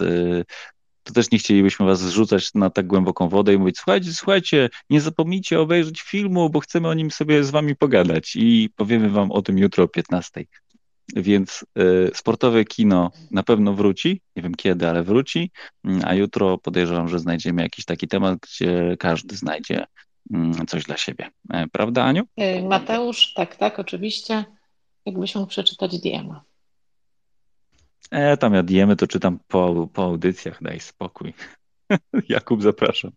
to też nie chcielibyśmy was zrzucać na tak głęboką wodę i mówić, słuchajcie, słuchajcie, nie zapomnijcie obejrzeć filmu, bo chcemy o nim sobie z wami pogadać i powiemy wam o tym jutro o 15. Więc y, sportowe kino na pewno wróci, nie wiem kiedy, ale wróci, mm, a jutro podejrzewam, że znajdziemy jakiś taki temat, gdzie każdy znajdzie y, coś dla siebie. E, prawda, Aniu? E, Mateusz, tak, tak, oczywiście. Jakbyś mógł przeczytać DM-a. E, tam ja diemy to czytam po, po audycjach, daj spokój. Jakub, zapraszam.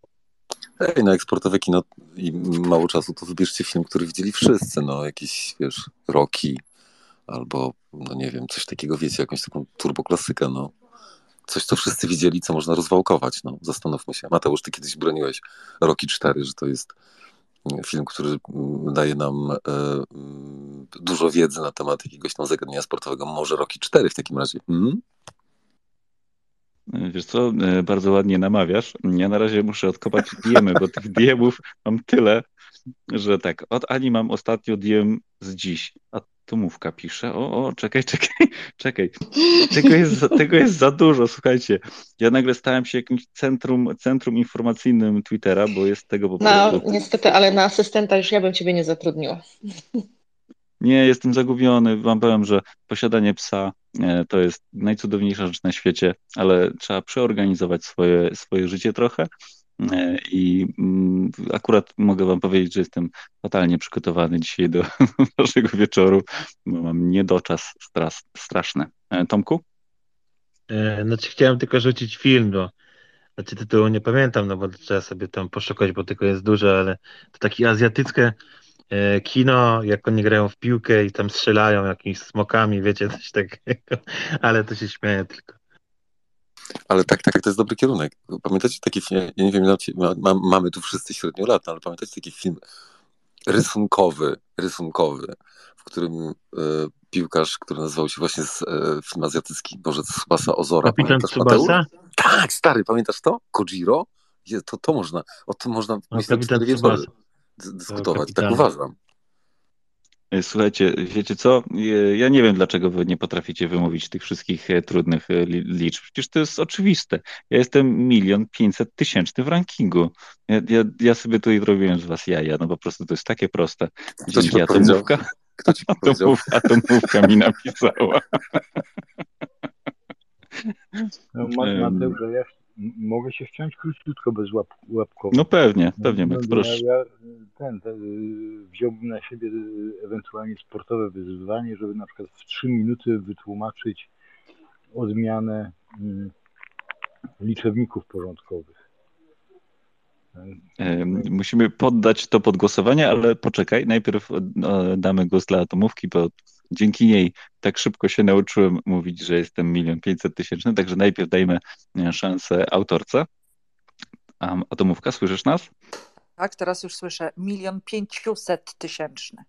Ej, na eksportowe kino i mało czasu, to wybierzcie film, który widzieli wszyscy, no jakiś, wiesz, Rocky albo, no nie wiem, coś takiego, wiecie, jakąś taką turboklasykę, no. Coś, co wszyscy widzieli, co można rozwałkować, no. Zastanówmy się. Mateusz, ty kiedyś broniłeś Rocky 4, że to jest film, który mm, daje nam e, mm, dużo wiedzy na temat jakiegoś tam zagadnienia sportowego. Może Rocky 4 w takim razie. Hmm? Wiesz co, e, bardzo ładnie namawiasz. Ja na razie muszę odkopać diemy, bo tych diemów mam tyle, że tak, od Ani mam ostatnio diem z dziś, a Tomówka pisze. O, o, czekaj, czekaj, czekaj. Tego jest, za, tego jest za dużo, słuchajcie. Ja nagle stałem się jakimś centrum, centrum informacyjnym Twittera, bo jest tego po no, prostu. No, niestety, ale na asystenta już ja bym ciebie nie zatrudniła. Nie, jestem zagubiony. Wam powiem, że posiadanie psa e, to jest najcudowniejsza rzecz na świecie, ale trzeba przeorganizować swoje, swoje życie trochę. E, I mm, akurat mogę Wam powiedzieć, że jestem totalnie przygotowany dzisiaj do naszego wieczoru, bo mam niedoczas stras, straszny. E, Tomku? Znaczy chciałem tylko rzucić film, bo znaczy tytułu nie pamiętam, no bo trzeba sobie tam poszukać, bo tylko jest dużo, ale to takie azjatyckie kino, jak oni grają w piłkę i tam strzelają jakimiś smokami, wiecie, coś takiego, ale to się śmieje tylko. Ale tak, tak, to jest dobry kierunek. Pamiętacie taki film, ja nie wiem, ma, mamy tu wszyscy średnio lat, ale pamiętacie taki film rysunkowy, rysunkowy, w którym e, piłkarz, który nazywał się właśnie z, e, film azjatycki, Boże, Tsubasa Ozora. Kapitan Tsubasa? Tak, stary, pamiętasz to? Kojiro? To, to można, o tym można no, myślę, cztery wieczory dyskutować, tak uważam. E, słuchajcie, wiecie co? Ja nie wiem, dlaczego wy nie potraficie wymówić tych wszystkich e, trudnych e, liczb. Przecież to jest oczywiste. Ja jestem milion pięćset tysięczny w rankingu. Ja, ja, ja sobie tutaj robiłem z was jaja, no po prostu to jest takie proste. Kto Dzięki atomówka. Kto ci atomówka, atomówka mi napisała. No, Mateusz, ja mogę się wciąć króciutko bez łap, łapkowo. No pewnie, pewnie, no, proszę. Ja, ja ten, ten, wziąłbym na siebie ewentualnie sportowe wyzwanie, żeby na przykład w trzy minuty wytłumaczyć odmianę mm, liczebników porządkowych. Musimy poddać to pod głosowanie, ale poczekaj, najpierw damy głos dla atomówki, bo dzięki niej tak szybko się nauczyłem mówić, że jestem milion pięćset tysięczny, także najpierw dajmy e, szansę autorce. Atomówka, słyszysz nas? Tak, teraz już słyszę milion pięciuset tysięczny.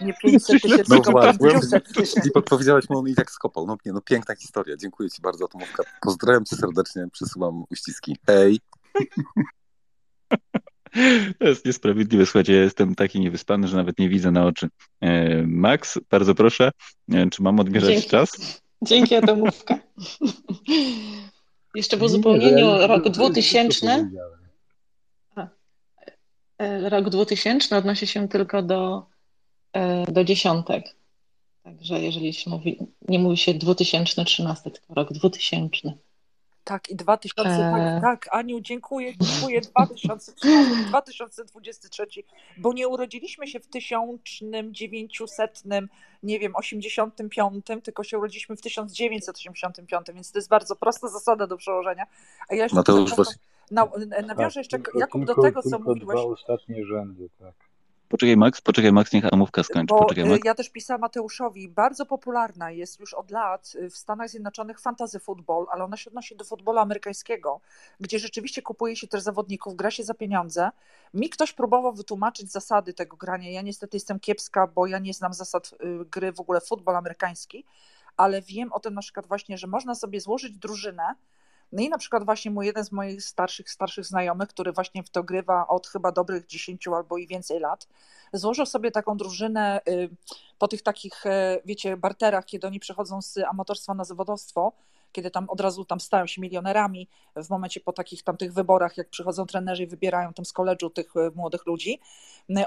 Nie 500 tysięcy, no tylko 500 tysięcy. I powiedziałaś mu, on i tak skopał. No, nie, no piękna historia. Dziękuję Ci bardzo, Atomówka. Pozdrawiam Cię serdecznie, przesyłam uściski. Hej! To jest niesprawiedliwe. Słuchajcie, ja jestem taki niewyspany, że nawet nie widzę na oczy. E, Max, bardzo proszę, czy mam odmierzać Dzięki. czas? Dzięki, Atomówka. Jeszcze w uzupełnieniu rok 2000. E, rok 2000 odnosi się tylko do, e, do dziesiątek. Także jeżeli się mówi, nie mówi się 2013, tylko rok 2000. Tak, i 2000, tak, tak, Aniu, dziękuję, dziękuję, 2023, bo nie urodziliśmy się w 1900, nie wiem, 85, tylko się urodziliśmy w 1985, więc to jest bardzo prosta zasada do przełożenia. A ja Mateusz, właśnie... na, nawiążę tak, jeszcze, Jakub, do tego, co tylko mówiłeś. dwa ostatnie rzędy, tak. Poczekaj Max, poczekaj Max, niech Amówka skończy. Bo Poczekaj y, Max. ja też pisałam Mateuszowi, bardzo popularna jest już od lat y, w Stanach Zjednoczonych fantasy football, ale ona się odnosi do futbolu amerykańskiego, gdzie rzeczywiście kupuje się też zawodników, gra się za pieniądze. Mi ktoś próbował wytłumaczyć zasady tego grania. Ja niestety jestem kiepska, bo ja nie znam zasad y, gry w ogóle futbol amerykański, ale wiem o tym na przykład właśnie, że można sobie złożyć drużynę, no i na przykład właśnie mój jeden z moich starszych, starszych znajomych, który właśnie w to grywa od chyba dobrych 10 albo i więcej lat, złożył sobie taką drużynę y, po tych takich, y, wiecie, barterach, kiedy oni przechodzą z amatorstwa na zawodowstwo, kiedy tam od razu tam stają się milionerami w momencie po takich tam tych wyborach, jak przychodzą trenerzy i wybierają tam z koledżu tych y, młodych ludzi.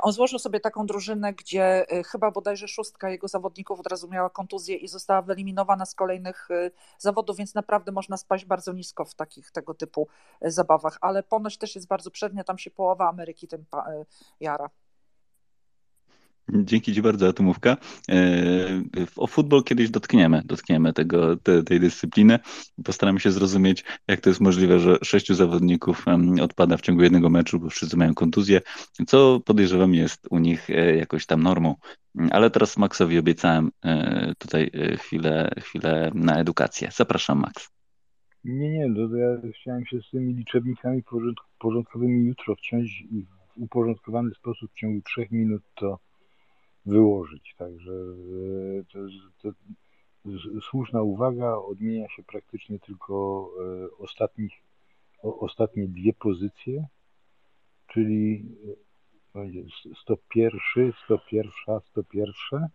On złożył sobie taką drużynę, gdzie chyba bodajże szóstka jego zawodników od razu miała kontuzję i została wyeliminowana z kolejnych zawodów, więc naprawdę można spaść bardzo nisko w takich tego typu zabawach, ale ponoć też jest bardzo przednia, tam się połowa Ameryki tym jara. Dzięki Ci bardzo, Atomówka. E, o futbol kiedyś dotkniemy, dotkniemy tego, te, tej dyscypliny. Postaramy się zrozumieć, jak to jest możliwe, że sześciu zawodników odpada w ciągu jednego meczu, bo wszyscy mają kontuzję, co podejrzewam jest u nich e, jakoś tam normą. Ale teraz Maxowi obiecałem e, tutaj chwilę, chwilę na edukację. Zapraszam, Max. Nie, nie, to ja chciałem się z tymi liczebnikami porządkowymi jutro wciąć i w uporządkowany sposób w ciągu trzech minut to wyłożyć. Także e, to, to, słuszna uwaga, odmienia się praktycznie tylko e, ostatnich, ostatnie dwie pozycje, czyli 101, 101, 101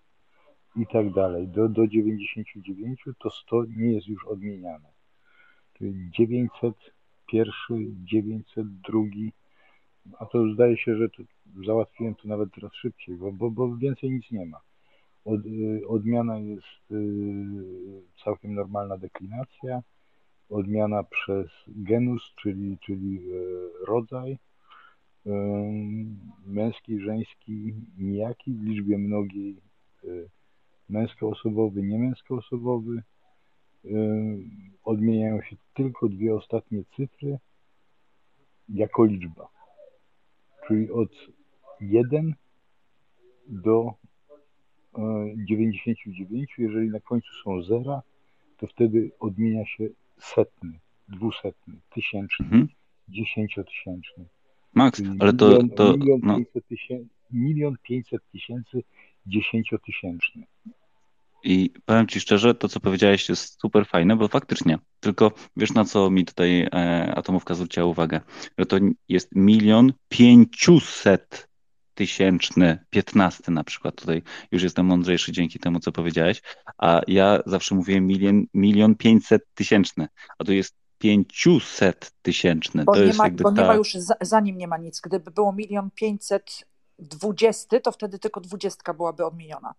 i tak dalej. Do, do 99 to 100 nie jest już odmieniane. Czyli 901, 902, a to zdaje się, że to załatwiłem to nawet teraz szybciej, bo, bo, bo więcej nic nie ma. Od, y, odmiana jest y, całkiem normalna deklinacja, odmiana przez genus, czyli, czyli y, rodzaj, męski, żeński, nijaki w liczbie mnogiej, męskoosobowy, niemęskoosobowy. Odmieniają się tylko dwie ostatnie cyfry jako liczba, czyli od 1 do 99. E, Jeżeli na końcu są zera, to wtedy odmienia się setny, dwusetny, tysięczny, mhm. dziesięciotysięczny. Max, ale to... Milion, to milion, no. 500 tysięcy, milion pięćset tysięcy dziesięciotysięczny. I powiem Ci szczerze, to co powiedziałeś jest super fajne, bo faktycznie, tylko wiesz na co mi tutaj e, atomówka zwróciła uwagę, że to jest milion pięciuset tysięczny, piętnasty na przykład. Tutaj już jestem mądrzejszy dzięki temu, co powiedziałeś, a ja zawsze mówiłem milion, milion pięćset tysięczny, a tu jest pięciuset tysięczny. Bo, to nie, jest ma, bo ta... nie ma już, za, za nim nie ma nic. Gdyby było milion pięćset dwudziesty, to wtedy tylko dwudziestka byłaby odmieniona.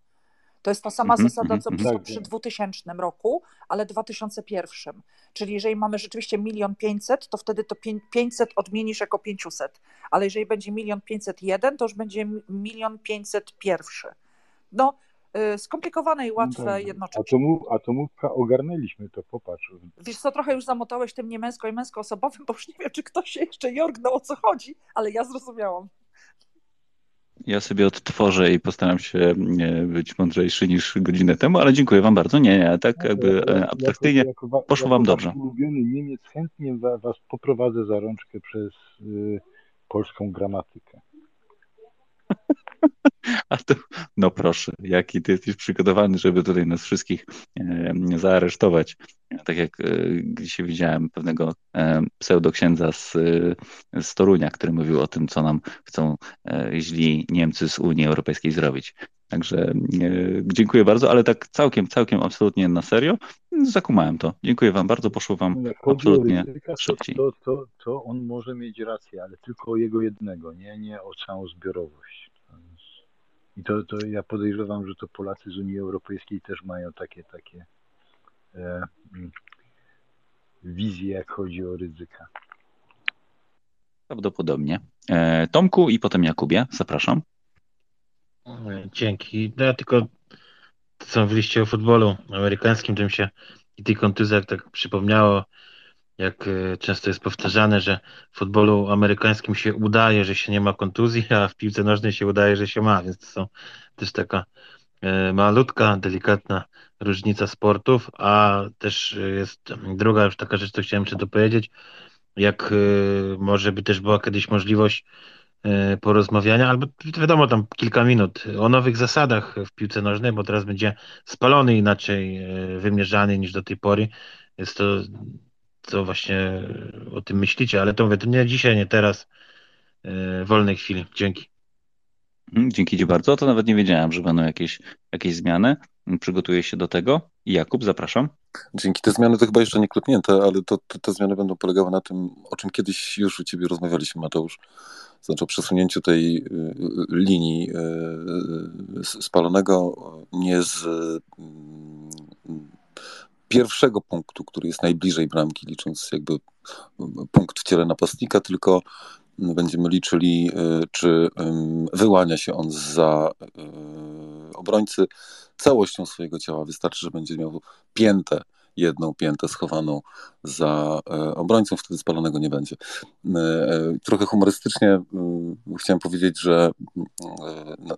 To jest ta sama -hmm, zasada, co mm -hmm. przy 2000 roku, ale 2001. Czyli jeżeli mamy rzeczywiście milion pięćset, to wtedy to 500 odmienisz jako 500. Ale jeżeli będzie milion pięćset jeden, to już będzie milion pięćset pierwszy. No, y, skomplikowane i no łatwe no jednocześnie. Atomów, atomówka ogarnęliśmy to, popatrz. Wiesz co, trochę już zamotałeś tym niemęsko i męskoosobowym, bo już nie wiem, czy ktoś się jeszcze jorgnął o co chodzi, ale ja zrozumiałam. Ja sobie odtworzę i postaram się być mądrzejszy niż godzinę temu, ale dziękuję Wam bardzo. Nie, nie, tak no, jakby jako, abstrakcyjnie jako, jako, poszło Wam dobrze. ulubiony Niemiec chętnie Was poprowadzę za rączkę przez y, polską gramatykę. A to, no proszę, jaki ty jesteś przygotowany, żeby tutaj nas wszystkich e, zaaresztować. Tak jak e, dzisiaj widziałem pewnego e, pseudoksiędza z, z Torunia, który mówił o tym, co nam chcą e, źli Niemcy z Unii Europejskiej zrobić. Także e, dziękuję bardzo, ale tak całkiem, całkiem absolutnie na serio zakumałem to. Dziękuję Wam bardzo, poszło Wam absolutnie ryzyka, szybciej. To, to, to on może mieć rację, ale tylko o jego jednego, nie, nie o całą zbiorowość. I to, to ja podejrzewam, że to Polacy z Unii Europejskiej też mają takie takie e, mm, wizje, jak chodzi o ryzyka. Prawdopodobnie. E, Tomku i potem Jakubie, zapraszam. Dzięki. No ja tylko co mówiliście o futbolu amerykańskim, tym się i tych kontuzjach tak przypomniało. Jak e, często jest powtarzane, że w futbolu amerykańskim się udaje, że się nie ma kontuzji, a w piłce nożnej się udaje, że się ma, więc to są też taka e, malutka, delikatna różnica sportów, a też jest druga już taka rzecz, co chciałem jeszcze dopowiedzieć, jak może by też była kiedyś możliwość E, porozmawiania, albo wiadomo, tam kilka minut o nowych zasadach w piłce nożnej, bo teraz będzie spalony inaczej e, wymierzany niż do tej pory. Jest to, co właśnie o tym myślicie, ale to mówię, to nie dzisiaj, nie teraz, e, wolnej chwili. Dzięki. Mm, dzięki Ci bardzo. To nawet nie wiedziałem, że będą jakieś, jakieś zmiany. Przygotuję się do tego. Jakub, zapraszam. Dzięki. Te zmiany to chyba jeszcze nie klepnięte, ale to, to, te zmiany będą polegały na tym, o czym kiedyś już u Ciebie rozmawialiśmy, Mateusz znaczy o przesunięciu tej y, y, linii y, spalonego nie z pierwszego punktu, który jest najbliżej bramki, licząc jakby punkt w ciele napastnika, tylko będziemy liczyli, czy wyłania się on za obrońcy całością swojego ciała. Wystarczy, że będzie miał piętę jedną piętę schowaną za e, obrońcą, wtedy spalonego nie będzie. E, e, trochę humorystycznie chciałem powiedzieć, że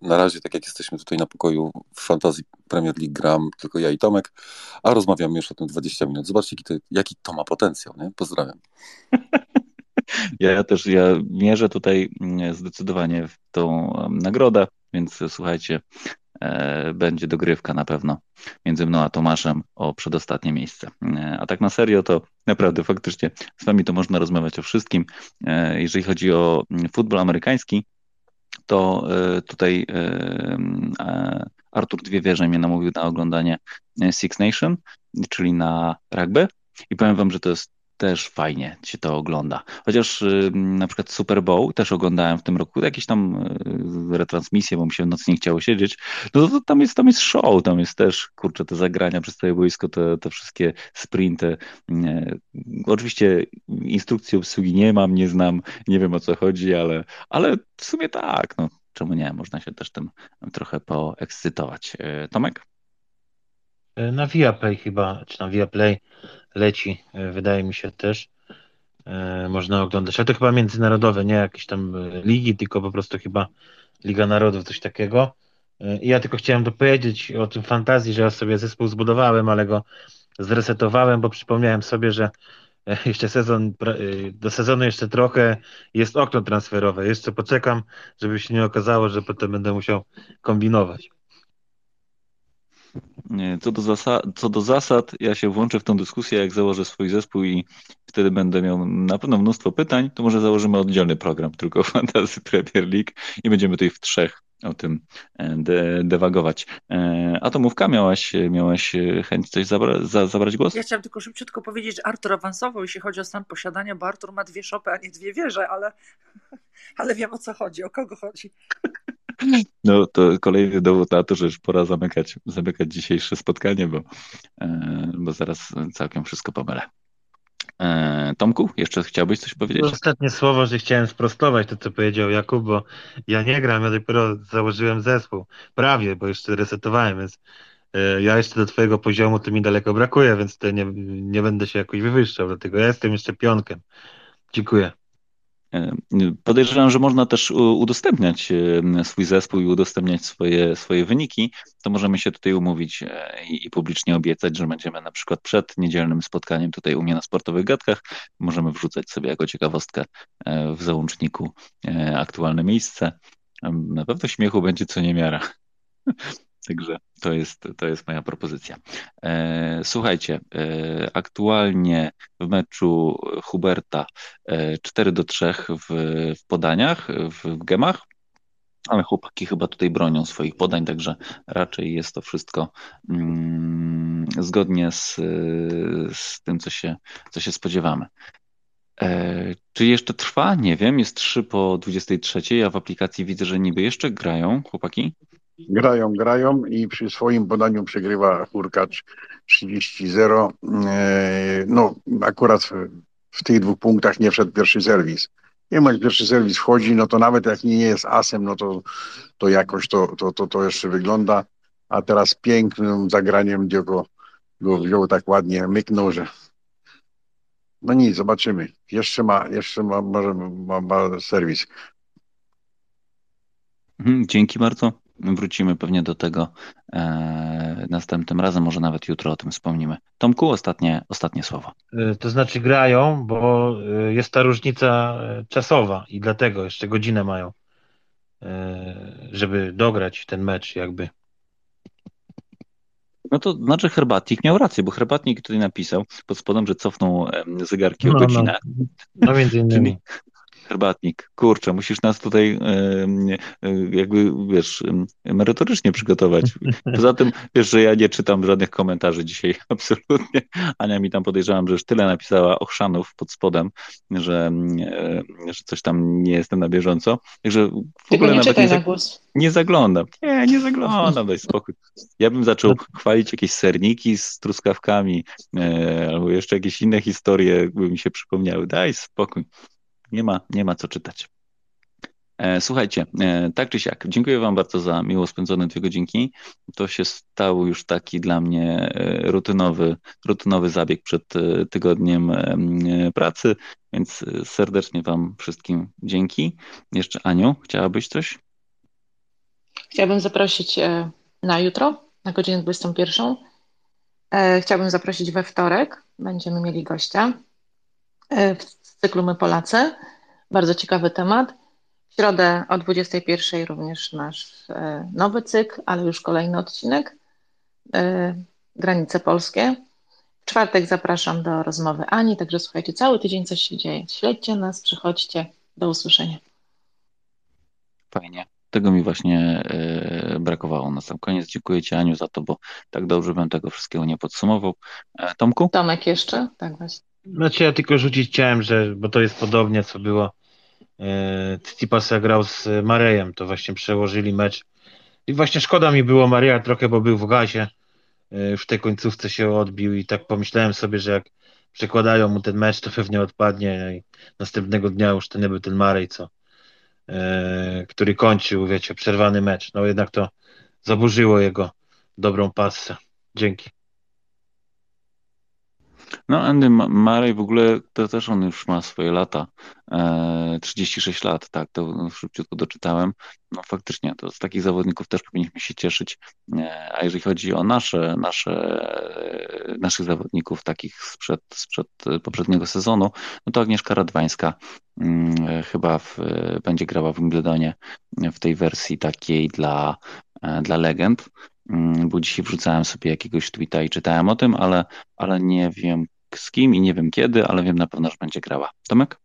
na razie, tak jak jesteśmy tutaj na pokoju w Fantazji Premier League gram, tylko ja i Tomek, a rozmawiamy już o tym 20 minut. Zobaczcie, jaki to, jaki to ma potencjał, nie? Pozdrawiam. Ja, ja też ja mierzę tutaj mm, zdecydowanie w tą nagrodę, więc słuchajcie, będzie dogrywka na pewno między mną a Tomaszem o przedostatnie miejsce. E, a tak na serio, to naprawdę faktycznie z wami to można rozmawiać o wszystkim. E, jeżeli chodzi o mm, futbol amerykański, to tutaj Artur Dwie Wieże mnie namówił na oglądanie Six Nation, czyli na rugby. I powiem wam, że to jest też fajnie się to ogląda. Chociaż y, na przykład Super Bowl też oglądałem w tym roku, jakieś tam y, retransmisje, bo mi się w nocy nie chciało siedzieć, no to tam jest, tam jest show, tam jest też, kurczę, te zagrania przez całe boisko, te, te wszystkie sprinty. Y, oczywiście instrukcji obsługi nie mam, nie znam, nie wiem o co chodzi, ale, ale w sumie tak, no czemu nie, można się też tym trochę poekscytować. Tomek? Na Viaplay chyba, czy na Viaplay leci, e, wydaje mi się też. E, można oglądać, ale to chyba międzynarodowe, nie jakieś tam e, ligi, tylko po prostu chyba Liga Narodów, coś takiego. I ja tylko chciałem dopowiedzieć o tym fantazji, że ja sobie zespół zbudowałem, ale go zresetowałem, bo przypomniałem sobie, że jeszcze sezon, do sezonu jeszcze trochę jest okno transferowe. Jeszcze poczekam, żeby się nie okazało, że potem będę musiał kombinować. Co do, co do zasad, ja się włączę w tą dyskusję, jak założę swój zespół i wtedy będę miał na pewno mnóstwo pytań, to może założymy oddzielny program, tylko Fantasy Premier League i będziemy tutaj w trzech o tym e, de, dewagować. E, a to mówka, miałaś, miałaś chęć coś zabra, za, zabrać głos? Ja chciałam tylko szybciutko powiedzieć, że Artur awansował, jeśli chodzi o stan posiadania, bo Artur ma dwie szopy, a nie dwie wieże, ale, ale wiem o co chodzi, o kogo chodzi. No to kolejny dowód na to, że już pora zamykać, zamykać dzisiejsze spotkanie, bo, e, bo zaraz całkiem wszystko pomylę. E, Tomku, jeszcze chciałbyś coś powiedzieć? Ostatnie słowo, że chciałem sprostować to, co powiedział Jakub, bo ja nie gram, ja dopiero założyłem zespół. Prawie, bo jeszcze resetowałem, więc e, ja jeszcze do twojego poziomu to mi daleko brakuje, więc to nie, nie będę się jakoś wywyższał, dlatego ja jestem jeszcze pionkiem. Dziękuję. E, podejrzewam, że można też udostępniać e, swój zespół i udostępniać swoje, swoje wyniki. To możemy się tutaj umówić e, i, publicznie obiecać, że będziemy na przykład przed niedzielnym spotkaniem tutaj u mnie na sportowych gadkach. Możemy wrzucać sobie jako ciekawostkę w załączniku aktualne miejsce. Na pewno śmiechu będzie co niemiara. Także to jest, to jest moja propozycja. E, słuchajcie, e, aktualnie w meczu Huberta 4 e, do 3 w, w podaniach, w gemach, ale chłopaki chyba tutaj bronią swoich podań, także raczej jest to wszystko mm, zgodnie z, z tym, co się, co się spodziewamy. Czy jeszcze trwa? Nie wiem, jest 3 po 23. Ja w aplikacji widzę, że niby jeszcze grają chłopaki. Grają, grają i przy swoim podaniu przegrywa Hurkacz 30-0. E, no, akurat w, w tych dwóch punktach nie wszedł pierwszy serwis. Nie ma pierwszy serwis wchodzi, no to nawet jak nie jest asem, no to, to jakoś to, to, to, to jeszcze wygląda. A teraz pięknym zagraniem, gdzie go, go wziął tak ładnie, myknął, że No nic, zobaczymy. Jeszcze ma, jeszcze ma, może ma, ma serwis. Mhm, Dzięki bardzo. Wrócimy pewnie do tego e, następnym razem, może nawet jutro o tym wspomnimy. Tomku, ostatnie, ostatnie słowo. Y, To znaczy grają, bo y, jest ta różnica y, czasowa i dlatego jeszcze godzinę mają, żeby dograć ten mecz jakby. No to znaczy Herbatnik miał rację, bo Herbatnik tutaj napisał pod spodem, że cofnął em, zegarki o No, no. godzinę. No między innymi. Czyli Herbatnik, kurczę, musisz nas tutaj e, jakby, wiesz, merytorycznie przygotować. Poza tym, wiesz, że ja nie czytam żadnych komentarzy dzisiaj, absolutnie. Ania mi tam podejrzewam, że już tyle napisała ochrzanów pod spodem, że, e, że coś tam nie jestem na bieżąco. Także w Tylko ogóle nie nawet nie, na nie zaglądam. Nie, nie zaglądam, daj spokój. Ja bym zaczął chwalić jakieś serniki z truskawkami, e, albo jeszcze jakieś inne historie, by mi się przypomniały. Daj spokój. Nie ma, nie ma co czytać. E, Słuchajcie, e, tak czy siak, dziękuję Wam bardzo za miło spędzone dwie godzinki. To się stał już taki dla mnie e, rutynowy, rutynowy zabieg przed tygodniem em, pracy, więc serdecznie Wam wszystkim dzięki. Jeszcze Aniu, chciałabyś coś? Chciałabym zaprosić na jutro, na godzinę 21. E, Chciałabym zaprosić we wtorek. Będziemy mieli gościa e, w cyklu My Polacy. Bardzo ciekawy temat. W środę o 21 również nasz e, nowy cykl, ale już kolejny odcinek. e, Granice polskie. W czwartek zapraszam do rozmowy Ani, także słuchajcie, cały tydzień coś się dzieje. Śledźcie nas, przychodźcie. Do usłyszenia. Fajnie. Tego mi właśnie e, brakowało na sam koniec. Dziękuję Ci, Aniu, za to, bo tak dobrze bym tego wszystkiego nie podsumował. E, Tomku? Tomek jeszcze? Tak właśnie. Znaczy ja tylko rzucić chciałem, że, bo to jest podobnie, co było e, grał z Marejem, to właśnie przełożyli mecz. I właśnie szkoda mi było Mareja trochę, bo był w gazie, e, już w tej końcówce się odbił i tak pomyślałem sobie, że jak przekładają mu ten mecz, to pewnie odpadnie i następnego dnia już to nie był ten Marej, co, e, który kończył, wiecie, przerwany mecz. No jednak to zaburzyło jego dobrą pasę. Dzięki. No, Andy Murray w ogóle to też on już ma swoje lata. E, 36 lat, tak, to szybciutko doczytałem. No faktycznie, to z takich zawodników też powinniśmy się cieszyć. E, a jeżeli chodzi o nasze, nasze, e, naszych zawodników, takich sprzed, sprzed poprzedniego sezonu, no to Agnieszka Radwańska mm, e, chyba w, będzie grała w Wimbledonie w tej wersji takiej dla, e, dla legend. Mm, Bo dzisiaj wrzucałem sobie jakiegoś tweeta i czytałem o tym, ale, ale nie wiem z kim i nie wiem kiedy, ale wiem na pewno, że będzie grała. Tomek?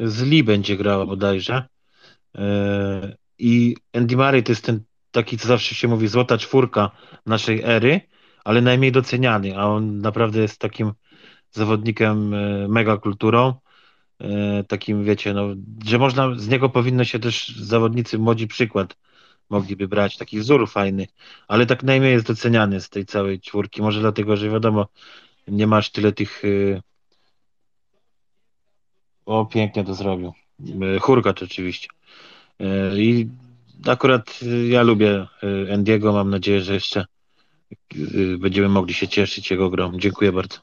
z Lee będzie grała bodajże. E, I Andy Murray to jest ten taki, co zawsze się mówi, złota czwórka naszej ery, ale najmniej doceniany, a on naprawdę jest takim zawodnikiem e, mega kulturą. e, Takim, wiecie, no, że można, z niego powinno się też zawodnicy młodzi przykład mogliby brać, taki wzór fajny, ale tak najmniej jest doceniany z tej całej czwórki. Może dlatego, że wiadomo, nie masz tyle tych e, o, pięknie to zrobił. E, Hurkacz oczywiście. E, I akurat ja lubię e, Andiego. Mam nadzieję, że jeszcze będziemy mogli się cieszyć jego grą. Dziękuję bardzo.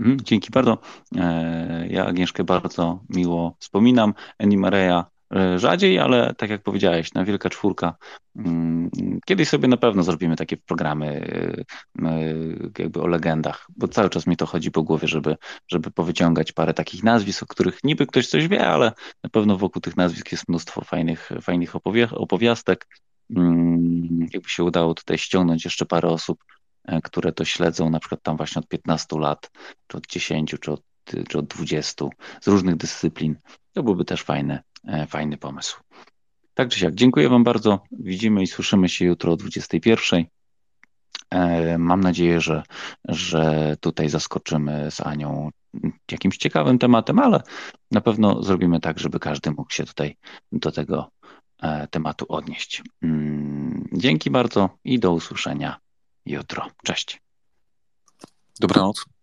Mhm, Dzięki bardzo. E, Ja Agnieszkę bardzo miło wspominam. Andy Mareya e, rzadziej, ale tak jak powiedziałeś, na Wielka Czwórka. mm, Kiedyś sobie na pewno zrobimy takie programy e, e, jakby o legendach, bo cały czas mi to chodzi po głowie, żeby, żeby powyciągać parę takich nazwisk, o których niby ktoś coś wie, ale na pewno wokół tych nazwisk jest mnóstwo fajnych, fajnych opowie- opowiastek. Mm, Jakby się udało tutaj ściągnąć jeszcze parę osób, e, które to śledzą, na przykład tam właśnie od 15 lat, czy od 10, czy od, czy od 20, z różnych dyscyplin. To byłby też fajny, e, fajny pomysł. Tak czy siak, dziękuję Wam bardzo. Widzimy i słyszymy się jutro o 21. E, Mam nadzieję, że, że tutaj zaskoczymy z Anią jakimś ciekawym tematem, ale na pewno zrobimy tak, żeby każdy mógł się tutaj do tego e, tematu odnieść. Mm, Dzięki bardzo i do usłyszenia jutro. Cześć. Dobranoc.